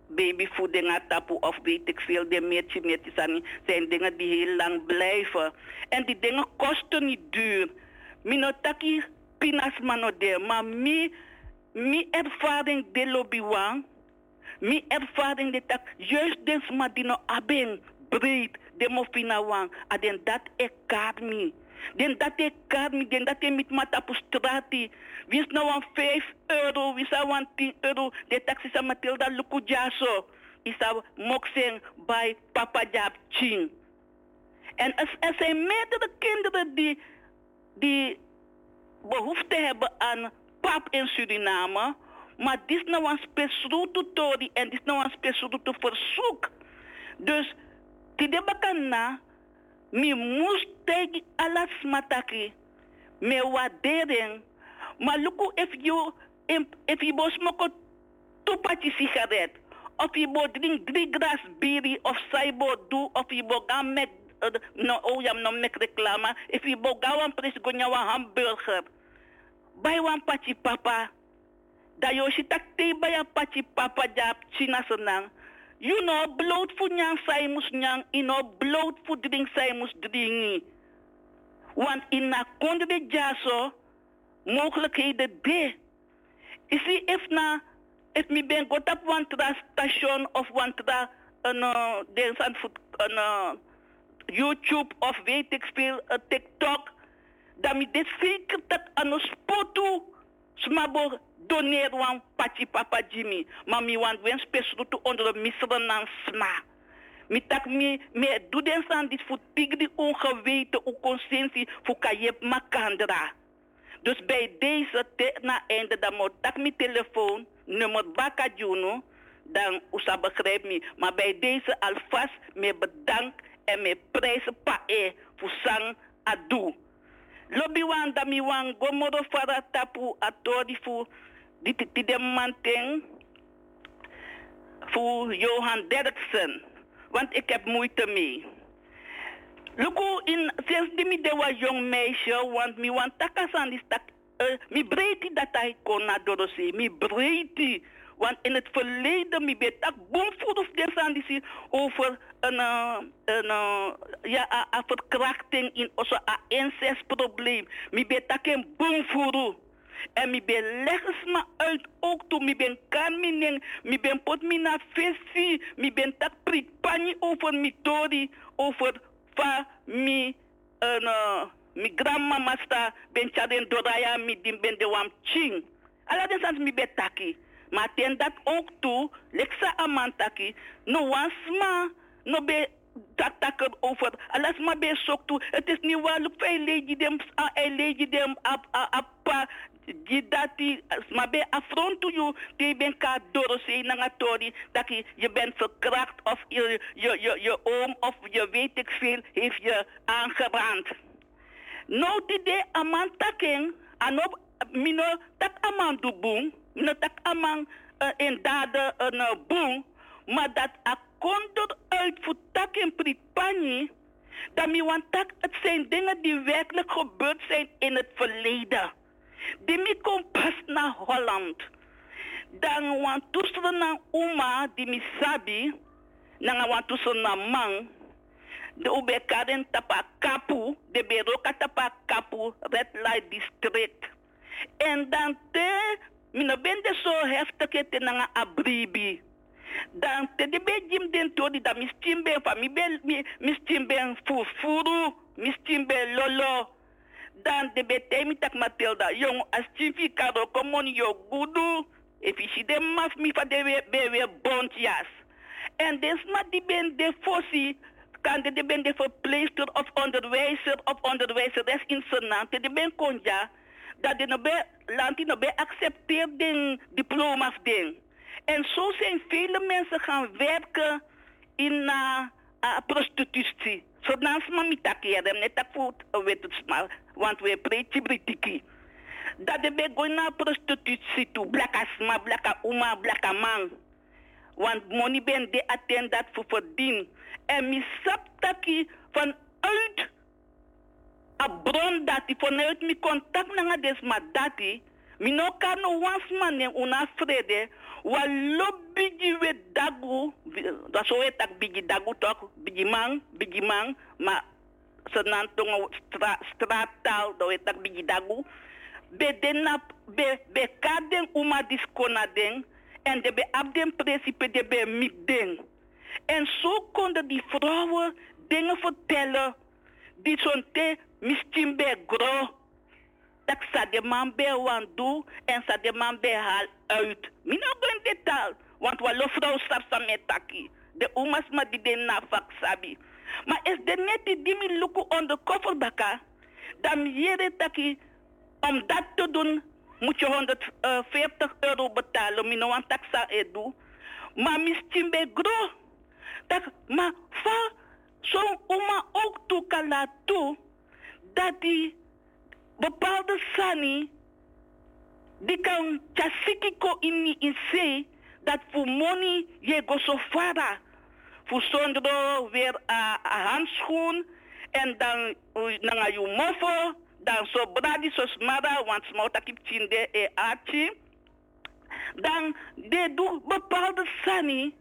babyvoeding aan tapu of weet ik veel, de meertje, meertje zijn, zijn dingen die heel lang blijven. En die dingen kosten niet duur. Minotaki pinas manode, maar mi, mi ervaring de lobbywan, mi ervaring de tak, juist des madino abeng breed, de mofina wang, aden dat e karmi. Den dat e karmi, den dat e mata pu strati. Wis nou aan 5 euro, wis nou aan 10 euro, de taxi sa Matilda luku jaso. Isa mokseng bij papa jab ching. En er, zijn meerdere kinderen die, die behoefte hebben aan pap in Suriname. Maar dit is nou een speciaal tutorial en dit is nou een speciaal verzoek. Dus, die de na, mi moest tegen alles mataki. Me waardering. Maar luku if you, if you bo smoke patje sigaret. Of je bo drink drie gras biri of saibo do of je bo gaan met, uh, no, oh ja, no mek reclama. If je bo gaan wan pres gonya wan hamburger. Bij wan patje papa. Da yo si tak te een patje papa jap china senang. You know, bloot voor nyang sai mus nyang, you know, bloot voor drink sai mus dringi. Want in na konde de jaso, mogelijkheden de. You see, if na, if mi ben got up one tra station of one tra, een, uh, een, een, uh, YouTube of weet ik veel, uh, TikTok, dan mi dit zeker dat aan een spotu, smabo doneer wan pachi papa Jimmy, maar mi wan wen spesru tu onder de miseren nan sma. Mi tak mi, mi doe den san dit voor tigri ongeweten, o consensie voor kajep makandra. Dus bij deze te na einde, dan moet tak mi telefoon, nummer baka juno, dan usa begrijp me. Maar bij deze alvast me bedank en me prijzen pa e voor sang adu. Lobby wan da mi wan gomoro fara tapu atori fu dit dit de manteng voor Johan Derksen. Want ik heb moeite mee. Luku in sinds die mi de was jong meisje, want mi want takasan is tak, uh, mi breiti dat hij kon naar Dorosee, mi breiti. Want in het verleden, mi ben tak desandisi over een, uh, een uh, ja, een verkrachting in onze incestprobleem. Mi ben tak een. En mi ben leggens me uit ook toe. Mi ben kan mi ben pot mi na fesi. Mi ben tak prik pani over mi tori. Over fa mi uh, mi grandmama sta ben chaden doraya mi dim ben de wam ching. Ala den sans mi ben taki. Maar ten dat ook toe, leksa amantaki, no wansma, no be dat takker over, alas ma be sok toe. Het is niet waar, look voor lady dem, a lady dem, a a a pa, die dati, ma be affront to you, die ben ka doro se na tori, dat je, bent verkracht of je, je, je, je oom of je weet ik veel heeft je aangerand. Nou die de amantaking, anop, mino tak aman du boom, mino tak aman uh, in daden een uh, boom, maar dat a konder uit voor tak in pripani, dat mi want tak, het zijn dingen die werkelijk gebeurd zijn in het verleden. Mi kom pas naar Holland. Dan want toestel na uma die mi sabi, na want toestel na man, de ube tapa kapu, de beroka tapa kapu, red light district. En dan te, mina bende zo heftig het na abribi. Dan te de be jim den tori da mi stimbe fa mi be mi, mi stimbe fufuru, mi stimbe lolo. Dan de be te mi tak Matilda, jong as chifi karo komon yo gudu. Je de maf mi fa de be be we bontjas. En des ma die ben de fossi kan de ben de verpleegster of onderwijzer of onderwijzeres in Senat, de ben konja, dat de no be, lanti no be accepteer den diploma's den. En zo zijn vele mensen gaan werken in uh, prostitutie. Zodat mami takieren, net dat voet, weet het maar, want we preetje britiki. Dat de be naar prostitutie toe, blaka sma, blaka uma, blaka man. Want money ben de attend dat voor verdien. En taki vanuit a bron dati, vanuit mi contact na des ma dati, mi no kano wans mane una frede, wa lobby di we dagu, da so we tak bigi dagu tok, bigi man, bigi man, ma senan tong stra, stratal, da we tak bigi dagu, be den na, be, be kaden uma diskona den, en de be ab den principe de be mit den. En zo konden die vrouwen dingen vertellen die zo'n te misschien bij gro. Dat sa de man bij wan doe en sa de man bij haal uit. Mina in detail, want walo vrouw stap sa metaki. De umas ma die den na vak sabi. Maar is de net die die mi luku undercover baka, dan jere taki, om dat te doen moet je 140 euro betalen. Mina wan taxa edu. Maar misschien bij gro. Dat, maar va, zo'n oma ook toe kan laten dat die bepaalde sani, die kan chasiki ko in in zee, dat voor money je go so fara. Voor zonder weer een handschoen en dan naar je moffel, dan zo bradi zo smara, want smouta kip chinde e achi. Dan de doen bepaalde sani,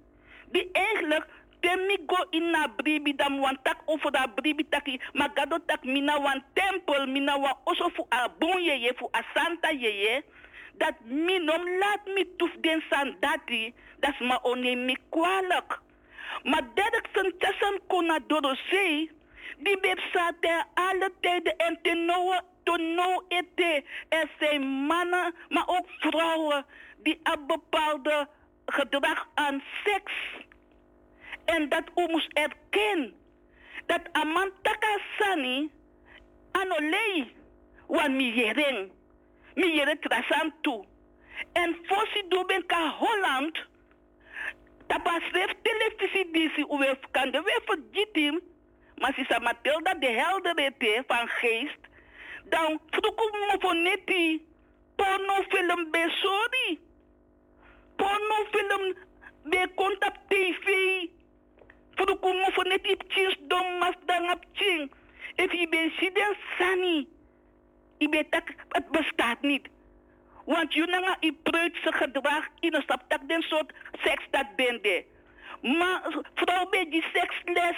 die eigenlijk Temi go in na bribi dam wan tak over da bribi taki magado tak mina wan tempel mina wan oso fu a bon yeye fu a santa yeye dat minom laat mi tuf den san dati das ma one mi kwalijk maar derk zijn tassen kona doro sei die beb sa te alle tijden en te noe to no ete er zijn mannen maar ook vrouwen die een bepaalde gedrag aan seks. En dat u moest erkennen dat aman taka sani ano lei wan mi yereng mi yere trasan tu en fosi du ben ka Holland tapa schreef televisie disi uwe kan de we vergitim maar si sa Matilda de helderete van geest dan vroeg me voor neti pornofilm be sorry pornofilm be contact tv Furuku mo fo net ip chins dom mas dang ap ching. If je bent siden sani. Je bent tak, het bestaat niet. Want nanga i preutse gedrag in een stap den soort seks dat bende. Maar vrouw bij die seksles.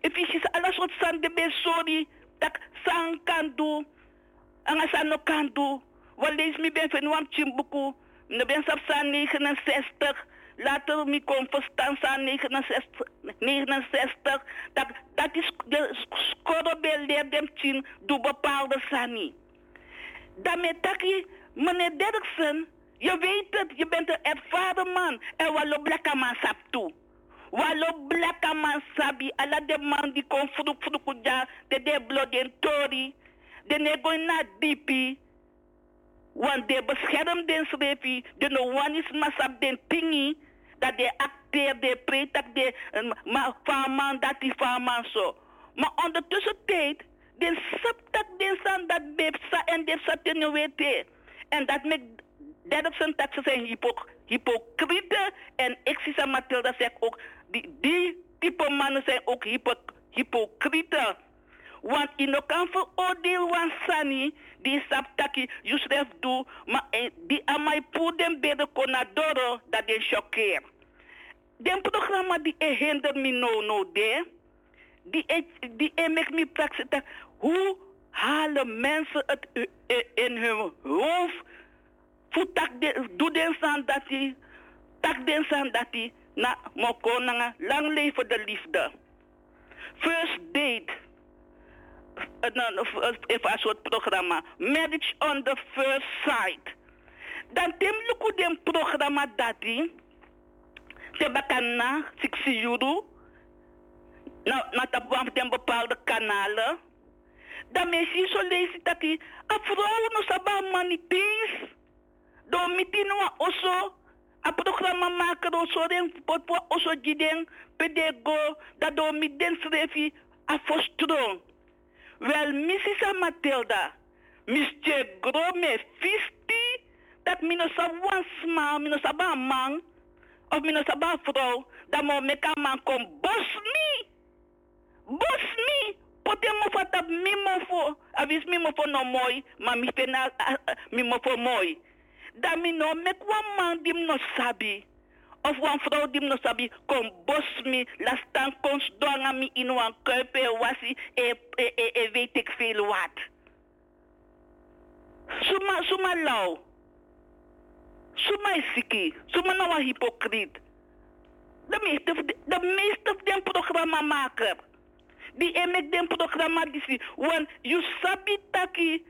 If je is alles soort san de ben sorry. Tak san kan do. Anga san no kan do. Wat lees me ben van wam chimbuku. Ne ben sap san 69. Later me kon verstaan aan 69, 69 dat, dat is de score leer dem tien door bepaalde sani. Daarmee taki, meneer Derksen, je weet het, je bent een ervaren man. En wallo blakka man sap toe. Wallo blakka man sabi, ala de man die kon vroeg vroeg ja, de de bloed en tori, de nego na dipi. Want de beschermt den de no one is masap den tingi, dat de acteer, de pretak, de uh, farman, dat die farman zo. Maar ondertussen tijd, den sap dat den san dat bepsa en de saten wete. En dat met zijn dat ze zijn hypo, hypocriete. En ik zie ze Mathilda zegt ook, die, die type mannen zijn ook hypo, hypocriete. Want in kan veroordeel wan sani, die saptaki, Yusref doe, maar die amai poeden bede konadoro, dat die choqueer. Den programma die e hinder me no no de, die e, die e me praxita, hoe halen mensen het in hun hoofd, de, doe den san dat die, tak den san dat die, na moko nanga, lang leven de liefde. First date, even een soort programma. Marriage on the first sight. Dan tem luku den programma dati. Te bakana 60 euro. Na, na tapwam ten bepaalde kanalen da mesi dat a vrouw no saba mani pins do mitino oso a programma maken oso den potpo oso giden pedego da do miden srefi a fostron wel missisa matilda misje gro me fisti dat mino one small mino abaman, of mino saba vrouw dat mo meka man kom bos me, bos Pote mo fata fo, avis mi mo fo no mooi, maar mi pena mi mo fo mooi. Dat mi no mek wan man dim no sabi. Of wan vrouw dim no sabi, kom bos mi, la stan kons donga mi in wan kuipe wasi, e, e, e, e weet ik veel wat. Suma, suma lau. Suma is siki. Suma nou een hypocriet. De meeste, de meeste den Die emek den programma disi. Want you sabi taki.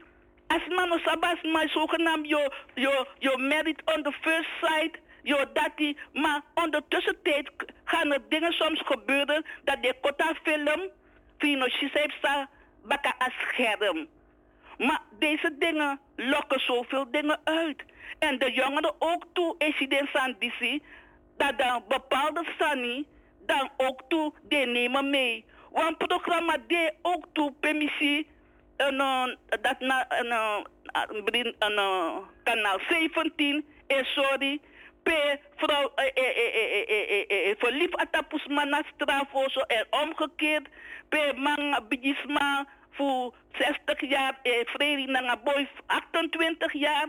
As man no sabas maar zogenaamd yo, yo, yo married on the first sight. Yo dati. Maar ondertussen tijd gaan er dingen soms gebeuren. Dat de kota film. Fino sa baka as scherm. Maar deze dingen lokken zoveel dingen uit. En de jongeren ook toe, is je den sandisi, dat dan bepaalde sani dan ook toe, die nemen mee. Want programma deed ook toe permissie en, uh, dat na, en, uh, en, uh, kanaal 17 en sorry. P, vrouw, eh, eh, eh, eh, verliefd atapus mana zo en omgekeerd. P, man, bijisma voor 60 jaar, eh, vrede nanga boy 28 jaar.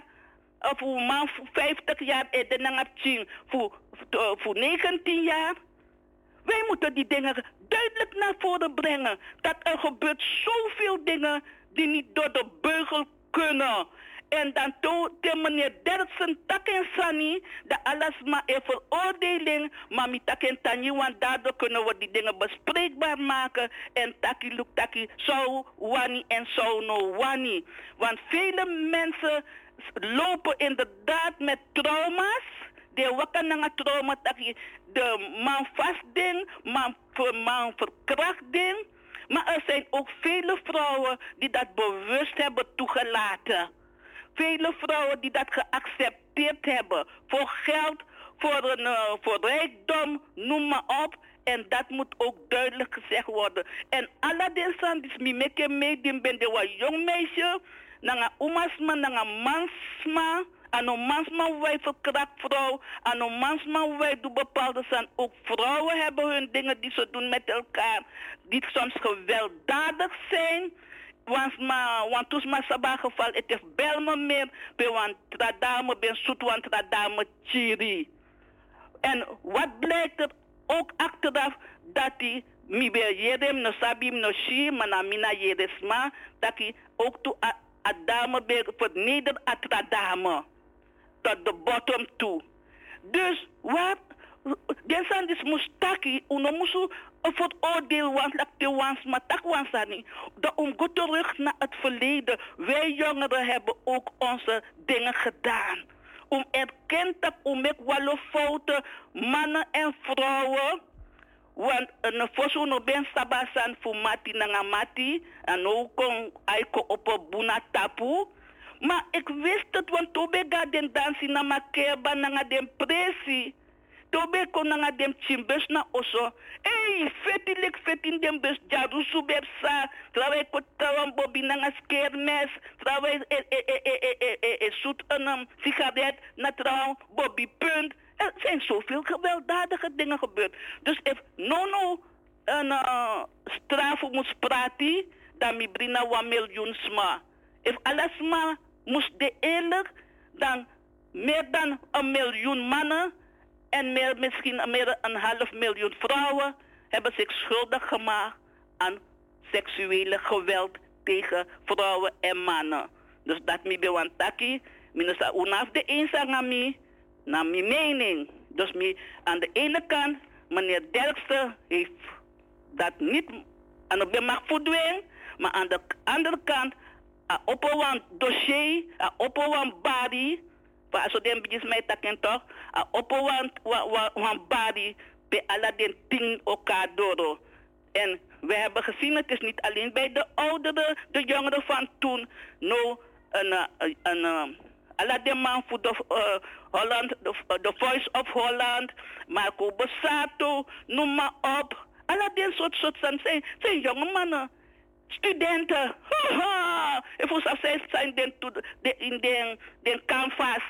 Of voor man 50 jaar, eh, de nanga voor 19 jaar. Wij moeten die dingen duidelijk naar voren brengen. Dat er gebeurt zoveel dingen die niet door de beugel kunnen. En dan de meneer Derksen taken sani, de alles maar een veroordeling, maar met taken tani, want daardoor kunnen we die dingen bespreekbaar maken. En taki luk taki, zo wani en zo no wani. Want vele mensen lopen inderdaad met trauma's. De wakker naar trauma taki, de man vastding, man, man verkrachtding. Maar er zijn ook vele vrouwen die dat bewust hebben toegelaten. Vele vrouwen die dat geaccepteerd hebben. Voor geld, voor, een, uh, voor rijkdom, noem maar op. En dat moet ook duidelijk gezegd worden. En deze die mi meke mee, die ben de wat jong meisje. Nanga umasma, nanga mansma. Ano mansma wij verkracht vrouw. Ano mansma wij doen bepaalde zijn. Ook vrouwen hebben hun dingen die ze doen met elkaar. Die soms gewelddadig zijn. Want ma, want toen maar sabah geval, het is bel me meer. Be want tradame ben zoet, want tradame chiri. En wat blijkt er ook achteraf dat hij mi be jedem no sabim no shi, maar na mina jedesma, dat hij ook toe a, a dame be verneder a tradame. Tot de bottom toe. Dus wat Desan dis mustaki, uno musu voor oordeel want dat de wans om goed terug naar het verleden. Wij jongeren hebben ook onze dingen gedaan. Om erkend dat om ik wel fouten, mannen en vrouwen. Want een fosu no ben sabasan fu mati nanga mati. En ook kon aiko op een tapu. Maar ik wist het, want tobe ga den dansi na makeba nanga den presi. Tobe ko nanga dem chimbes na oso. Ei feti lek feti dem bes jaru subeb sa. Ko tawam bobi nanga skermes. Trawe e e e e e e een sigaret na trouw punt. Er zijn zoveel gewelddadige dingen gebeurd. Dus if no no een uh, straf moest praten dan mi brina wa miljoen sma. If alles ma moest de eerlijk dan meer dan een miljoen mannen en meer, misschien meer dan een half miljoen vrouwen hebben zich schuldig gemaakt aan seksuele geweld tegen vrouwen en mannen. Dus dat mi bewantaki, minus unaf de eens naar mijn mening. Dus aan de ene kant, meneer Derksen heeft dat niet aan de mag verdwijnen, maar aan de andere kant, op een dossier, op een body, pa so den bijis mij taken toch a oppo wan body pe ala den ting elkaar doro en we hebben gezien het is niet alleen bij de ouderen de jongeren van toen no een een, een, Alla de man voor de uh, Holland, de, Voice of Holland, Marco Bossato, noem maar op. Alla die soort soort zijn, zijn jonge mannen. Studenten. Voel zelfs zij zijn to- de- in den, den canvas.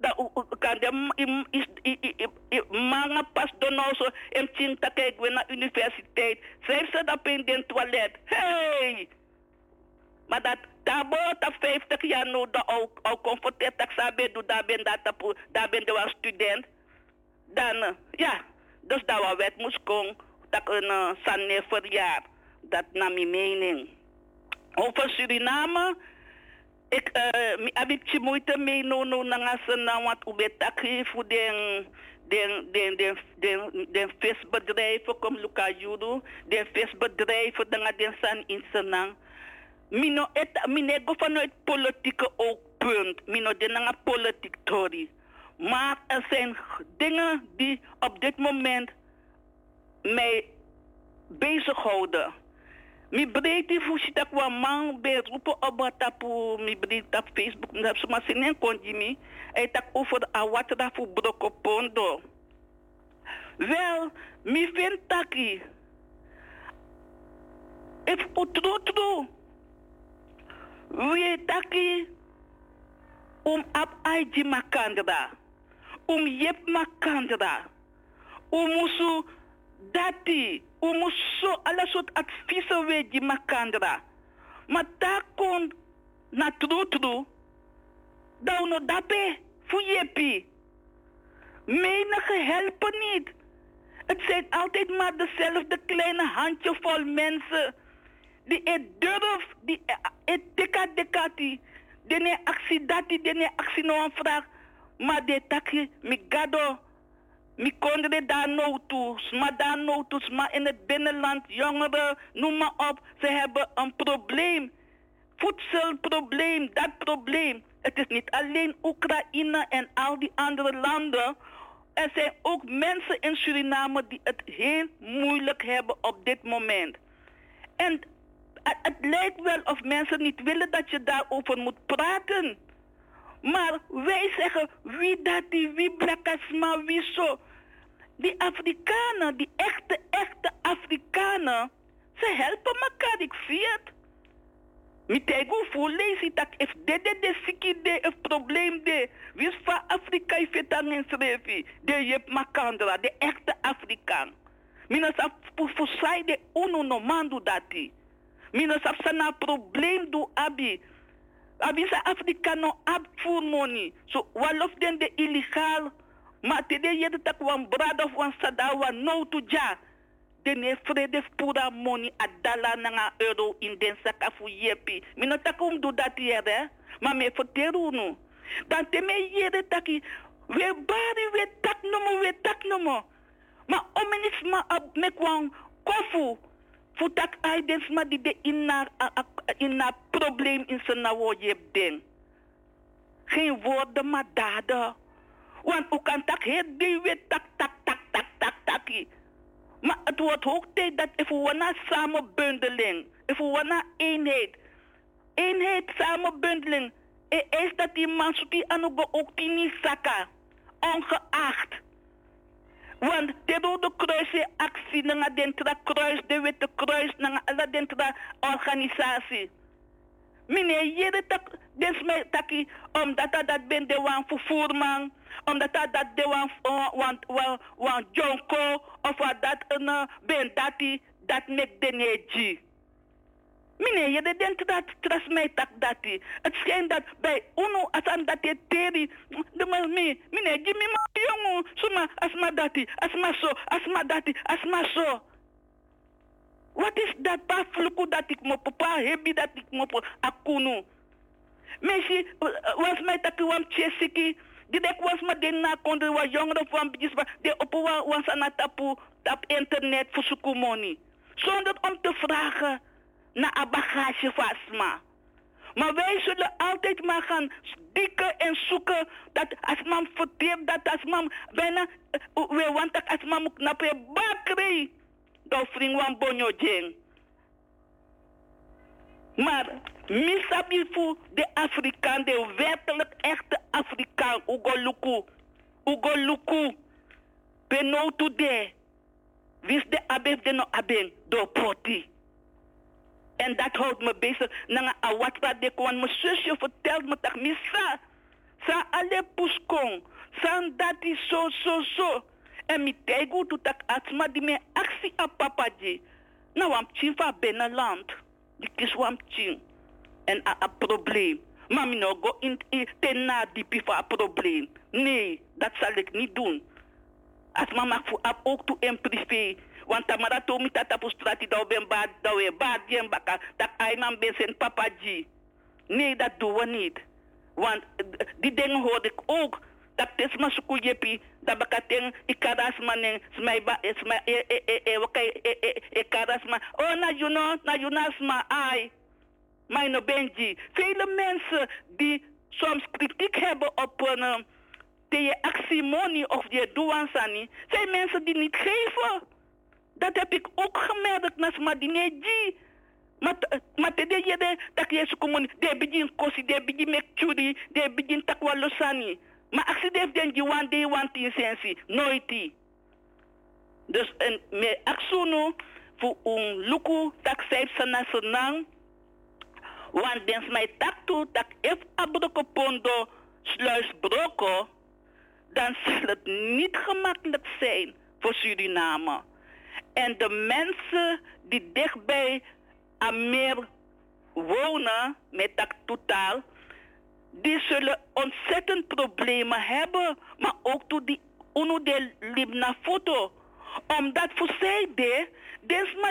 Da kan de im- is i- i- i- manga pas donoso em ting ta kijk universiteit. Zij ze dat in den toilet. Hey! Maar dat tabo ta 50 jaar no da au au comforteer tak sabe do da ben dat da ben de student. Dan eh, ja, dus dat we wet moest komen dat een uh, sanne verjaar. Dat naar mijn mening. Over Suriname, ik uh, heb ik moeite mee no no na sana wat ubetaki voor den den den den den den visbedrijven kom Luka den visbedrijven dan den san in senang. Mino et mine go vanuit politieke oogpunt. Mino de nanga politiek tori. Maar er zijn dingen die op dit moment mij bezighouden. Mi breedte fusi tak wa man be roepen op wat tapu mi breedte op Facebook. Dat ze maar sinen konji mi. Hij tak over a wat da fu broko pondo. Wel, mi vind taki. If utru tru. We taki um ap aiji makandra. Um yep makandra. Um musu dati. Um musu alle soort adviezen die makandra. Maar daar kon na tru tru. Dan no dape fu yepi. Menige helpen niet. Het zijn altijd maar dezelfde kleine handjevol mensen die het durf, die het deka dekati, die ne actie dati, die ne actie no vraag, maar de taki mi gado, mi kondre daar no toe, maar daar no toe, maar in het binnenland, jongeren, noem maar op, ze hebben een probleem. Voedselprobleem, dat probleem. Het is niet alleen Oekraïne en al die andere landen. Er zijn ook mensen in Suriname die het heel moeilijk hebben op dit moment. En het lijkt wel of mensen niet willen dat je daarover moet praten. Maar wij zeggen wie dat die, wie blakasma, wie zo. Die Afrikanen, die echte, echte Afrikanen, ze helpen elkaar, ik zie het. Mitego voor lees dat if de de een probleem de. Wist van Afrika is het een schreefie. De je makandra, de echte Afrikaan. Mina sa voor zij de uno no mandu dati. Mina sa sana probleem do abi. Abi sa Afrika no ab voor money. So walof den de illegaal. Maar te de je tak wan brada of wan sada wan no to ja. dene vrede pura money a dala nanga euro in den saka fu yepi. Mino takum do dat yere, maar me verteru nu. Dan te me yere taki, we bari we tak nomo, we tak nomo. Maar omenis ma ab me kwang kofu. Fu tak ai den sma di de inna, inna probleem in zijn wo yep den. Geen woorden, maar daden. Want u kan tak het die tak tak tak tak tak. Maar het wordt hoog tijd dat we wanna samenbundeling, if we wanna eenheid, eenheid, samenbundeling, e is dat die man die aan ook die niet zakken, ongeacht. Want de Rode Kruis is actie naar de kruis, de Witte Kruis, naar alle tra organisatie. Meneer, jere tak, des taki, omdat dat ben de wan vervoerman, omdat dat de wan, uh, wan, wan, wan jonko, of dat een uh, ben dati, dat nek de neji. Meneer, je denkt dat tras mij tak dati. Het schijnt dat bij uno as aan dat je teri, de maar me, meneer, Jimmy ma jongen, suma asma dati, asma so, asma dati, asma so. Wat is dat pa fluku dat ik mo papa hebi dat ik mo akunu? Messi was mij dat ik wam chesiki. Direct was me den na konde wa jongeren van bijis wa de op wa was aan het tapu tap internet voor sukumoni. Zonder om te vragen naar een bagage. Maar wij zullen altijd maar gaan stikken en zoeken dat als verteert dat als man bijna eh, we want dat als man moet knappen bakri. Dan vriend wan bonjo jeng. Maar misabi voor de Afrikaan, de werkelijk echte Afrikaan, Ugoluku. Ugoluku. Benotu de. Wist de abef de no aben, do poti. En dat houdt me bezig. Nanga awatra de kwan. Mijn zusje vertelt me dat misa. Sa alle puskong. San dati zo, zo, zo. En mi tegu tu tak atsma di me aksi a papaji. Na wam chin fa beneland. Die kis wam. En a, a probleem. Maar no go in, ten na dipi voor een probleem. Nee, dat zal ik niet doen. Als mama ap ook toe in privé. Want tamara to mi tata pu strati da ben bad da we bad jen baka. Dat ai man ben zijn papa ji. Nee, dat doen we niet. Want eh, die dingen hoorde ik ook. Dat is maar suku jepi. Dat baka ten ikaras manen. Smai ba smai e e e e wakai e e e karas ma. Oh na know, na sma ai. Mijn Benji. Vele mensen die soms kritiek hebben op een de actiemonie of je douansani, zijn mensen die niet geven. Dat heb ik ook gemerkt na Smadineji. Maar te de jede tak je sukumuni de begin kosi de begin mek churi de begin takwa losani. Maar actie de den die one day one thing sensi nooit. Dus en me aksuno voor een luku tak saif sana senang want dens mij tak toe dat if abroko pondo sluis broko, dan zal het niet gemakkelijk zijn voor Suriname. En de mensen die dichtbij Amer wonen, met dat totaal, die zullen ontzettend problemen hebben. Maar ook toen die uno de libna foto. Omdat voor zij de,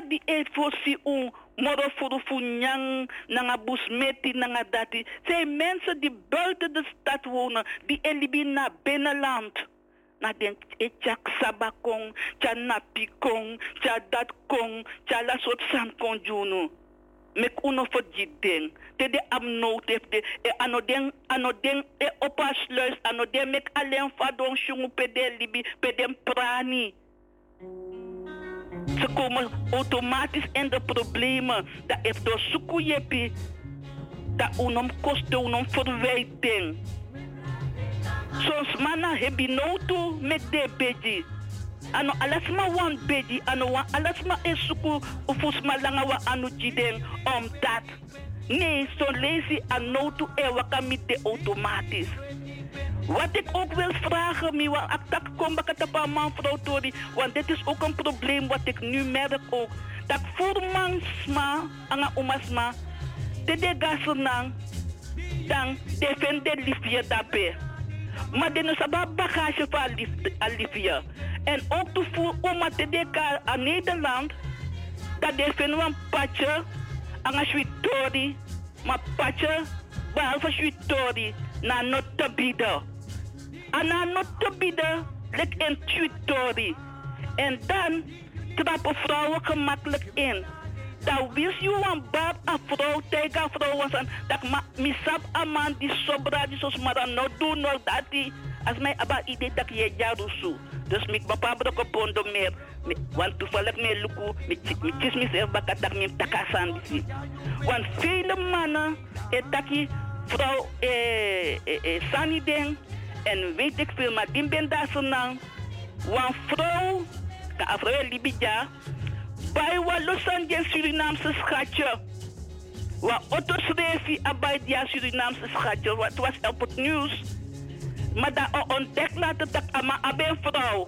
die heeft voor si un moro furu funyang, nanga busmeti, nanga dati. Zijn mensen die buiten de stad wonen, die elibi naar binnenland. Na den e chak sabakong, cha napikong, cha dat kong, cha la soort san juno. Mek uno voor jideng. Te de am nood heeft de, e anoden, anoden, e opa sluis, anoden mek alleen fadon shungu pede libi, pede prani. Ze komen automatisch in de problemen. Dat heeft door sukuyepi. Dat unom kosten, unom verwijting. Soms mannen hebben nood met de beji. Ano alasma wan beji, ano wan alasma e suku ufusma langa wa anu jiden omdat. Nee, zo lazy aan nood e wakamite automatisch. Wat ik ook wil vragen, Miwa, aktak kom bakatapa man vrouw Tori, want dit is ook een probleem wat ik nu merk ook. Dat voor mansma, anga umasma, de de gasenang, dan defende liefje daarbij. Maar de nusaba bagage van liefje. En ook te voor oma te de ka aan Nederland, dat defende een patje, anga sweetori, maar patje, behalve sweetori, na not te bieden. Ana not te bieden, lek in tutori. En dan trappen vrouwen gemakkelijk in. Dan wist je een bab een vrouw tegen vrouw was dat ma misap a man die sobra die sos maar dan no do no dat die als mij aba idee dat je jarusu. Dus ik bepaal dat ik pondo meer. Want toevallig me luku, me chis mezelf bakatak me takasan disi. Want vele mannen, etaki vrouw eh, eh, Sani den en weet ik veel, maar die ben daar zo lang. Want vrouw, ka vrouw Libija, bij wat Los Angeles Surinaamse schatje. Wat Otto schreef bij die Surinaamse schatje, wat was op het nieuws. Maar dat ontdekt later dat ama aben vrouw.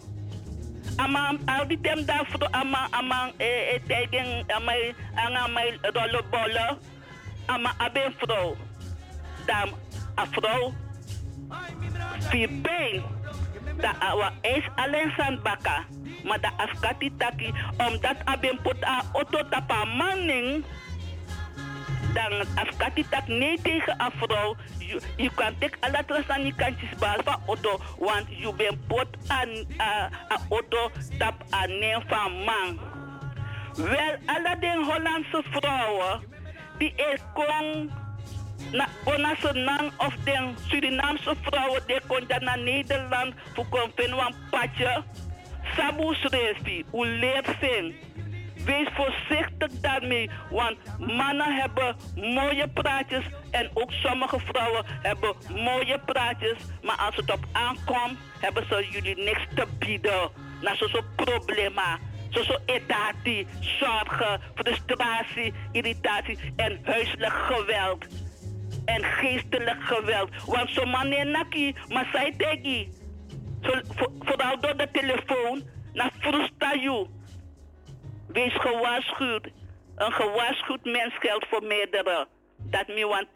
Ama al die tem daar vrouw, ama ama eh eh tegen ama anga mijn rollenbollen. Ama aben vrouw. Dan a vrouw vier pijn. Dat awa is alleen zijn baka. Maar dat afkati taki, omdat aben pot a auto tapa manning. Dan afkati tak nee tegen a vrouw. Je, je kan tek alle trasani kantjes behalve auto. Want je ben pot aan a, a auto tap a nee van man. Wel, alle den Hollandse vrouwen, die er kon na bonase nang of den Surinaamse vrouwen die kon naar Nederland voor kon vinden een patje. Sabu hoe leert zijn. wees voorzichtig daarmee. Want mannen hebben mooie praatjes en ook sommige vrouwen hebben mooie praatjes. Maar als het op aankomt, hebben ze jullie niks te bieden. Nou, zo'n zo problemen. Zo zo zorgen, frustratie, irritatie en huiselijk geweld. En geestelijk geweld. Want zo'n man naki, maar zij tegi. Vooral door de telefoon, naar frustratie. Wees gewaarschuwd. Een gewaarschuwd mens geldt voor meerdere. Dat mi want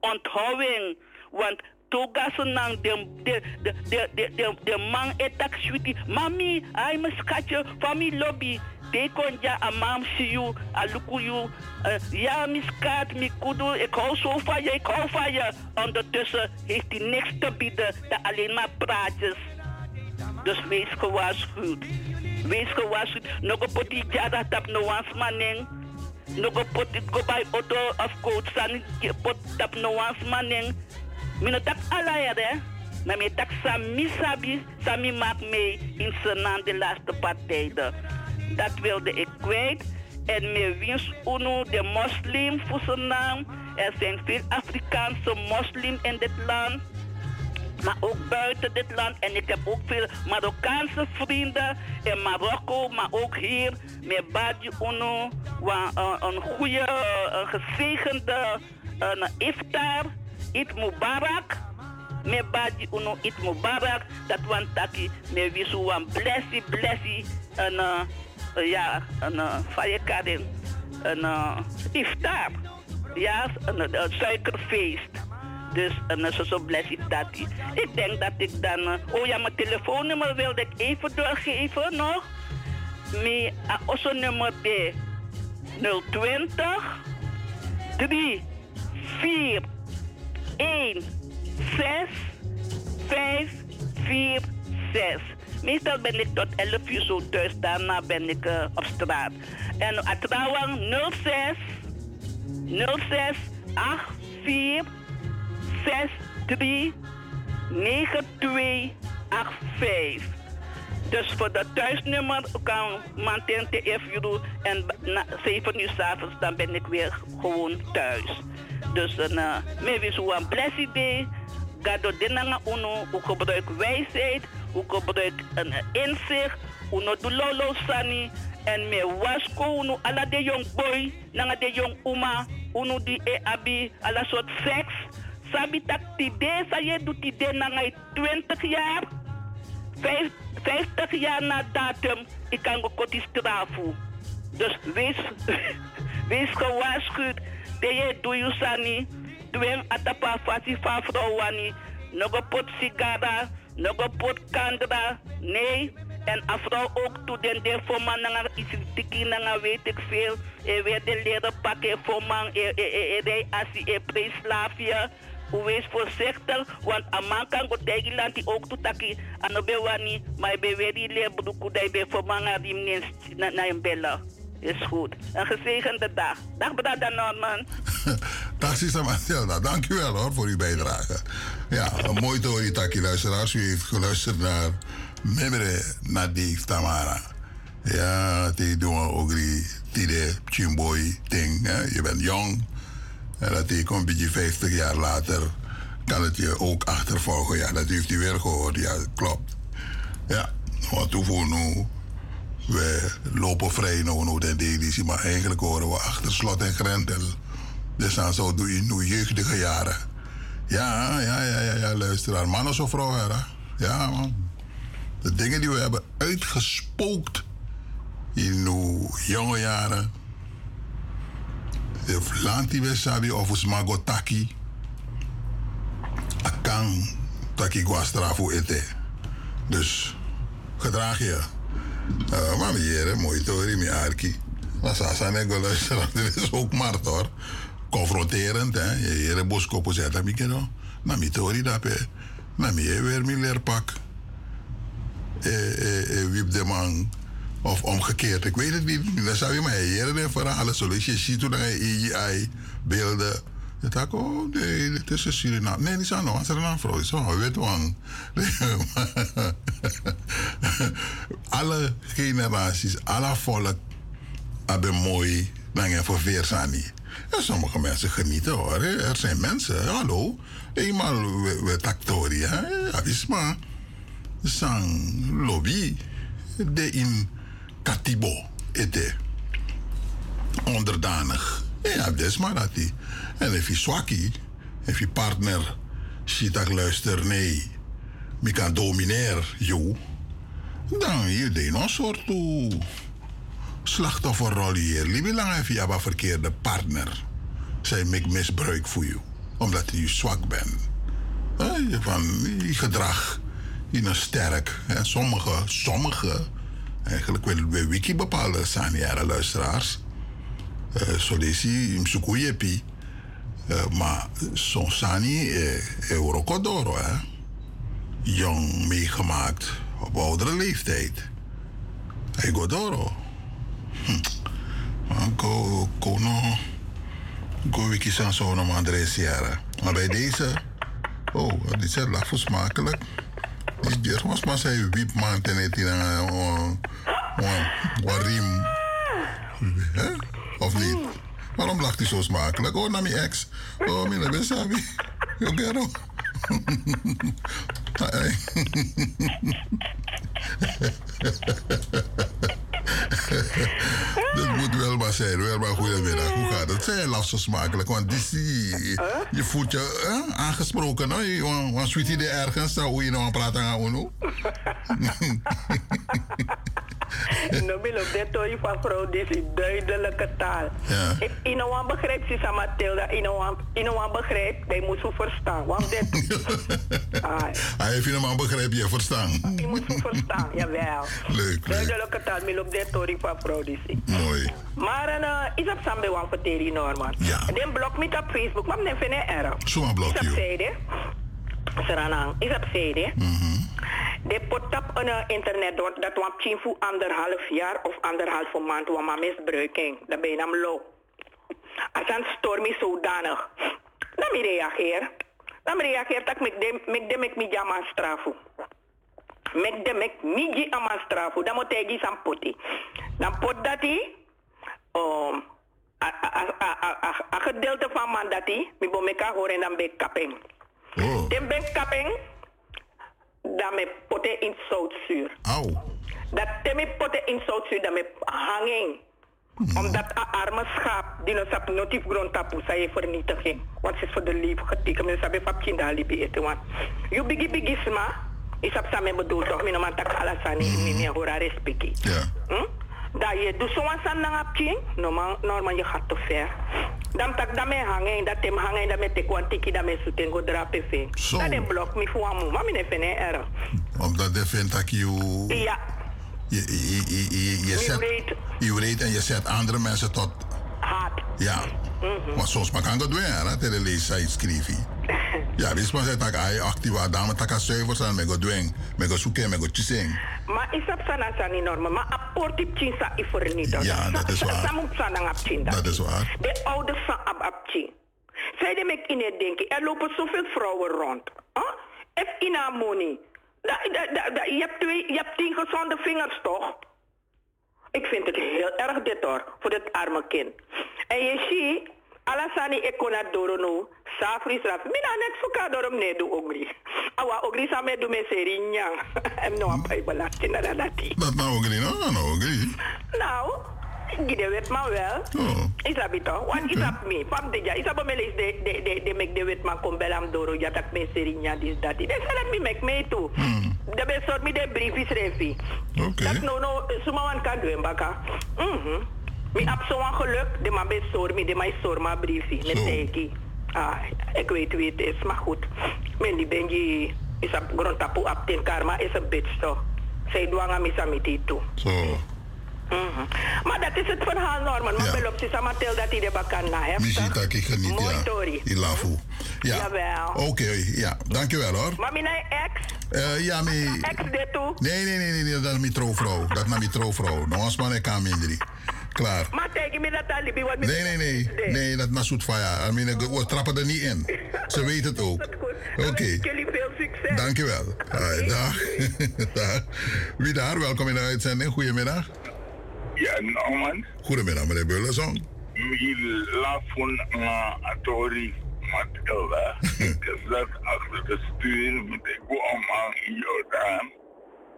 Onthouding. Want toga senang de de de de de de man etak sweetie. Mami, ai mijn schatje, van mi lobby. De kon ja a mam see you, a luku you. Eh, ja, mi schat, mi kudu, ik hou zo van je, ik hou van je. Ondertussen heeft hij niks te bieden, dan alleen maar praatjes. Dus wees gewaarschuwd. Wees gewaarschuwd. Nog een potie jada tap no wans maning. Nog een potie go bij auto of coach. San pot tap no wans maning. Mina tak ala ya de. Maar me tak sami sabi. Sami maak mee in Senaan de laatste partijden. Dat wilde ik kwijt. En me wins uno de moslim voor Senaan. Er zijn veel Afrikaanse moslim in dit land maar ook buiten dit land. En ik heb ook veel Marokkaanse vrienden in Marokko, maar ook hier. Met Badi Uno, een goede, een gezegende een iftar, Eid Mubarak. Met Badi Uno, Eid Mubarak. Dat want taki, me wisu wan blessie, blessie. En eh, ja, een uh, fayekarin. Een eh, iftar. Ja, een, een suikerfeest. Dus en uh, zo zo bless ik dat. Ik denk dat ik dan. eh, oh ja, mijn telefoonnummer wilde ik even doorgeven nog. Mijn uh, nummer is 020 3 4 1 6 5 4 6. Meestal ben ik tot 11 uur zo thuis, daarna ben ik eh, op straat. En trouwens 06 06 84 63 9285. Dus voor dat thuisnummer kan Manten TF doen en na 7 uur s'avonds dan ben ik weer gewoon thuis. Dus een uh, zo een blessed day. Gado dinanga uno, u gebruik wijsheid, u gebruik een inzicht, uno do lolo sani. En me wasko uno ala de jong boy, nanga de jong uma, uno di e abi, ala soort seks. Sabi tak tide, sa je doet tide nanga 20 jaar. Vijf- 50 jaar na datum, ik kan die strafu. Dus wees, [laughs] wees gewaarschuwd. Deye doe je sani. Atapa fasi fa vrouwani. Nog sigara, nog een pot kandra. Nee. En als vrouw ook toe den de voor man nanga is tiki nanga weet ik veel. E weer de leren pakken voor man. E e e e rij asi e pre-Slavia. Wees voorzichtig, want een man kan go tegen land die ook toe taki. En op bewani, maar ben weer die leerbroek dat ik ben voor man die naar een bellen. Is goed. Een gezegende dag. Dag brada Norman. [laughs] Dag Sister Matilda, dank u wel hoor voor uw bijdrage. Ja, een mooi te horen, Taki luisteraars. U heeft geluisterd naar Memre Nadif Tamara. Ja, die doen we ook die tide chimboy ding. Hè. Je bent jong. En dat die een beetje 50 jaar later kan het je ook achtervolgen. Ja, dat heeft u weer gehoord. Ja, klopt. Ja, want toevoer nu. We lopen vrij nou, nou den editie, maar eigenlijk horen we achter slot en grendel. Dus dan zo doe je nu jeugdige jaren. Ja, ja, ja, ja, ja, luisteraar. Man of vrouw? Ja, man. De dingen die we hebben uitgespookt in uw jonge jaren. De lanti we sabi of smago taki. Akang taki guastrafu ete. Dus gedraag je. Maar hier, mooi tori, mi arki. Maar sasa nego luisteren, [laughs] dit is ook mart hoor. Confronterend, hè. Je hier boskopo zet, heb ik no. Na mi tori dape. Na mi weer mi leerpak. Eh, eh, eh, wiep de man. Of omgekeerd, ik weet het niet. Dan zou je maar hier de verhalen zo. Dus je ziet hoe dan je beelden. Je dacht, oh nee, dit is een Suriname. Nee, die zijn nog een vrouw. Is een witwang. [laughs] Alle generaties, alle volk abe mooi, dan je voor Veersani. En sommige mensen genieten hoor. Er zijn mensen, hallo. Eenmaal we, we taktori, hè. Avisma. Sang lobby. De in katibo. Ete. Onderdanig. Ja, dat is maar dat die. En if je zwakkie, if je partner, ziet dat luister, nee. Ik kan domineer, joh. Dan je deed een soort toe slachtofferrol hier. Liever lang heb je een verkeerde partner. Zij make misbruik voor je. Omdat je zwak bent. Van je gedrag. Je is sterk. Hè. Sommige, sommige. Eigenlijk willen we wiki bepaalde zijn jaren luisteraars. Lees je in Sukuyepi. Uh, maar soms zijn je uh, Eurokodoro. Hè. Jong meegemaakt op oudere leeftijd. Hey Godoro. Hm. Go, go no. Go wiki san zo André Sierra. Maar bij deze. Oh, dit is laf smakelijk. Dit is maar zei wiep man ten het in een riem. Hè? Of niet? Waarom lacht hij zo smakelijk? Oh, naar mijn ex. Oh, mijn besabi. Yo gero. Hey. [laughs] [laughs] Dat moet wel maar zijn. Wel maar goedemiddag. Hoe gaat het? Zij laf zo smakelijk. Want die, die, je voelt je eh, aangesproken. Hè? Want, sweetie er ergens. Hoe je nou aan praten gaan. [laughs] [laughs] Uno. No, wil op dit tooi van vrouw, dit is duidelijke taal. Ja. Ik in een begrijp, ze zei Mathilda, in een in een begrijp, wij moeten verstaan. Want dit, ah, Hij heeft je aan begrepen, je verstaan. je moet verstaan, [laughs] jawel. Leuk. Duidelijke taal, wil op dit tooi van vrouw, dit. Mooi. Maar uh, is op Sambe wan verteri Norman. Ja. Den blok me op Facebook, maar men vind het erg. Zo'n blok, Is op Seranang, is op zijde. De potap op uh, internet dat dat wan tien voor anderhalf jaar of anderhalf maand wan maar misbruiking. Dat ben je nam low. Als een storm is zodanig. Dan reageer. Dan reageer dat ik dem mek dem ik mi jama strafu. Mek dem ik mi ji ama strafu. Dan moet ik aan poti. Dan pot dat hij. Um, a, a, a, a, a, a gedeelte van man dat hij. Mi bo meka horen en dan ben ik kapping. Dan ben ik kapping. Dan me pote in zoutzuur. Auw. Dat te me pote in zoutzuur. Dan me hanging. Omdat een arme schaap die nog op notief grond tapu, zij vernietiging. Want ze is voor de lief getekend. Men sabi fap kinda libi eten. Want you bigi bigi sma. Is op samen bedoeld toch? Mijn man tak alasani. Mi mi hora respecti. Ja. Hm? Dat je doet zo'n san nang apking, normaal, normaal je gaat te ver. Dan tak hangen, dat hem hangen, dat me tekwan tiki, dat me soeten go drapen. Dat de blok me voor amu, maar fene erg. Omdat de vindt dat je... Ja, Je, je, je, je, je zet... Je weet en je zet andere mensen tot... haat. Ja. Maar soms maar kan dat doen, hè? Dat de schrijven. [laughs] Ja, wist maar dat ik actief dame taka zuiver zijn, me go doen, me go zoeken, me go chising. Maar is dat maar aport op chinsa i vernietigd. Ja, dat is waar. Dat is waar. De ouders ab chin. Zij de mek in het denken, er lopen zoveel vrouwen rond. Huh? If in da, je, hebt twee, je hebt tien gezonde vingers toch? Ik vind het heel erg dit hoor, voor dit arme kind. En je ziet, alasani ekona dorono, safri sraf. Mina net fuka dorom ne do ogri. Awa ogri sa me do me serinya. [laughs] Em no apai balati na dadati. Dat nou niet, nou, nou niet. Nou, gide wet man wel. Is dat toch? Want is dat me? Pam de ja, is dat me lees de de de de mek de wet man kom belam doro ja tak me serinya dis dati. Des salat me mek me tu. De be sort mi de brief is refi. Dat no no suma wan kan doen baka. Mhm. Mi ab een geluk, de man be mi de mij sor ma briefie met teki. Ah, ik weet wie het is, maar goed. Men die ben je is op grond tapu op ten karma is een bitch toch. Zij dwanga mi samiti toe. Zo. Mhm. Maar dat is het verhaal, Norman. Maar ze sama tel dat hij de bakan na heeft. Misschien dat ik geniet, Mooi ja. lafu. Ja. Jawel. Oké, ja. Dankjewel hoor. Maar mijn ex, Eh, ja, me... [laughs] ex dit toe. Nee, nee, nee, nee, nee, dat is mijn trouwvrouw. Dat is mijn trouwvrouw. Nou, als man, ik kan minder. Klaar. Maar tegen me dat alibi wat Nee, nee, nee. Nee, dat is zoet van ja. I mean, we trappen er niet in. Ze weet het ook. Oké. Jullie veel succes. Dankjewel. Hai, dag. [laughs] dag. Wie daar? Welkom in de uitzending. Goedemiddag. Ja, Norman. Goedemiddag, meneer Beulenzon. Mi la van na Atori Matilda. [laughs] Ik zat achter de stuur met de goeman in Jordaan.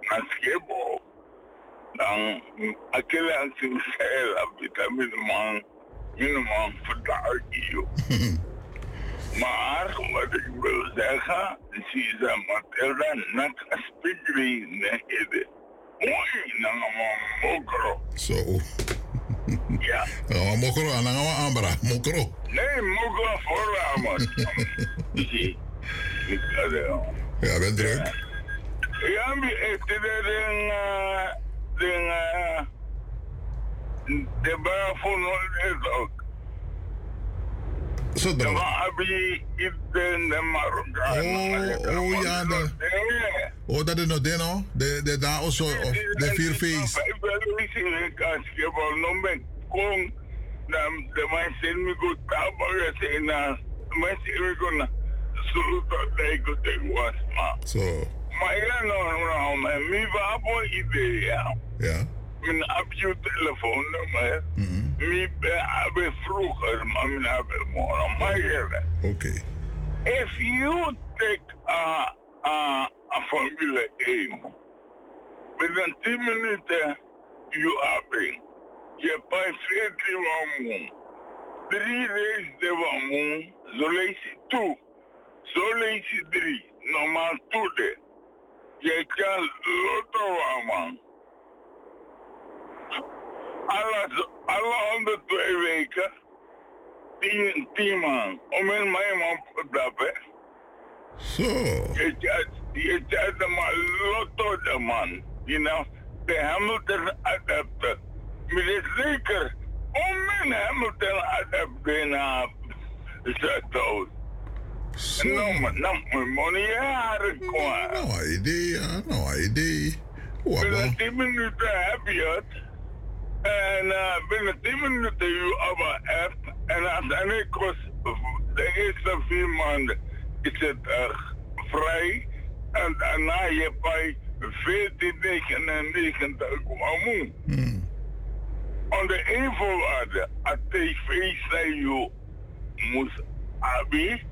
Naar Schiphol. Dan, akele aan zijn zeil, vitamine man, minimaal vandaag hier. Maar, wat ik wil zeggen, ze Matilda net als pigri nehede. Mokro. Zo. Ja. Nga mokro, ana nga ambra, mokro. Nee, mokro voorra, man. Zie. Ik. Ja, ben druk. Ja, mi este de den eh, den eh, de het ook. Zo Marokkaan. Oh, oh ja, de, oh, dat is nog de no? De, de daar also, of de vier feest. Ik wil niet zien, als je wel nog ben kon, dan de mensen me goed tabakken zijn na, mensen me goed de ik het was, maar. Zo. Maar ja, nou, nou, maar mi va bo idee, ja. Ja. Mijn heb je telefoonnummer. Mi be hebben vroeger, maar mijn hebben morgen. Maar. Oké. If you take a, a, a Formule 1, binnen 10 minuten, you are bing. Je passeert die wamoen. Drie races de wamoen, zo lees je toe. Zo lees je drie, normaal toe. Je kan waman. Alle, alle onder twee weken, tien, tien man. Om in mijn man dat hè. Zo. Je gaat de man lotto de man. You know, de Hamilton adapter. Maar het is zeker, om mijn Hamilton adapter na zet No man, nou mijn money. Nou, idee, ja, nou, idee. Binnen 10 minuten heb je. En uh, binnen 10 minuten je aber app. En uiteindelijk was de eerste vier maanden is het uh, vrij. En daarna je bij 1499 kwamoe. Onder één voorwaarde, als tv zei je moest abi,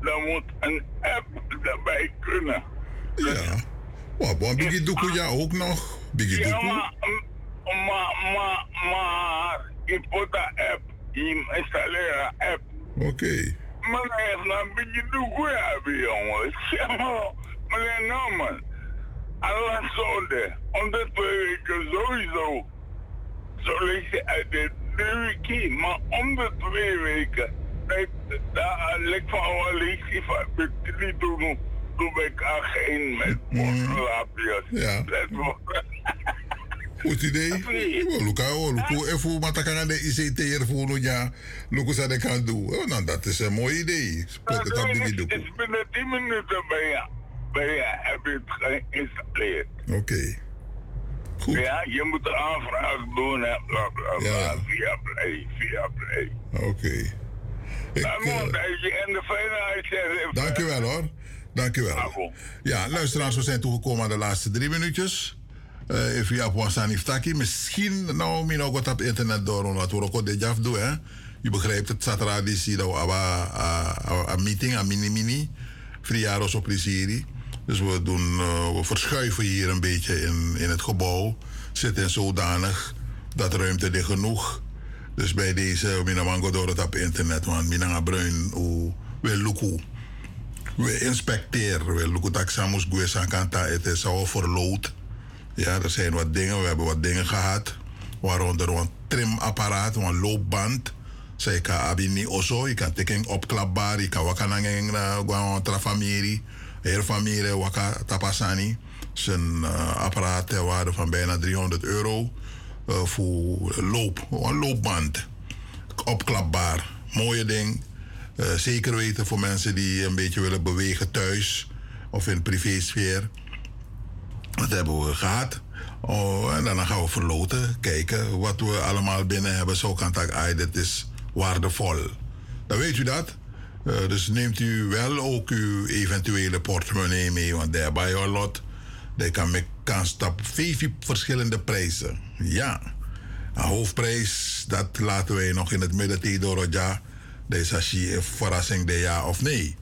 dan moet een app erbij kunnen. Ja. Wat, wat, Biggie Doekoe, ja, ook nog. Biggie Ja, maar, maar, maar, maar, je put de app, je installeert een app. Oké. Maar hij heeft een beetje de goeie hebben, jongens. [laughs] Ja, maar, meneer Norman, alle zouden, om de twee weken sowieso, zo lees je uit de drie weken, maar om de twee weken, daar lijkt van wel lees je van, met die doen, doe ik aan geen met portolaapjes. Ja. [laughs] Luca, oh, Luca, even wat ik aan de ICT er voor nu, ja. Luca zei dat ik kan doen. Oh, nou, dat is een mooi idee. Spot het op. Het is binnen 10 minuten ben je, ben je, heb je het geïnstalleerd. Oké. Goed. Ja, je moet de aanvraag doen en bla bla bla. Ja. Via Play, via Play. Oké. Mooi, dat je en de fijne uitzending. Dankjewel hoor. Dankjewel. Ja, luisteraars, we zijn toegekomen aan de laatste drie minuutjes. Uh, ja, Wasan Iftaki. Misschien, nou, min ook wat op internet door, omdat we ook dit jaf doen, hè. Je begrijpt het, zaterdag is hier een meeting, een mini-mini. Friaros op Risiri. Dus we, doen, uh, we verschuiven hier een beetje in, in het gebouw. Zit in zodanig dat ruimte er genoeg. Dus bij deze, Minamango door het op internet, want Minanga Bruin, we luku. We inspecteren, we luku dat Samus Guesan Kanta, het is al verloot. Ja, er zijn wat dingen, we hebben wat dingen gehad. Waaronder een trimapparaat, een loopband. Zij kan abini oso, je kan teken opklapbaar, je kan wakanang na gwa trafamieri, heel familie waka tapasani. Zijn uh, apparaat ter waarde van bijna 300 euro uh, voor loop, een loopband. Opklapbaar, mooie ding. Zeker weten voor mensen die een beetje willen bewegen thuis of in privésfeer. Dat hebben we gehad. Oh, en dan gaan we verloten, kijken wat we allemaal binnen hebben. Zo kan dit is waardevol. Dan weet u dat. Uh, dus neemt u wel ook uw eventuele portemonnee mee, want daar bij een lot. Die kan met kans op vijf verschillende prijzen. Ja. Een hoofdprijs, dat laten wij nog in het midden Tidoroja. Deze is een verrassing de ja of nee.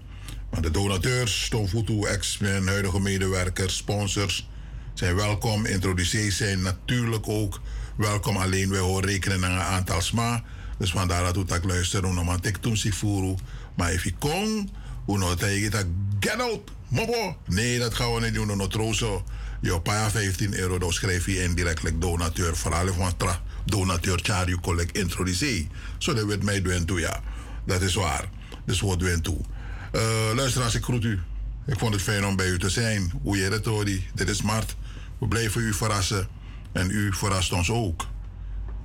Maar de donateurs, Stomfutu, ex-men, huidige medewerkers, sponsors zijn welkom. Introducees zijn natuurlijk ook welkom. Alleen wij horen rekenen naar een aantal sma. Dus vandaar dat we tak luisteren. Hoe man tek toen zich voeren. Maar if je kon, hoe nou dat get out, mobo. Nee, dat gaan we niet doen. No trozo. Je pa 15 euro, dan schrijf je indirect donateur. Vooral van tra donateur Charlie collect introducee. Zo dat weet mij doen toe, ja. Dat is waar. Dus wat doen toe. Uh, luisteraars, ik groet u. Ik vond het fijn om bij u te zijn. Hoe je het hoor, dit is Mart. We blijven u verrassen. En u verrast ons ook.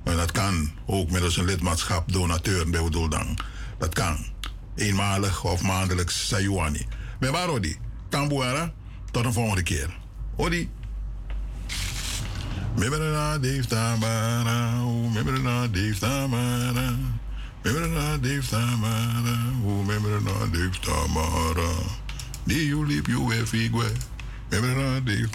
En dat kan ook middels een lidmaatschap, donateur bij Doeldang. Dat kan. Eenmalig of maandelijks, sayuani. Maar waar, Odi? Kambuara. Tot een volgende keer. Odi. Mibberna Dave Tamara, Mibberna Dave Tamara, Mibberna Dave Tamara, Mibberna Dave Tamara. Die you liep Everybody,